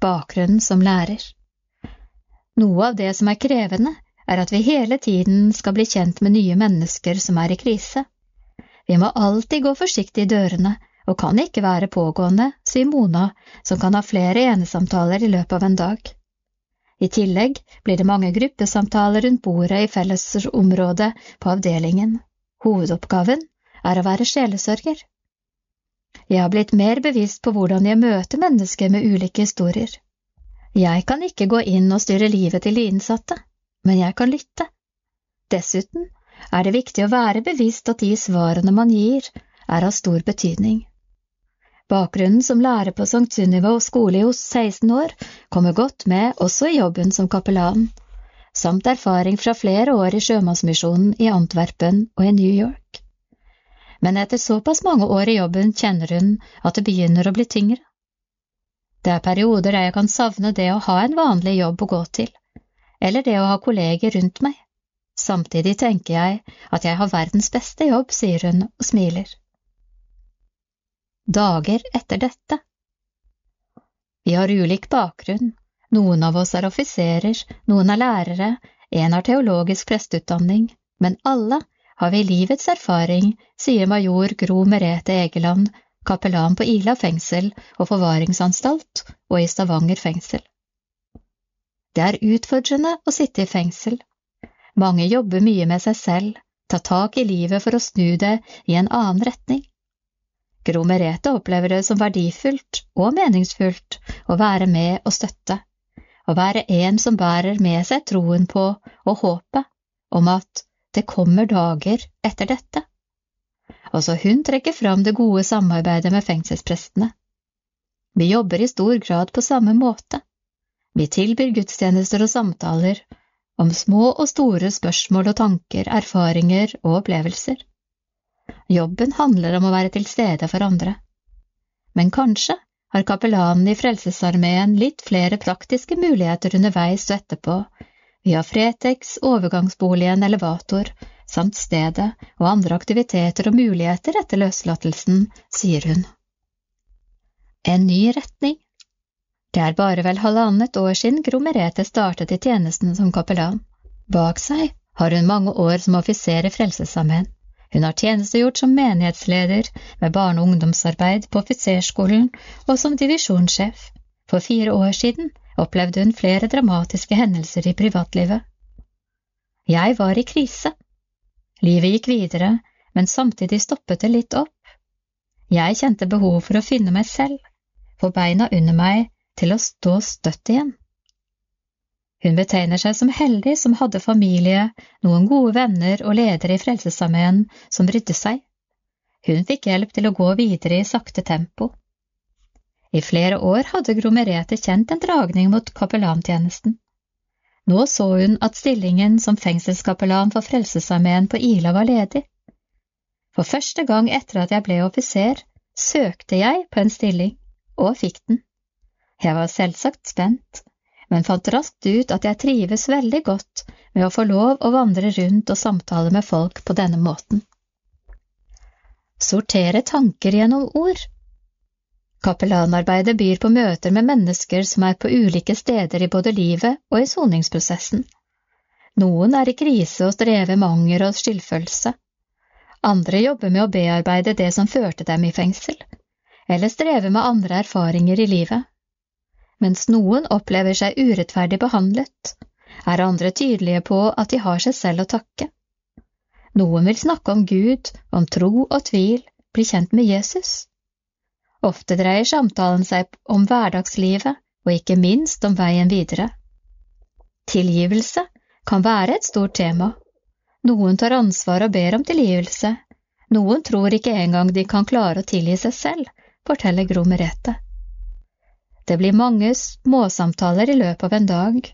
Bakgrunnen som lærer Noe av det som er krevende, er at vi hele tiden skal bli kjent med nye mennesker som er i krise. Vi må alltid gå forsiktig i dørene og kan ikke være pågående, sier Mona, som kan ha flere enesamtaler i løpet av en dag. I tillegg blir det mange gruppesamtaler rundt bordet i fellesområdet på avdelingen. Hovedoppgaven er å være sjelesørger. Jeg har blitt mer bevisst på hvordan jeg møter mennesker med ulike historier. Jeg kan ikke gå inn og styre livet til de innsatte, men jeg kan lytte. Dessuten er det viktig å være bevisst at de svarene man gir, er av stor betydning. Bakgrunnen som lærer på St. Sunniva og skole i 16 år kommer godt med også i jobben som kapellan, samt erfaring fra flere år i Sjømannsmisjonen i Antwerpen og i New York. Men etter såpass mange år i jobben kjenner hun at det begynner å bli tyngre. Det er perioder der jeg kan savne det å ha en vanlig jobb å gå til, eller det å ha kolleger rundt meg. Samtidig tenker jeg at jeg har verdens beste jobb, sier hun og smiler dager etter dette. Vi har ulik bakgrunn, noen av oss er offiserer, noen er lærere, en har teologisk presteutdanning, men alle har vi livets erfaring, sier major Gro Merete Egeland, kapellan på Ila fengsel og forvaringsanstalt og i Stavanger fengsel. Det er utfordrende å sitte i fengsel. Mange jobber mye med seg selv, tar tak i livet for å snu det i en annen retning. Gro Merete opplever det som verdifullt og meningsfullt å være med og støtte, å være en som bærer med seg troen på og håpet om at det kommer dager etter dette. Også hun trekker fram det gode samarbeidet med fengselsprestene. Vi jobber i stor grad på samme måte. Vi tilbyr gudstjenester og samtaler om små og store spørsmål og tanker, erfaringer og opplevelser. Jobben handler om å være til stede for andre. Men kanskje har kapellanen i Frelsesarmeen litt flere praktiske muligheter underveis og etterpå, via Fretex, overgangsboligen, elevator, samt stedet og andre aktiviteter og muligheter etter løslatelsen, sier hun. En ny retning. Det er bare vel halvannet år siden Gro Merete startet i tjenesten som kapellan. Bak seg har hun mange år som offiser i Frelsesarmeen. Hun har tjenestegjort som menighetsleder med barne- og ungdomsarbeid på offiserskolen og som divisjonssjef. For fire år siden opplevde hun flere dramatiske hendelser i privatlivet. Jeg var i krise. Livet gikk videre, men samtidig stoppet det litt opp. Jeg kjente behov for å finne meg selv, få beina under meg til å stå støtt igjen. Hun betegner seg som heldig som hadde familie, noen gode venner og ledere i Frelsesarmeen som brydde seg. Hun fikk hjelp til å gå videre i sakte tempo. I flere år hadde Gro Merete kjent en dragning mot kapellantjenesten. Nå så hun at stillingen som fengselskapellan for Frelsesarmeen på Ila var ledig. For første gang etter at jeg ble offiser, søkte jeg på en stilling, og fikk den. Jeg var selvsagt spent, men fant raskt ut at jeg trives veldig godt med å få lov å vandre rundt og samtale med folk på denne måten. Sortere tanker gjennom ord Kapellanarbeidet byr på møter med mennesker som er på ulike steder i både livet og i soningsprosessen. Noen er i krise og strever med anger og skyldfølelse. Andre jobber med å bearbeide det som førte dem i fengsel, eller strever med andre erfaringer i livet mens noen opplever seg urettferdig behandlet, er andre tydelige på at de har seg selv å takke. Noen vil snakke om Gud, om tro og tvil, bli kjent med Jesus. Ofte dreier samtalen seg om hverdagslivet og ikke minst om veien videre. Tilgivelse kan være et stort tema. Noen tar ansvar og ber om tilgivelse, Noen tror ikke engang de kan klare å tilgi seg selv, forteller Gro Merete. Det blir mange småsamtaler i løpet av en dag,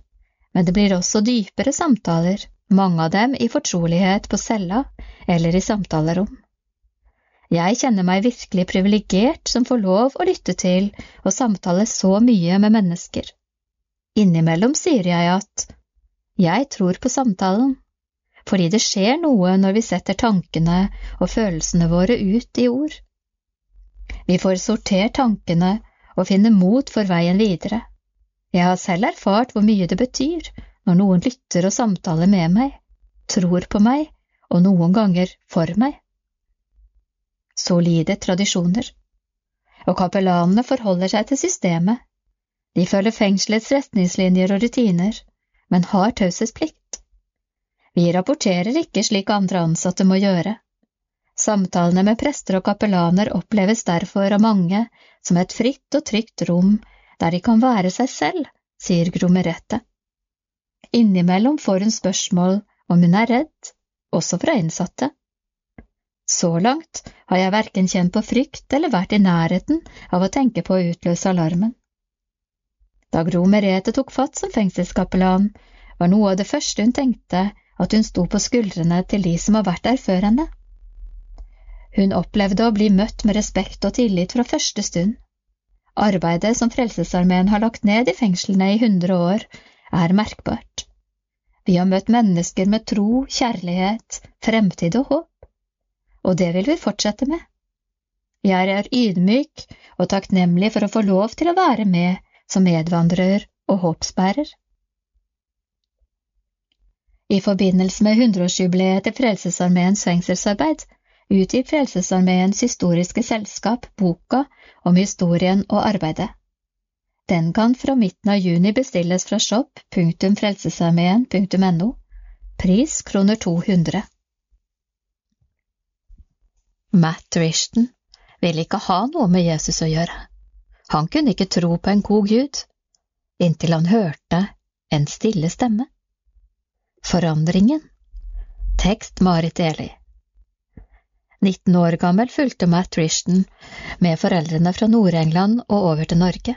men det blir også dypere samtaler, mange av dem i fortrolighet på cella eller i samtalerom. Jeg kjenner meg virkelig privilegert som får lov å lytte til og samtale så mye med mennesker. Innimellom sier jeg at jeg tror på samtalen, fordi det skjer noe når vi setter tankene og følelsene våre ut i ord. Vi får sortert tankene og finne mot for veien videre. Jeg har selv erfart hvor mye det betyr når noen lytter og samtaler med meg, tror på meg og noen ganger for meg. Solide tradisjoner. Og kapellanene forholder seg til systemet. De følger fengselets retningslinjer og rutiner, men har taushetsplikt. Vi rapporterer ikke slik andre ansatte må gjøre. Samtalene med prester og kapellaner oppleves derfor av mange som et fritt og trygt rom der de kan være seg selv, sier Gro Merete. Innimellom får hun spørsmål om hun er redd, også fra innsatte. Så langt har jeg verken kjent på frykt eller vært i nærheten av å tenke på å utløse alarmen. Da Gro Merete tok fatt som fengselskapellan, var noe av det første hun tenkte at hun sto på skuldrene til de som har vært der før henne. Hun opplevde å bli møtt med respekt og tillit fra første stund. Arbeidet som Frelsesarmeen har lagt ned i fengslene i hundre år, er merkbart. Vi har møtt mennesker med tro, kjærlighet, fremtid og håp, og det vil vi fortsette med. Jeg er ydmyk og takknemlig for å få lov til å være med som medvandrer og håpsbærer. I forbindelse med hundreårsjubileet til Frelsesarmeens fengselsarbeid utgir Frelsesarmeens historiske selskap boka om historien og arbeidet. Den kan fra midten av juni bestilles fra shop.frelsesarmeen.no. Pris kroner 200. Matt Rishton ville ikke ha noe med Jesus å gjøre. Han kunne ikke tro på en god gud, inntil han hørte en stille stemme. Forandringen. Tekst Marit Eli. 19 år gammel fulgte Matt Rishton med foreldrene fra Nord-England og over til Norge.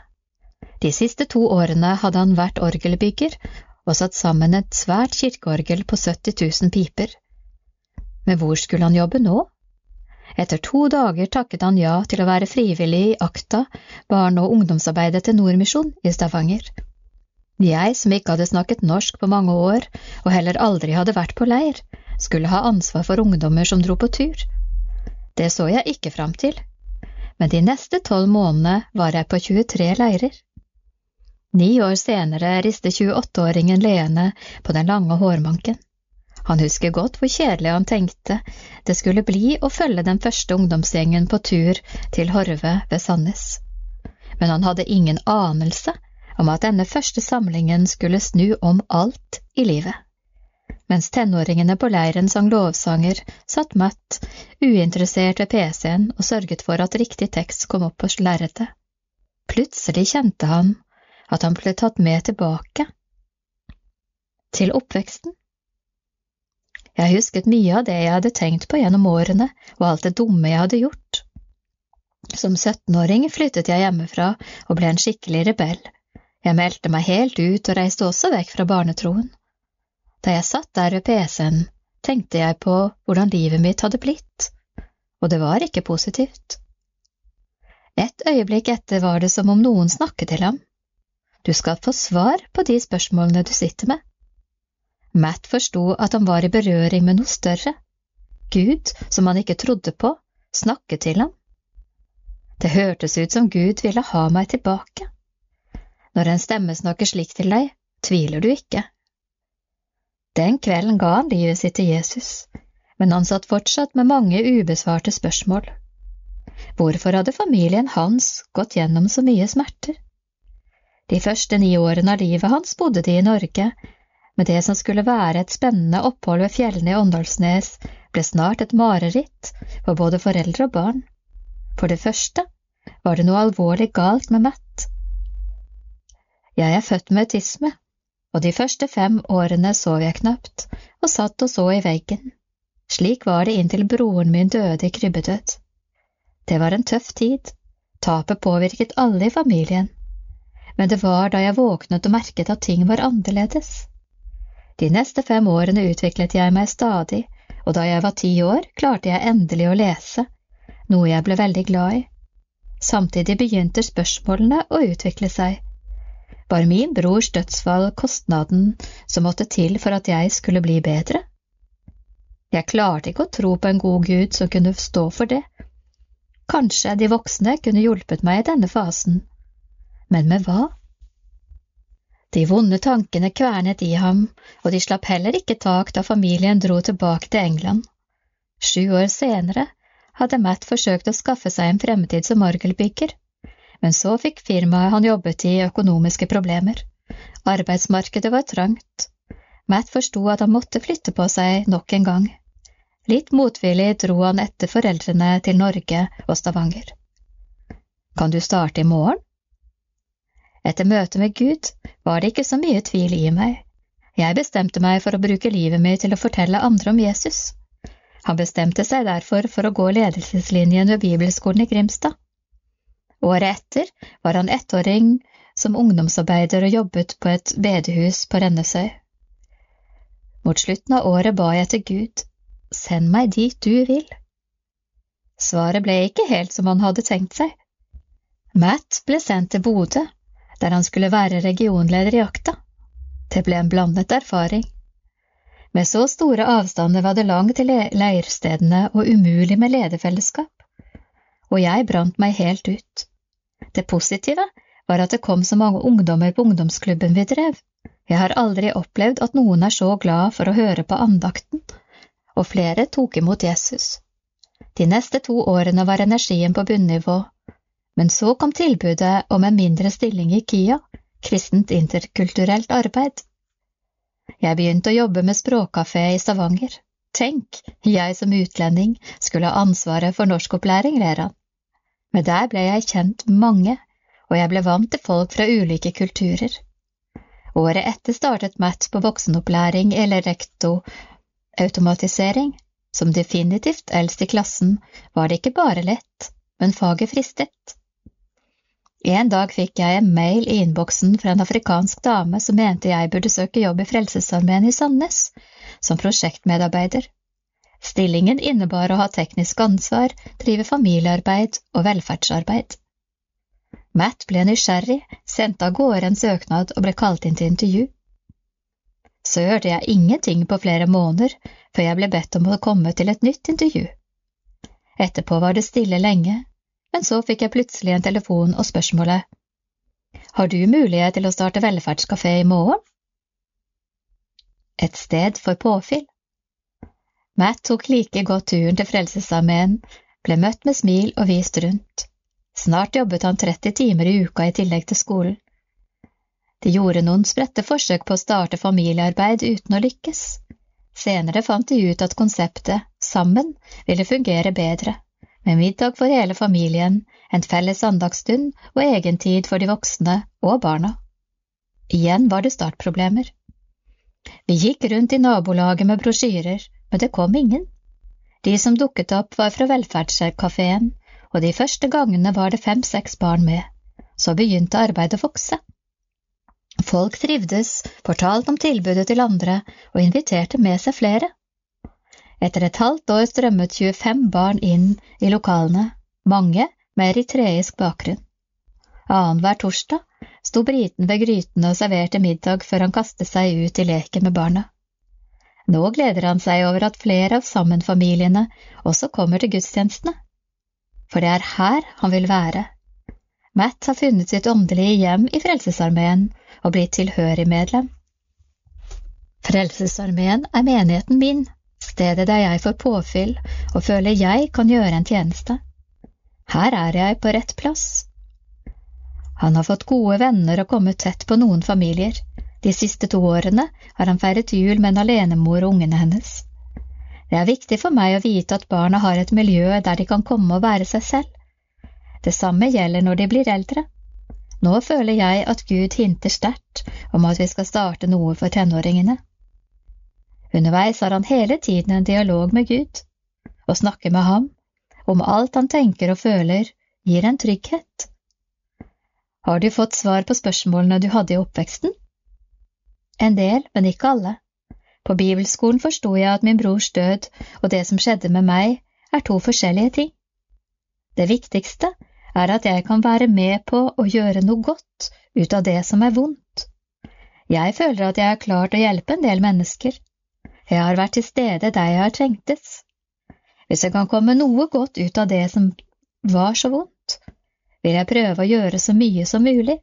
De siste to årene hadde han vært orgelbygger og satt sammen et svært kirkeorgel på 70 000 piper. Men hvor skulle han jobbe nå? Etter to dager takket han ja til å være frivillig i AKTA, barne- og ungdomsarbeidet til Nordmisjon i Stavanger. Jeg, som ikke hadde snakket norsk på mange år, og heller aldri hadde vært på leir, skulle ha ansvar for ungdommer som dro på tur. Det så jeg ikke fram til, men de neste tolv månedene var jeg på 23 leirer. Ni år senere rister 28-åringen Lene på den lange hårmanken. Han husker godt hvor kjedelig han tenkte det skulle bli å følge den første ungdomsgjengen på tur til Horve ved Sandnes. Men han hadde ingen anelse om at denne første samlingen skulle snu om alt i livet. Mens tenåringene på leiren sang lovsanger, satt Matt uinteressert ved PC-en og sørget for at riktig tekst kom opp på lerretet. Plutselig kjente han at han ble tatt med tilbake. Til oppveksten. Jeg husket mye av det jeg hadde tenkt på gjennom årene, og alt det dumme jeg hadde gjort. Som 17-åring flyttet jeg hjemmefra og ble en skikkelig rebell. Jeg meldte meg helt ut og reiste også vekk fra barnetroen. Da jeg satt der ved PC-en, tenkte jeg på hvordan livet mitt hadde blitt, og det var ikke positivt. Et øyeblikk etter var det som om noen snakket til ham. Du skal få svar på de spørsmålene du sitter med. Matt forsto at han var i berøring med noe større. Gud, som han ikke trodde på, snakket til ham. Det hørtes ut som Gud ville ha meg tilbake. Når en stemme snakker slik til deg, tviler du ikke, den kvelden ga han livet sitt til Jesus, men han satt fortsatt med mange ubesvarte spørsmål. Hvorfor hadde familien hans gått gjennom så mye smerter? De første ni årene av livet hans bodde de i Norge, men det som skulle være et spennende opphold ved fjellene i Åndalsnes, ble snart et mareritt for både foreldre og barn. For det første var det noe alvorlig galt med Matt. Jeg er født med autisme, og de første fem årene sov jeg knapt og satt og så i veggen. Slik var det inntil broren min døde i krybbedød. Det var en tøff tid, tapet påvirket alle i familien, men det var da jeg våknet og merket at ting var annerledes. De neste fem årene utviklet jeg meg stadig, og da jeg var ti år, klarte jeg endelig å lese, noe jeg ble veldig glad i. Samtidig begynte spørsmålene å utvikle seg. Var min brors dødsfall kostnaden som måtte til for at jeg skulle bli bedre? Jeg klarte ikke å tro på en god Gud som kunne stå for det. Kanskje de voksne kunne hjulpet meg i denne fasen, men med hva? De vonde tankene kvernet i ham, og de slapp heller ikke tak da familien dro tilbake til England. Sju år senere hadde Matt forsøkt å skaffe seg en fremtid som orgelbygger, men så fikk firmaet han jobbet i økonomiske problemer. Arbeidsmarkedet var trangt, Matt forsto at han måtte flytte på seg nok en gang. Litt motvillig dro han etter foreldrene til Norge og Stavanger. Kan du starte i morgen? Etter møtet med Gud var det ikke så mye tvil i meg. Jeg bestemte meg for å bruke livet mitt til å fortelle andre om Jesus. Han bestemte seg derfor for å gå ledelseslinjen ved Bibelskolen i Grimstad. Året etter var han ettåring som ungdomsarbeider og jobbet på et bedehus på Rennesøy. Mot slutten av året ba jeg til Gud, send meg dit du vil. Svaret ble ikke helt som han hadde tenkt seg. Matt ble sendt til Bodø, der han skulle være regionleder i akta. Det ble en blandet erfaring. Med så store avstander var det langt til leirstedene og umulig med lederfellesskap, og jeg brant meg helt ut. Det positive var at det kom så mange ungdommer på ungdomsklubben vi drev, jeg har aldri opplevd at noen er så glad for å høre på andakten, og flere tok imot Jesus. De neste to årene var energien på bunnivå, men så kom tilbudet om en mindre stilling i KIA, kristent interkulturelt arbeid. Jeg begynte å jobbe med språkkafé i Stavanger. Tenk, jeg som utlending skulle ha ansvaret for norskopplæring, ler han. Men der ble jeg kjent mange, og jeg ble vant til folk fra ulike kulturer. Året etter startet Matt på voksenopplæring eller rektoautomatisering. Som definitivt eldst i klassen var det ikke bare lett, men faget fristet. En dag fikk jeg en mail i innboksen fra en afrikansk dame som mente jeg burde søke jobb i Frelsesarmeen i Sandnes, som prosjektmedarbeider. Stillingen innebar å ha teknisk ansvar, drive familiearbeid og velferdsarbeid. Matt ble nysgjerrig, sendte av gårde en søknad og ble kalt inn til intervju. Så hørte jeg ingenting på flere måneder før jeg ble bedt om å komme til et nytt intervju. Etterpå var det stille lenge, men så fikk jeg plutselig en telefon og spørsmålet Har du mulighet til å starte velferdskafé i morgen? Et sted for påfyll. Matt tok like godt turen til Frelsesarmeen, ble møtt med smil og vist rundt. Snart jobbet han 30 timer i uka i tillegg til skolen. De gjorde noen spredte forsøk på å starte familiearbeid uten å lykkes. Senere fant de ut at konseptet Sammen ville fungere bedre, med middag for hele familien, en felles andagsstund og egen tid for de voksne og barna. Igjen var det startproblemer. Vi gikk rundt i nabolaget med brosjyrer, men det kom ingen. De som dukket opp, var fra velferdskafeen, og de første gangene var det fem–seks barn med. Så begynte arbeidet å vokse. Folk trivdes, fortalte om tilbudet til andre og inviterte med seg flere. Etter et halvt år strømmet 25 barn inn i lokalene, mange med eritreisk bakgrunn. Annenhver torsdag sto briten ved grytene og serverte middag før han kastet seg ut i leken med barna. Nå gleder han seg over at flere av sammenfamiliene også kommer til gudstjenestene for det er her han vil være. Matt har funnet sitt åndelige hjem i Frelsesarmeen og blitt tilhørig medlem. Frelsesarmeen er menigheten min, stedet der jeg får påfyll og føler jeg kan gjøre en tjeneste. Her er jeg på rett plass. Han har fått gode venner og kommet tett på noen familier. De siste to årene har han feiret jul med en alenemor og ungene hennes. Det er viktig for meg å vite at barna har et miljø der de kan komme og være seg selv. Det samme gjelder når de blir eldre. Nå føler jeg at Gud hinter sterkt om at vi skal starte noe for tenåringene. Underveis har han hele tiden en dialog med Gud. Å snakke med ham om alt han tenker og føler, gir en trygghet. Har du fått svar på spørsmålene du hadde i oppveksten? En del, men ikke alle. På bibelskolen forsto jeg at min brors død og det som skjedde med meg, er to forskjellige ting. Det viktigste er at jeg kan være med på å gjøre noe godt ut av det som er vondt. Jeg føler at jeg har klart å hjelpe en del mennesker. Jeg har vært til stede der jeg har trengtes. Hvis jeg kan komme noe godt ut av det som var så vondt, vil jeg prøve å gjøre så mye som mulig.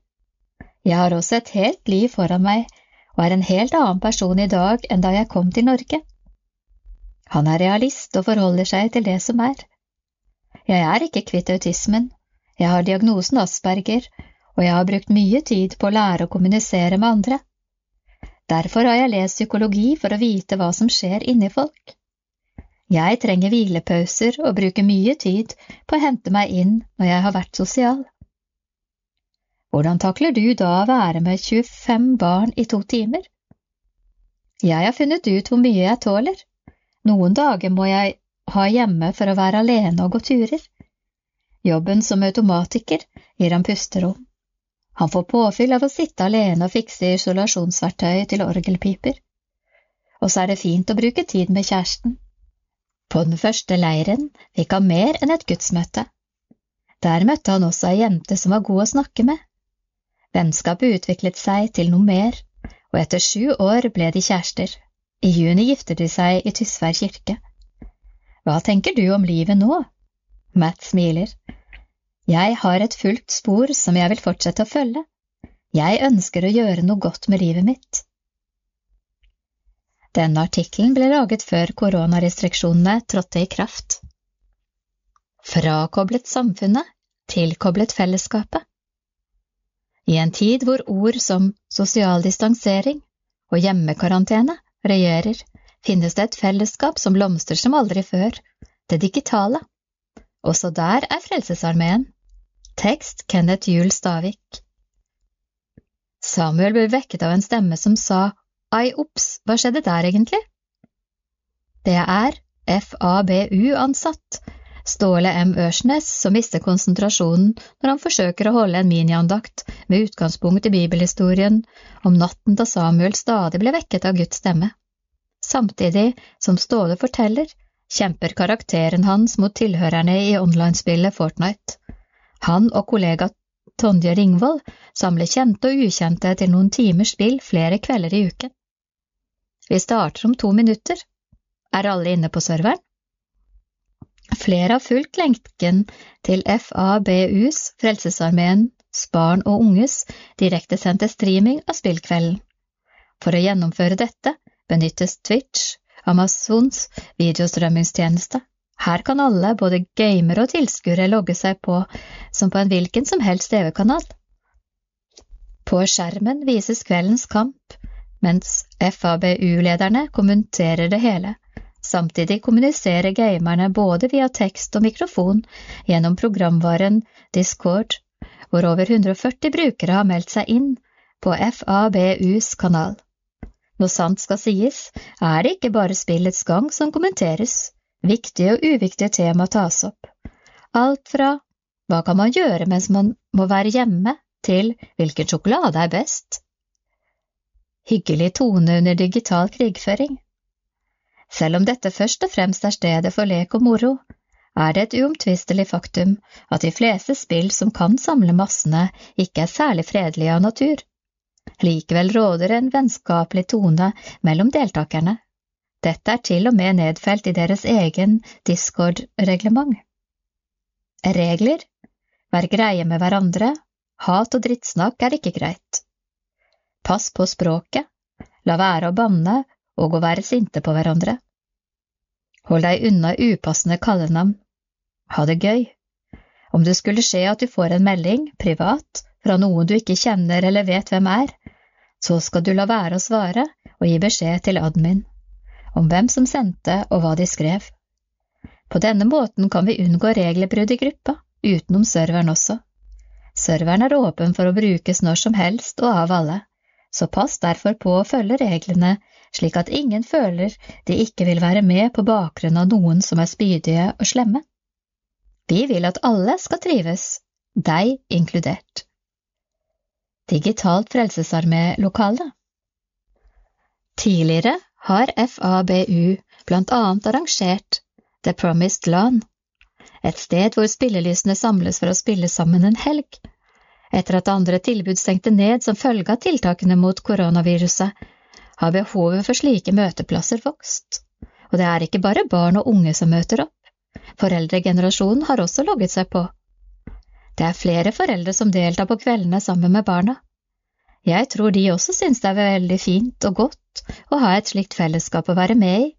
Jeg har også et helt liv foran meg og er en helt annen person i dag enn da jeg kom til Norge. Han er realist og forholder seg til det som er. Jeg er ikke kvitt autismen, jeg har diagnosen Asperger, og jeg har brukt mye tid på å lære å kommunisere med andre. Derfor har jeg lest psykologi for å vite hva som skjer inni folk. Jeg trenger hvilepauser og bruker mye tid på å hente meg inn når jeg har vært sosial. Hvordan takler du da å være med 25 barn i to timer? Jeg har funnet ut hvor mye jeg tåler. Noen dager må jeg ha hjemme for å være alene og gå turer. Jobben som automatiker gir ham pusterom. Han får påfyll av å sitte alene og fikse isolasjonsverktøy til orgelpiper. Og så er det fint å bruke tid med kjæresten. På den første leiren fikk han mer enn et gudsmøte. Der møtte han også ei jente som var god å snakke med. Vennskapet utviklet seg til noe mer, og etter sju år ble de kjærester. I juni gifter de seg i Tysvær kirke. Hva tenker du om livet nå? Matt smiler. Jeg har et fullt spor som jeg vil fortsette å følge. Jeg ønsker å gjøre noe godt med livet mitt. Denne artikkelen ble laget før koronarestriksjonene trådte i kraft. Frakoblet samfunnet, tilkoblet fellesskapet. I en tid hvor ord som sosial distansering og hjemmekarantene regjerer, finnes det et fellesskap som blomstrer som aldri før, det digitale. Også der er Frelsesarmeen. Tekst Kenneth Juel Stavik. Samuel ble vekket av en stemme som sa ai ops, hva skjedde der egentlig? Det er FABU-ansatt Ståle M. Ørsnes som mister konsentrasjonen når han forsøker å holde en miniandakt med utgangspunkt i bibelhistorien om natten da Samuel stadig ble vekket av Guds stemme. Samtidig som Ståle forteller, kjemper karakteren hans mot tilhørerne i online-spillet Fortnite. Han og kollega Tonje Ringvold samler kjente og ukjente til noen timers spill flere kvelder i uken. Vi starter om to minutter. Er alle inne på serveren? Flere har fulgt lenken til FABUs, Frelsesarmeens barn og unges direktesendte streaming av spillkvelden. For å gjennomføre dette benyttes Twitch, Amazons videostrømmingstjeneste. Her kan alle, både gamere og tilskuere, logge seg på som på en hvilken som helst TV-kanal. På skjermen vises kveldens kamp, mens FABU-lederne kommenterer det hele. Samtidig kommuniserer gamerne både via tekst og mikrofon gjennom programvaren Discord, hvor over 140 brukere har meldt seg inn på FABUs kanal. Når sant skal sies, er det ikke bare spillets gang som kommenteres, viktige og uviktige tema tas opp. Alt fra hva kan man gjøre mens man må være hjemme, til hvilken sjokolade er best. Hyggelig tone under digital krigføring. Selv om dette først og fremst er stedet for lek og moro, er det et uomtvistelig faktum at de fleste spill som kan samle massene, ikke er særlig fredelige av natur. Likevel råder en vennskapelig tone mellom deltakerne. Dette er til og med nedfelt i deres egen Discord-reglement. Regler Vær greie med hverandre, hat og drittsnakk er ikke greit. Pass på språket, la være å banne og å være sinte på hverandre. Hold deg unna upassende kallenavn. Ha det gøy. Om det skulle skje at du får en melding, privat, fra noen du ikke kjenner eller vet hvem er, så skal du la være å svare og gi beskjed til admin om hvem som sendte og hva de skrev. På denne måten kan vi unngå regelbrudd i gruppa, utenom serveren også. Serveren er åpen for å brukes når som helst og av alle, så pass derfor på å følge reglene slik at ingen føler de ikke vil være med på bakgrunn av noen som er spydige og slemme. Vi vil at alle skal trives, deg inkludert. Digitalt frelsesarmé-lokale Tidligere har FABU blant annet arrangert The Promised Land, et sted hvor spillelysene samles for å spille sammen en helg. Etter at andre tilbud stengte ned som følge av tiltakene mot koronaviruset, har behovet for slike møteplasser vokst. Og det er ikke bare barn og unge som møter opp. Foreldregenerasjonen har også logget seg på. Det er flere foreldre som deltar på kveldene sammen med barna. Jeg tror de også synes det er veldig fint og godt å ha et slikt fellesskap å være med i.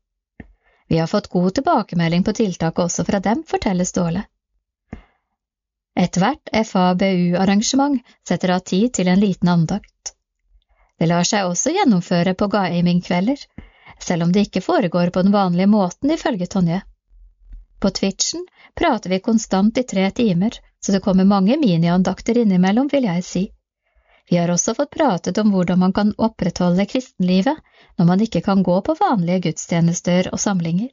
Vi har fått god tilbakemelding på tiltaket også fra dem, forteller Ståle. Ethvert FABU-arrangement setter av tid til en liten andakt. Det lar seg også gjennomføre på gamingkvelder, selv om det ikke foregår på den vanlige måten, ifølge Tonje. På Twitchen prater vi konstant i tre timer, så det kommer mange miniandakter innimellom, vil jeg si. Vi har også fått pratet om hvordan man kan opprettholde kristenlivet når man ikke kan gå på vanlige gudstjenester og samlinger.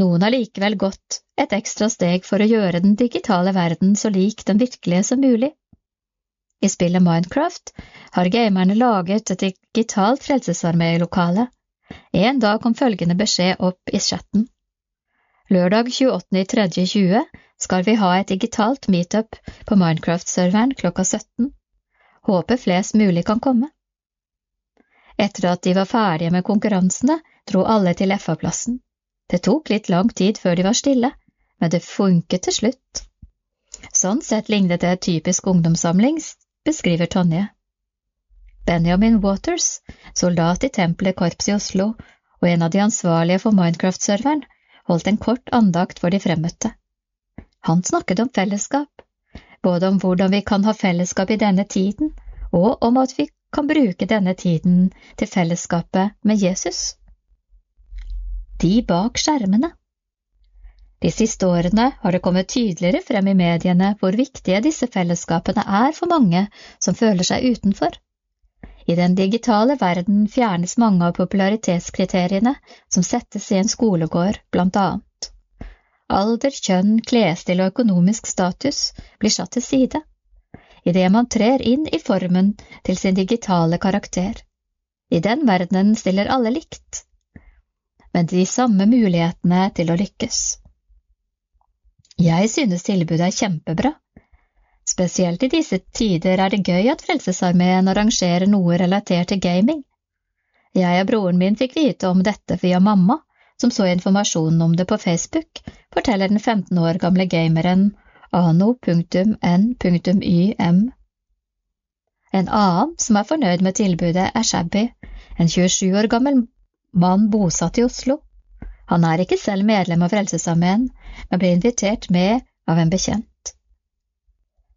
Noen har likevel gått et ekstra steg for å gjøre den digitale verden så lik den virkelige som mulig. I spillet Minecraft har gamerne laget et digitalt frelsesarmélokale. En dag kom følgende beskjed opp i chatten. Lørdag 28.3.20 skal vi ha et digitalt meetup på Minecraft-serveren klokka 17. Håper flest mulig kan komme. Etter at de var ferdige med konkurransene, dro alle til FA-plassen. Det tok litt lang tid før de var stille, men det funket til slutt. Sånn sett lignet det typisk ungdomssamling, beskriver Tonje. Benjamin Waters, soldat i Tempelet korps i Oslo og en av de ansvarlige for Minecraft-serveren, holdt en kort andakt for de fremmøtte. Han snakket om fellesskap, både om hvordan vi kan ha fellesskap i denne tiden, og om at vi kan bruke denne tiden til fellesskapet med Jesus. De bak skjermene De siste årene har det kommet tydeligere frem i mediene hvor viktige disse fellesskapene er for mange som føler seg utenfor. I den digitale verden fjernes mange av popularitetskriteriene som settes i en skolegård, blant annet. Alder, kjønn, klesstil og økonomisk status blir satt til side idet man trer inn i formen til sin digitale karakter. I den verdenen stiller alle likt, men de samme mulighetene til å lykkes. Jeg synes tilbudet er kjempebra. Spesielt i disse tider er det gøy at Frelsesarmeen arrangerer noe relatert til gaming. Jeg og broren min fikk vite om dette via mamma, som så informasjonen om det på Facebook, forteller den 15 år gamle gameren ano.n.ym. En annen som er fornøyd med tilbudet, er Shabby, en 27 år gammel mann bosatt i Oslo. Han er ikke selv medlem av Frelsesarmeen, men ble invitert med av en bekjent.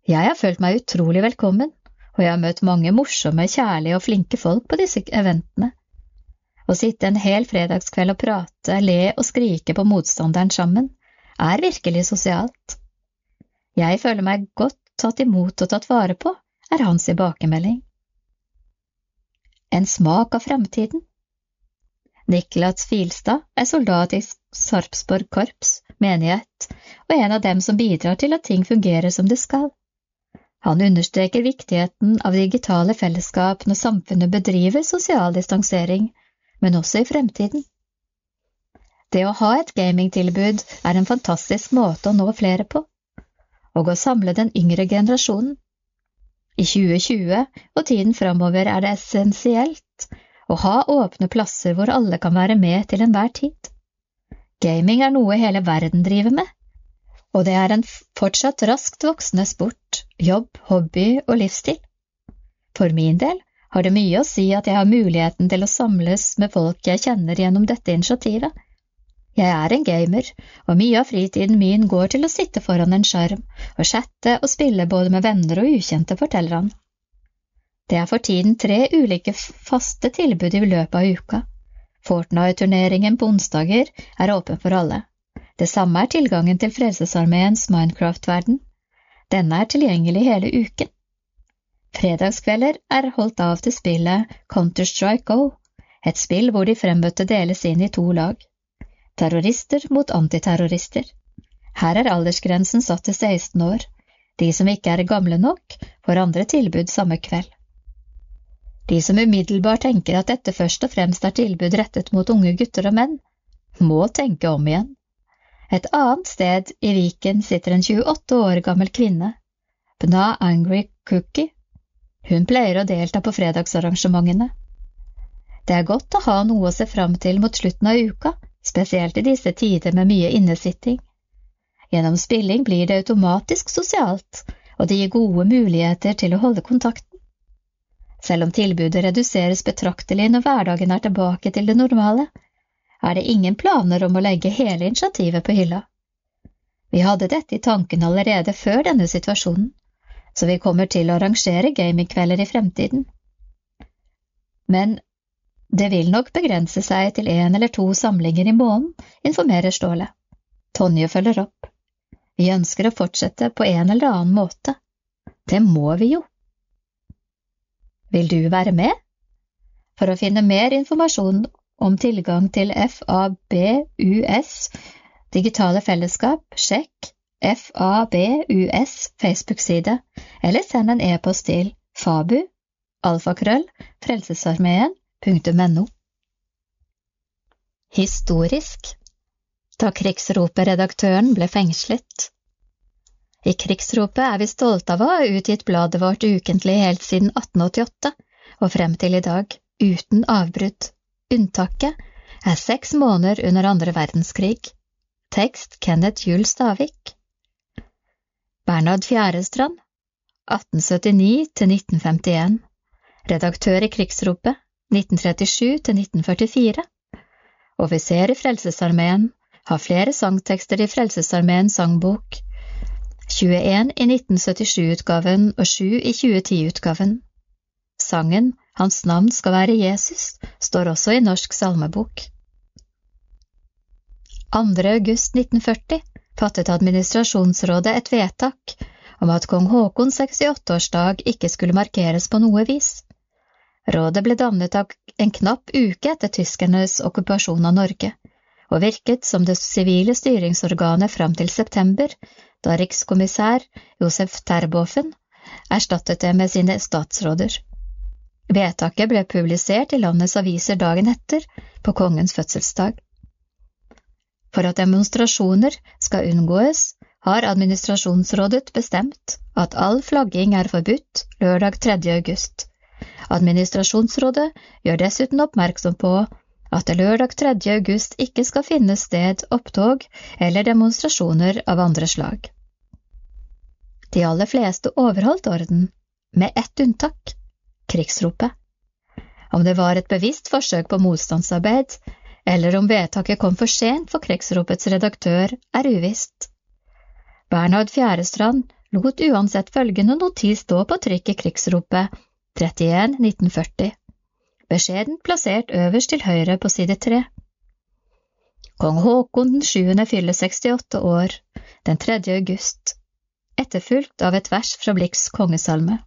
Jeg har følt meg utrolig velkommen, og jeg har møtt mange morsomme, kjærlige og flinke folk på disse eventene. Å sitte en hel fredagskveld og prate, le og skrike på motstanderen sammen er virkelig sosialt. Jeg føler meg godt tatt imot og tatt vare på, er hans tilbakemelding. En smak av fremtiden Niklas Filstad er soldat i Sarpsborg korps, menighet, og en av dem som bidrar til at ting fungerer som det skal. Han understreker viktigheten av digitale fellesskap når samfunnet bedriver sosial distansering, men også i fremtiden. Det å ha et gamingtilbud er en fantastisk måte å nå flere på, og å samle den yngre generasjonen. I 2020 og tiden framover er det essensielt å ha åpne plasser hvor alle kan være med til enhver tid. Gaming er noe hele verden driver med, og det er en fortsatt raskt voksende sport, jobb, hobby og livsstil. For min del har det mye å si at jeg har muligheten til å samles med folk jeg kjenner gjennom dette initiativet. Jeg er en gamer, og mye av fritiden min går til å sitte foran en skjerm og chatte og spille både med venner og ukjente, forteller han. Det er for tiden tre ulike faste tilbud i løpet av uka. Fortnite-turneringen på onsdager er åpen for alle. Det samme er tilgangen til Frelsesarmeens Minecraft-verden. Denne er tilgjengelig hele uken. Fredagskvelder er holdt av til spillet Counter-Strike Go, Et spill hvor de fremmøtte deles inn i to lag. Terrorister mot antiterrorister. Her er aldersgrensen satt til 16 år. De som ikke er gamle nok, får andre tilbud samme kveld. De som umiddelbart tenker at dette først og fremst er tilbud rettet mot unge gutter og menn, må tenke om igjen. Et annet sted i Viken sitter en 28 år gammel kvinne, Bna Angry Cookie. Hun pleier å delta på fredagsarrangementene. Det er godt å ha noe å se fram til mot slutten av uka, spesielt i disse tider med mye innesitting. Gjennom spilling blir det automatisk sosialt, og det gir gode muligheter til å holde kontakten. Selv om tilbudet reduseres betraktelig når hverdagen er tilbake til det normale, er det ingen planer om å legge hele initiativet på hylla. Vi hadde dette i tanken allerede før denne situasjonen, så vi kommer til å arrangere gamingkvelder i fremtiden. Men det vil nok begrense seg til én eller to samlinger i måneden, informerer Ståle. Tonje følger opp. Vi ønsker å fortsette på en eller annen måte. Det må vi jo. Vil du være med? For å finne mer informasjon om tilgang til FABUS digitale fellesskap, sjekk FABUS Facebook-side, eller send en e-post til fabu alfakrøll frelsesarmeen.no. Historisk Da Krigsropet-redaktøren ble fengslet. I Krigsropet er vi stolte av å ha utgitt bladet vårt ukentlig helt siden 1888 og frem til i dag, uten avbrudd. Unntaket er seks måneder under andre verdenskrig. Tekst Kenneth Juel Stavik. Bernhard Fjærestrand, 1879 til 1951. Redaktør i Krigsropet, 1937 til 1944. Offiser i Frelsesarmeen, har flere sangtekster i Frelsesarmeens sangbok 21 i 1977-utgaven og 7 i 2010-utgaven. Sangen Hans navn skal være Jesus står også i Norsk salmebok. 2. august 1940 fattet administrasjonsrådet et vedtak om at kong Haakons 68-årsdag ikke skulle markeres på noe vis. Rådet ble dannet av en knapp uke etter tyskernes okkupasjon av Norge, og virket som det sivile styringsorganet fram til september, da rikskommissær Josef Terboven erstattet det med sine statsråder. Vedtaket ble publisert i landets aviser dagen etter, på kongens fødselsdag. For at demonstrasjoner skal unngås, har administrasjonsrådet bestemt at all flagging er forbudt lørdag 3. august. Administrasjonsrådet gjør dessuten oppmerksom på at det lørdag 3. august ikke skal finne sted opptog eller demonstrasjoner av andre slag. De aller fleste overholdt orden, med ett unntak – krigsropet. Om det var et bevisst forsøk på motstandsarbeid, eller om vedtaket kom for sent for krigsropets redaktør, er uvisst. Bernhard Fjærestrand lot uansett følgende notis stå på trykk i krigsropet 31 1940 beskjedent plassert øverst til høyre på side tre. Kong Haakon den sjuende fyller 68 år den 3. august, etterfulgt av et vers fra Blix kongesalme.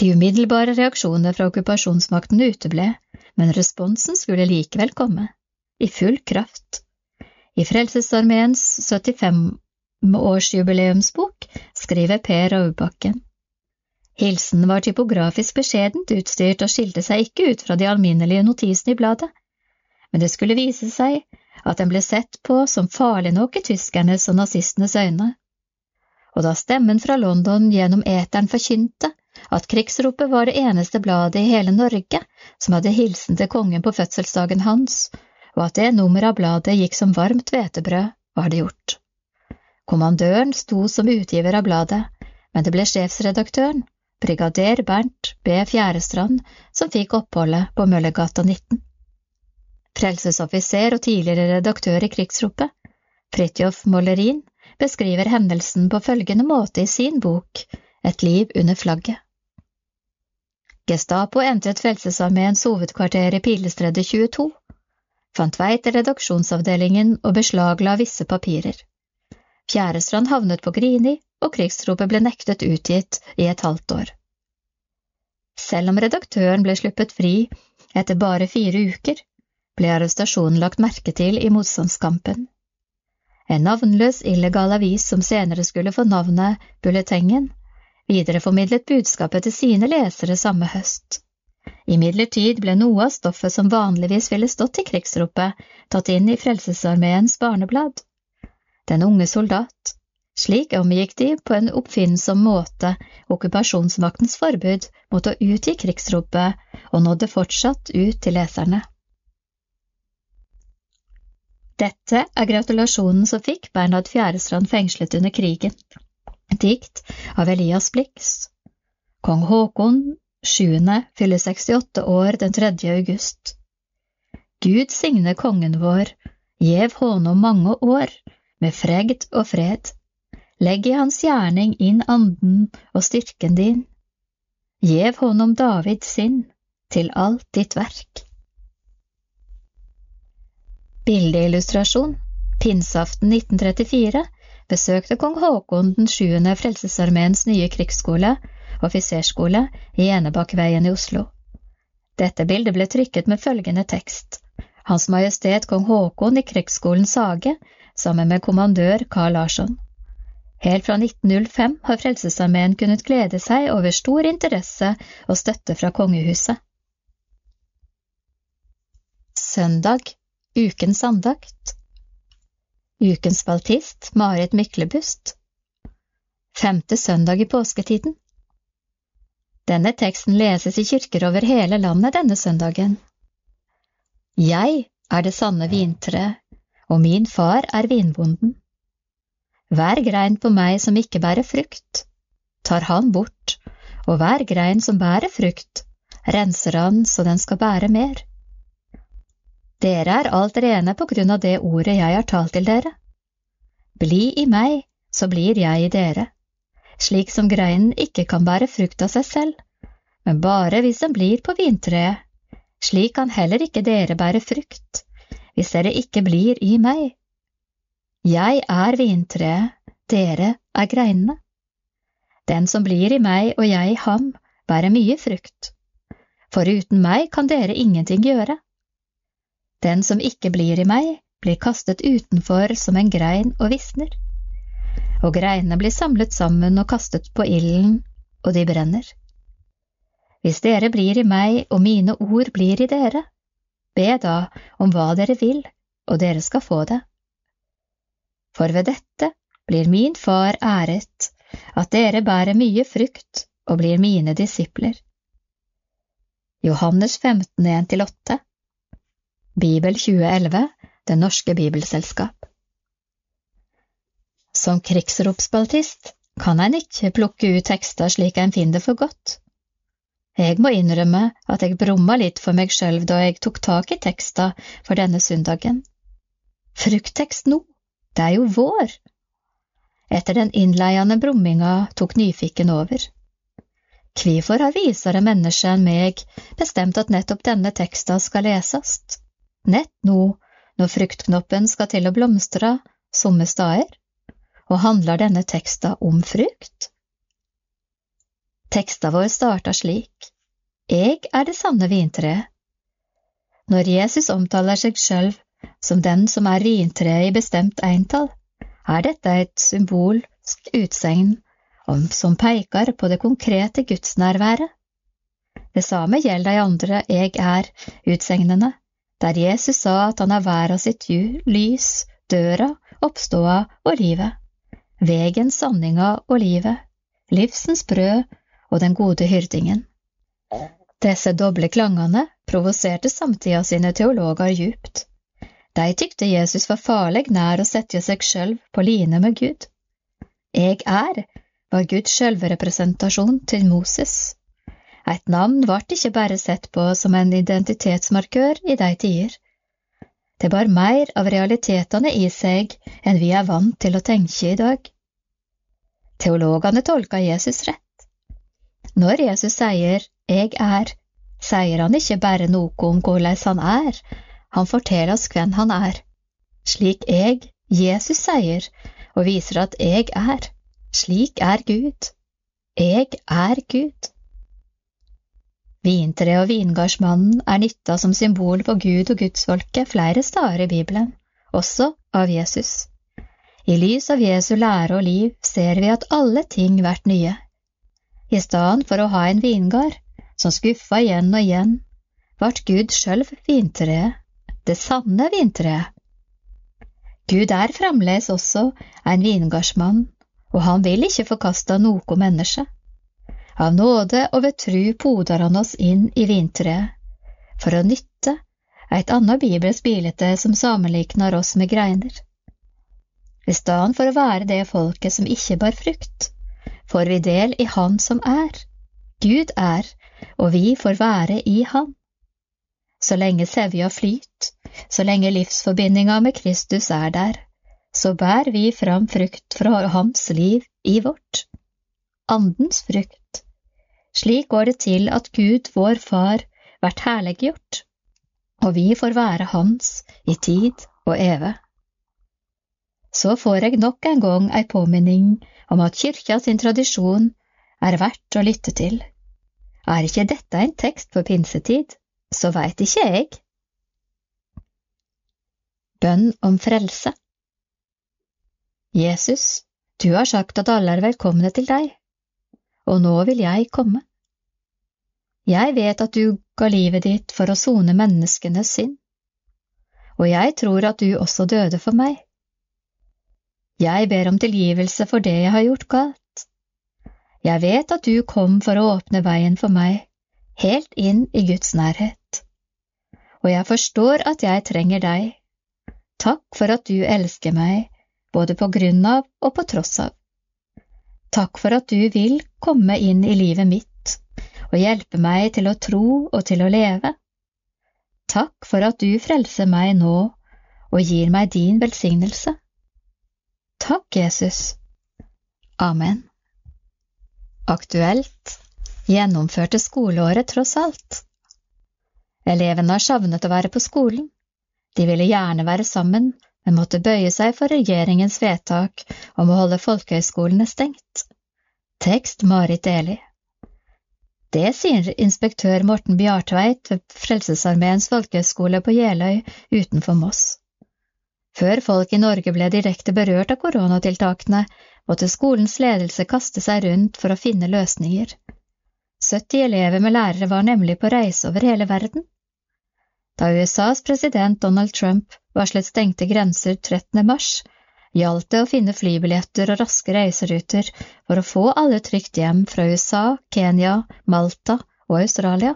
De umiddelbare reaksjonene fra okkupasjonsmakten uteble, men responsen skulle likevel komme, i full kraft. I Frelsesarmeens 75-årsjubileumsbok skriver Per Raubakken. Hilsen var typografisk beskjedent utstyrt og skilte seg ikke ut fra de alminnelige notisene i bladet, men det skulle vise seg at den ble sett på som farlig nok i tyskernes og nazistenes øyne. Og da stemmen fra London gjennom eteren forkynte at krigsropet var det eneste bladet i hele Norge som hadde hilsen til kongen på fødselsdagen hans, og at det nummeret av bladet gikk som varmt hvetebrød, var det gjort. Kommandøren sto som utgiver av bladet, men det ble sjefsredaktøren, brigader Bernt B. Fjærestrand, som fikk oppholdet på Møllergata 19. Frelsesoffiser og tidligere redaktør i Krigsropet, Fridtjof Mollerin, beskriver hendelsen på følgende måte i sin bok Et liv under flagget. Gestapo entret Frelsesarmeens hovedkvarter i Pilestredet 22, fant vei til redaksjonsavdelingen og beslagla visse papirer. Fjærestrand havnet på Grini, og krigsropet ble nektet utgitt i et halvt år. Selv om redaktøren ble sluppet fri Etter bare fire uker ble arrestasjonen lagt merke til i motstandskampen. En navnløs illegal avis som senere skulle få navnet Bulletengen, videreformidlet budskapet til sine lesere samme høst. Imidlertid ble noe av stoffet som vanligvis ville stått i krigsropet, tatt inn i Frelsesarmeens barneblad. Den unge soldat. Slik omgikk de på en oppfinnsom måte okkupasjonsmaktens forbud mot å utgi krigsropet, og nådde fortsatt ut til leserne. Dette er gratulasjonen som fikk Bernhard Fjærestrand fengslet under krigen. Dikt av Elias Blix. Kong Haakon 7. fyller 68 år den 3. august. Gud signe kongen vår, gjev hånom mange år, med fregd og fred. Legg i hans gjerning inn anden og styrken din. Gjev honom Davids sinn til alt ditt verk. Bildeillustrasjon Pinseaften 1934 besøkte kong Haakon den 7. Frelsesarmeens nye krigsskole, offiserskole, i Enebakkveien i Oslo. Dette bildet ble trykket med følgende tekst. Hans Majestet kong Haakon i Krigsskolens hage, sammen med kommandør Carl Larsson. Helt fra 1905 har Frelsesarmeen kunnet glede seg over stor interesse og støtte fra kongehuset. Søndag Ukens andakt Ukens baltist Marit Myklebust Femte søndag i påsketiden Denne teksten leses i kirker over hele landet denne søndagen. Jeg er det sanne vintre, og min far er vinbonden. Hver grein på meg som ikke bærer frukt, tar han bort, og hver grein som bærer frukt, renser han så den skal bære mer. Dere er alt rene på grunn av det ordet jeg har talt til dere. Bli i meg, så blir jeg i dere, slik som greinen ikke kan bære frukt av seg selv, men bare hvis den blir på vintreet, slik kan heller ikke dere bære frukt, hvis dere ikke blir i meg. Jeg er vintreet, dere er greinene. Den som blir i meg og jeg i ham, bærer mye frukt. For uten meg kan dere ingenting gjøre. Den som ikke blir i meg, blir kastet utenfor som en grein og visner. Og greinene blir samlet sammen og kastet på ilden, og de brenner. Hvis dere blir i meg og mine ord blir i dere, be da om hva dere vil, og dere skal få det. For ved dette blir min far æret, at dere bærer mye frukt og blir mine disipler. Johannes 15, 1–8 Bibel 2011 Det norske bibelselskap Som krigsropsbaltist kan en ikke plukke ut tekster slik en finner det for godt. Jeg må innrømme at jeg brumma litt for meg sjøl da jeg tok tak i teksta for denne søndagen. Frukttekst nå, det er jo vår! Etter den innleiende brumminga tok nyfiken over. Hvorfor har visere mennesker enn meg bestemt at nettopp denne teksta skal lesast? Nett nå når fruktknoppen skal til å blomstre somme stader, og handler denne teksta om frukt? Teksta vår starter slik, Eg er det sanne vintreet. Når Jesus omtaler seg sjøl som den som er rintreet i bestemt eintall, er dette et symbolsk utsegn som peker på det konkrete gudsnærværet. Det samme gjelder de andre Eg er-utsegnene, der Jesus sa at han er verda sitt lys, døra, oppståa og livet, vegen, sanninga og livet, livsens brød og den gode hyrdingen. Disse doble klangene provoserte samtida sine teologer djupt. De tykte Jesus var farlig nær å sette seg selv på line med Gud. Jeg er var Guds selvrepresentasjon til Moses. Et navn ble ikke bare sett på som en identitetsmarkør i de tider. Det bar mer av realitetene i seg enn vi er vant til å tenke i dag. Teologene tolka Jesus rett. Når Jesus sier Jeg er, sier han ikke bare noe om hvordan han er, han forteller oss hvem han er. Slik jeg, Jesus, sier, og viser at jeg er. Slik er Gud. Jeg er Gud. Vintreet og vingardsmannen er nytta som symbol på Gud og gudsfolket flere steder i Bibelen, også av Jesus. I lys av Jesu lære og liv ser vi at alle ting blir nye. I stedet for å ha en vingard som skuffa igjen og igjen, ble Gud sjøl vintreet, det sanne vintreet. Gud er fremdeles også en vingardsmann, og han vil ikke forkaste noe menneske. Av nåde og ved tru poder han oss inn i vintreet, for å nytte et annet bibelsk bilde som sammenlikner oss med greiner. I stedet for å være det folket som ikke bar frukt, får vi del i Han som er. Gud er, og vi får være i Han. Så lenge sevja flyt, så lenge livsforbindinga med Kristus er der, så bærer vi fram frukt fra Hans liv i vårt. Andens frukt. Slik går det til at Gud, vår Far, blir herliggjort, og vi får være Hans i tid og eve. Så får jeg nok en gang ei påminning om at kyrkja sin tradisjon er verdt å lytte til. Er ikke dette en tekst for pinsetid, så veit ikke jeg. Bønn om frelse Jesus, du har sagt at alle er velkomne til deg, og nå vil jeg komme. Jeg vet at du ga livet ditt for å sone menneskenes synd, og jeg tror at du også døde for meg. Jeg ber om tilgivelse for det jeg har gjort galt. Jeg vet at du kom for å åpne veien for meg, helt inn i Guds nærhet. Og jeg forstår at jeg trenger deg. Takk for at du elsker meg, både på grunn av og på tross av. Takk for at du vil komme inn i livet mitt og hjelpe meg til å tro og til å leve. Takk for at du frelser meg nå og gir meg din velsignelse. Takk, Jesus. Amen. Aktuelt gjennomførte skoleåret tross alt. Elevene har savnet å være på skolen. De ville gjerne være sammen, men måtte bøye seg for regjeringens vedtak om å holde folkehøyskolene stengt. Tekst Marit Eli. Det sier inspektør Morten Bjartveit ved Frelsesarmeens folkehøyskole på Jeløy utenfor Moss. Før folk i Norge ble direkte berørt av koronatiltakene, måtte skolens ledelse kaste seg rundt for å finne løsninger. 70 elever med lærere var nemlig på reise over hele verden. Da USAs president Donald Trump varslet stengte grenser 13. mars, gjaldt det å finne flybilletter og raske reiseruter for å få alle trygt hjem fra USA, Kenya, Malta og Australia.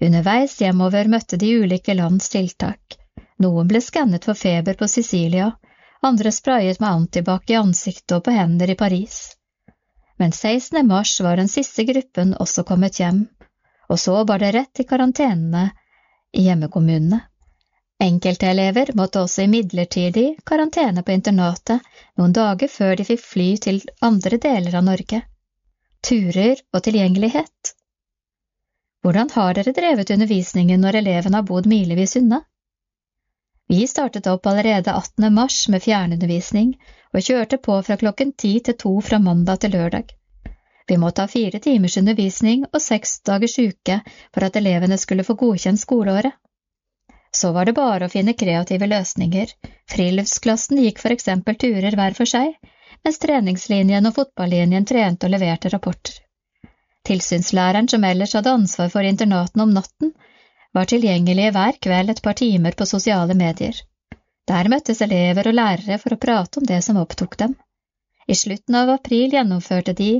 Underveis hjemover møtte de ulike lands tiltak. Noen ble skannet for feber på Sicilia, andre sprayet med antibac i ansiktet og på hender i Paris. Men 16. mars var den siste gruppen også kommet hjem, og så bar det rett til karantenene i hjemmekommunene. Enkelte elever måtte også i midlertidig karantene på internatet noen dager før de fikk fly til andre deler av Norge. Turer og tilgjengelighet. Hvordan har dere drevet undervisningen når elevene har bodd milevis unna? Vi startet opp allerede 18. mars med fjernundervisning og kjørte på fra klokken ti til to fra mandag til lørdag. Vi måtte ha fire timers undervisning og seks dagers uke for at elevene skulle få godkjent skoleåret. Så var det bare å finne kreative løsninger. Friluftsklassen gikk for eksempel turer hver for seg, mens treningslinjen og fotballinjen trente og leverte rapporter. Tilsynslæreren som ellers hadde ansvar for internatene om natten, var tilgjengelige hver kveld et par timer på sosiale medier. Der møttes elever og lærere for å prate om det som opptok dem. I slutten av april gjennomførte de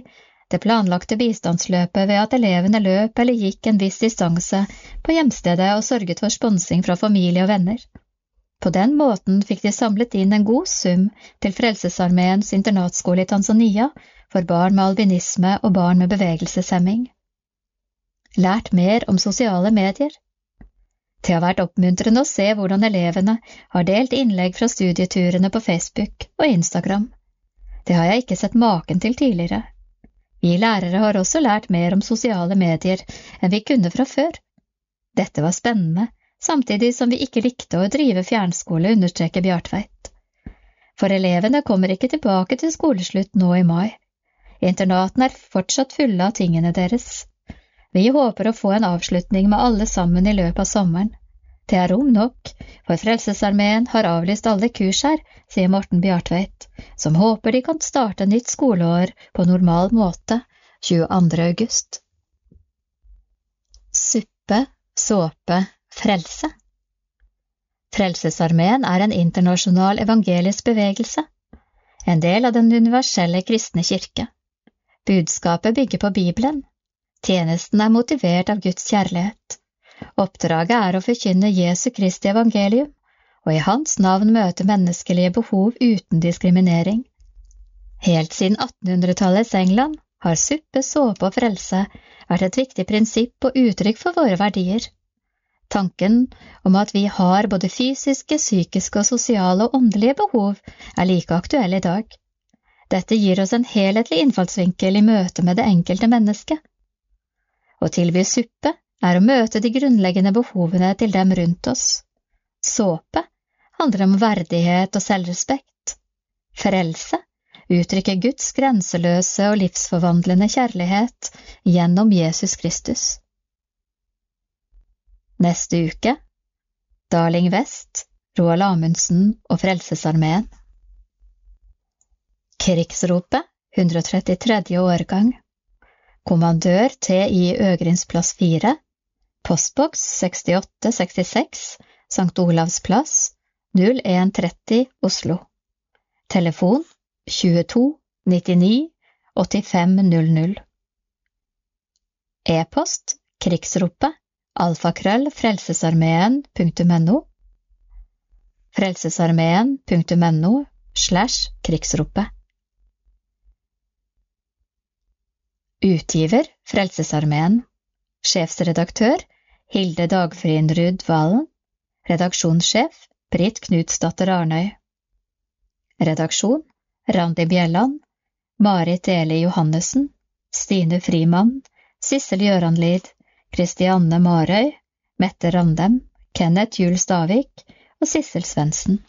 det planlagte bistandsløpet ved at elevene løp eller gikk en viss distanse på hjemstedet og sørget for sponsing fra familie og venner. På den måten fikk de samlet inn en god sum til Frelsesarmeens internatskole i Tanzania for barn med albinisme og barn med bevegelseshemming. Lært mer om sosiale medier. Det har vært oppmuntrende å se hvordan elevene har delt innlegg fra studieturene på Facebook og Instagram. Det har jeg ikke sett maken til tidligere. Vi lærere har også lært mer om sosiale medier enn vi kunne fra før. Dette var spennende, samtidig som vi ikke likte å drive fjernskole, understreker Bjartveit. For elevene kommer ikke tilbake til skoleslutt nå i mai. Internatene er fortsatt fulle av tingene deres. Vi håper å få en avslutning med alle sammen i løpet av sommeren. Det er rom nok, for Frelsesarmeen har avlyst alle kurs her, sier Morten Bjartveit, som håper de kan starte nytt skoleår på normal måte 22. august. Suppe, såpe, frelse. Frelsesarmeen er en internasjonal evangelisk bevegelse, en del av den universelle kristne kirke. Budskapet bygger på Bibelen. Tjenesten er motivert av Guds kjærlighet. Oppdraget er å forkynne Jesu Kristi evangelium, og i Hans navn møte menneskelige behov uten diskriminering. Helt siden 1800-tallets England har suppe, såpe og frelse vært et viktig prinsipp og uttrykk for våre verdier. Tanken om at vi har både fysiske, psykiske og sosiale og åndelige behov, er like aktuell i dag. Dette gir oss en helhetlig innfallsvinkel i møte med det enkelte mennesket. Å tilby suppe er å møte de grunnleggende behovene til dem rundt oss. Såpe handler om verdighet og selvrespekt. Frelse uttrykker Guds grenseløse og livsforvandlende kjærlighet gjennom Jesus Kristus. Neste uke Darling West, Roald Amundsen og Frelsesarmeen. Krigsropet, 133. årgang. Kommandør T.I. Øgrins plass 4, postboks 6866, St. Olavs plass, 0130 Oslo. Telefon 22 99 85 00. E-post krigsropet alfakrøll frelsesarmeen.no frelsesarmeen.no slash krigsropet Utgiver Frelsesarmeen. Sjefsredaktør Hilde Dagfrin Ruud Valen Redaksjonssjef Britt Knutsdatter Arnøy. Redaksjon Randi Bjelland. Marit Eli Johannessen Stine Frimann. Sissel Gjøranlid Kristianne Marøy, Mette Randem, Kenneth Juel Stavik. Og Sissel Svendsen.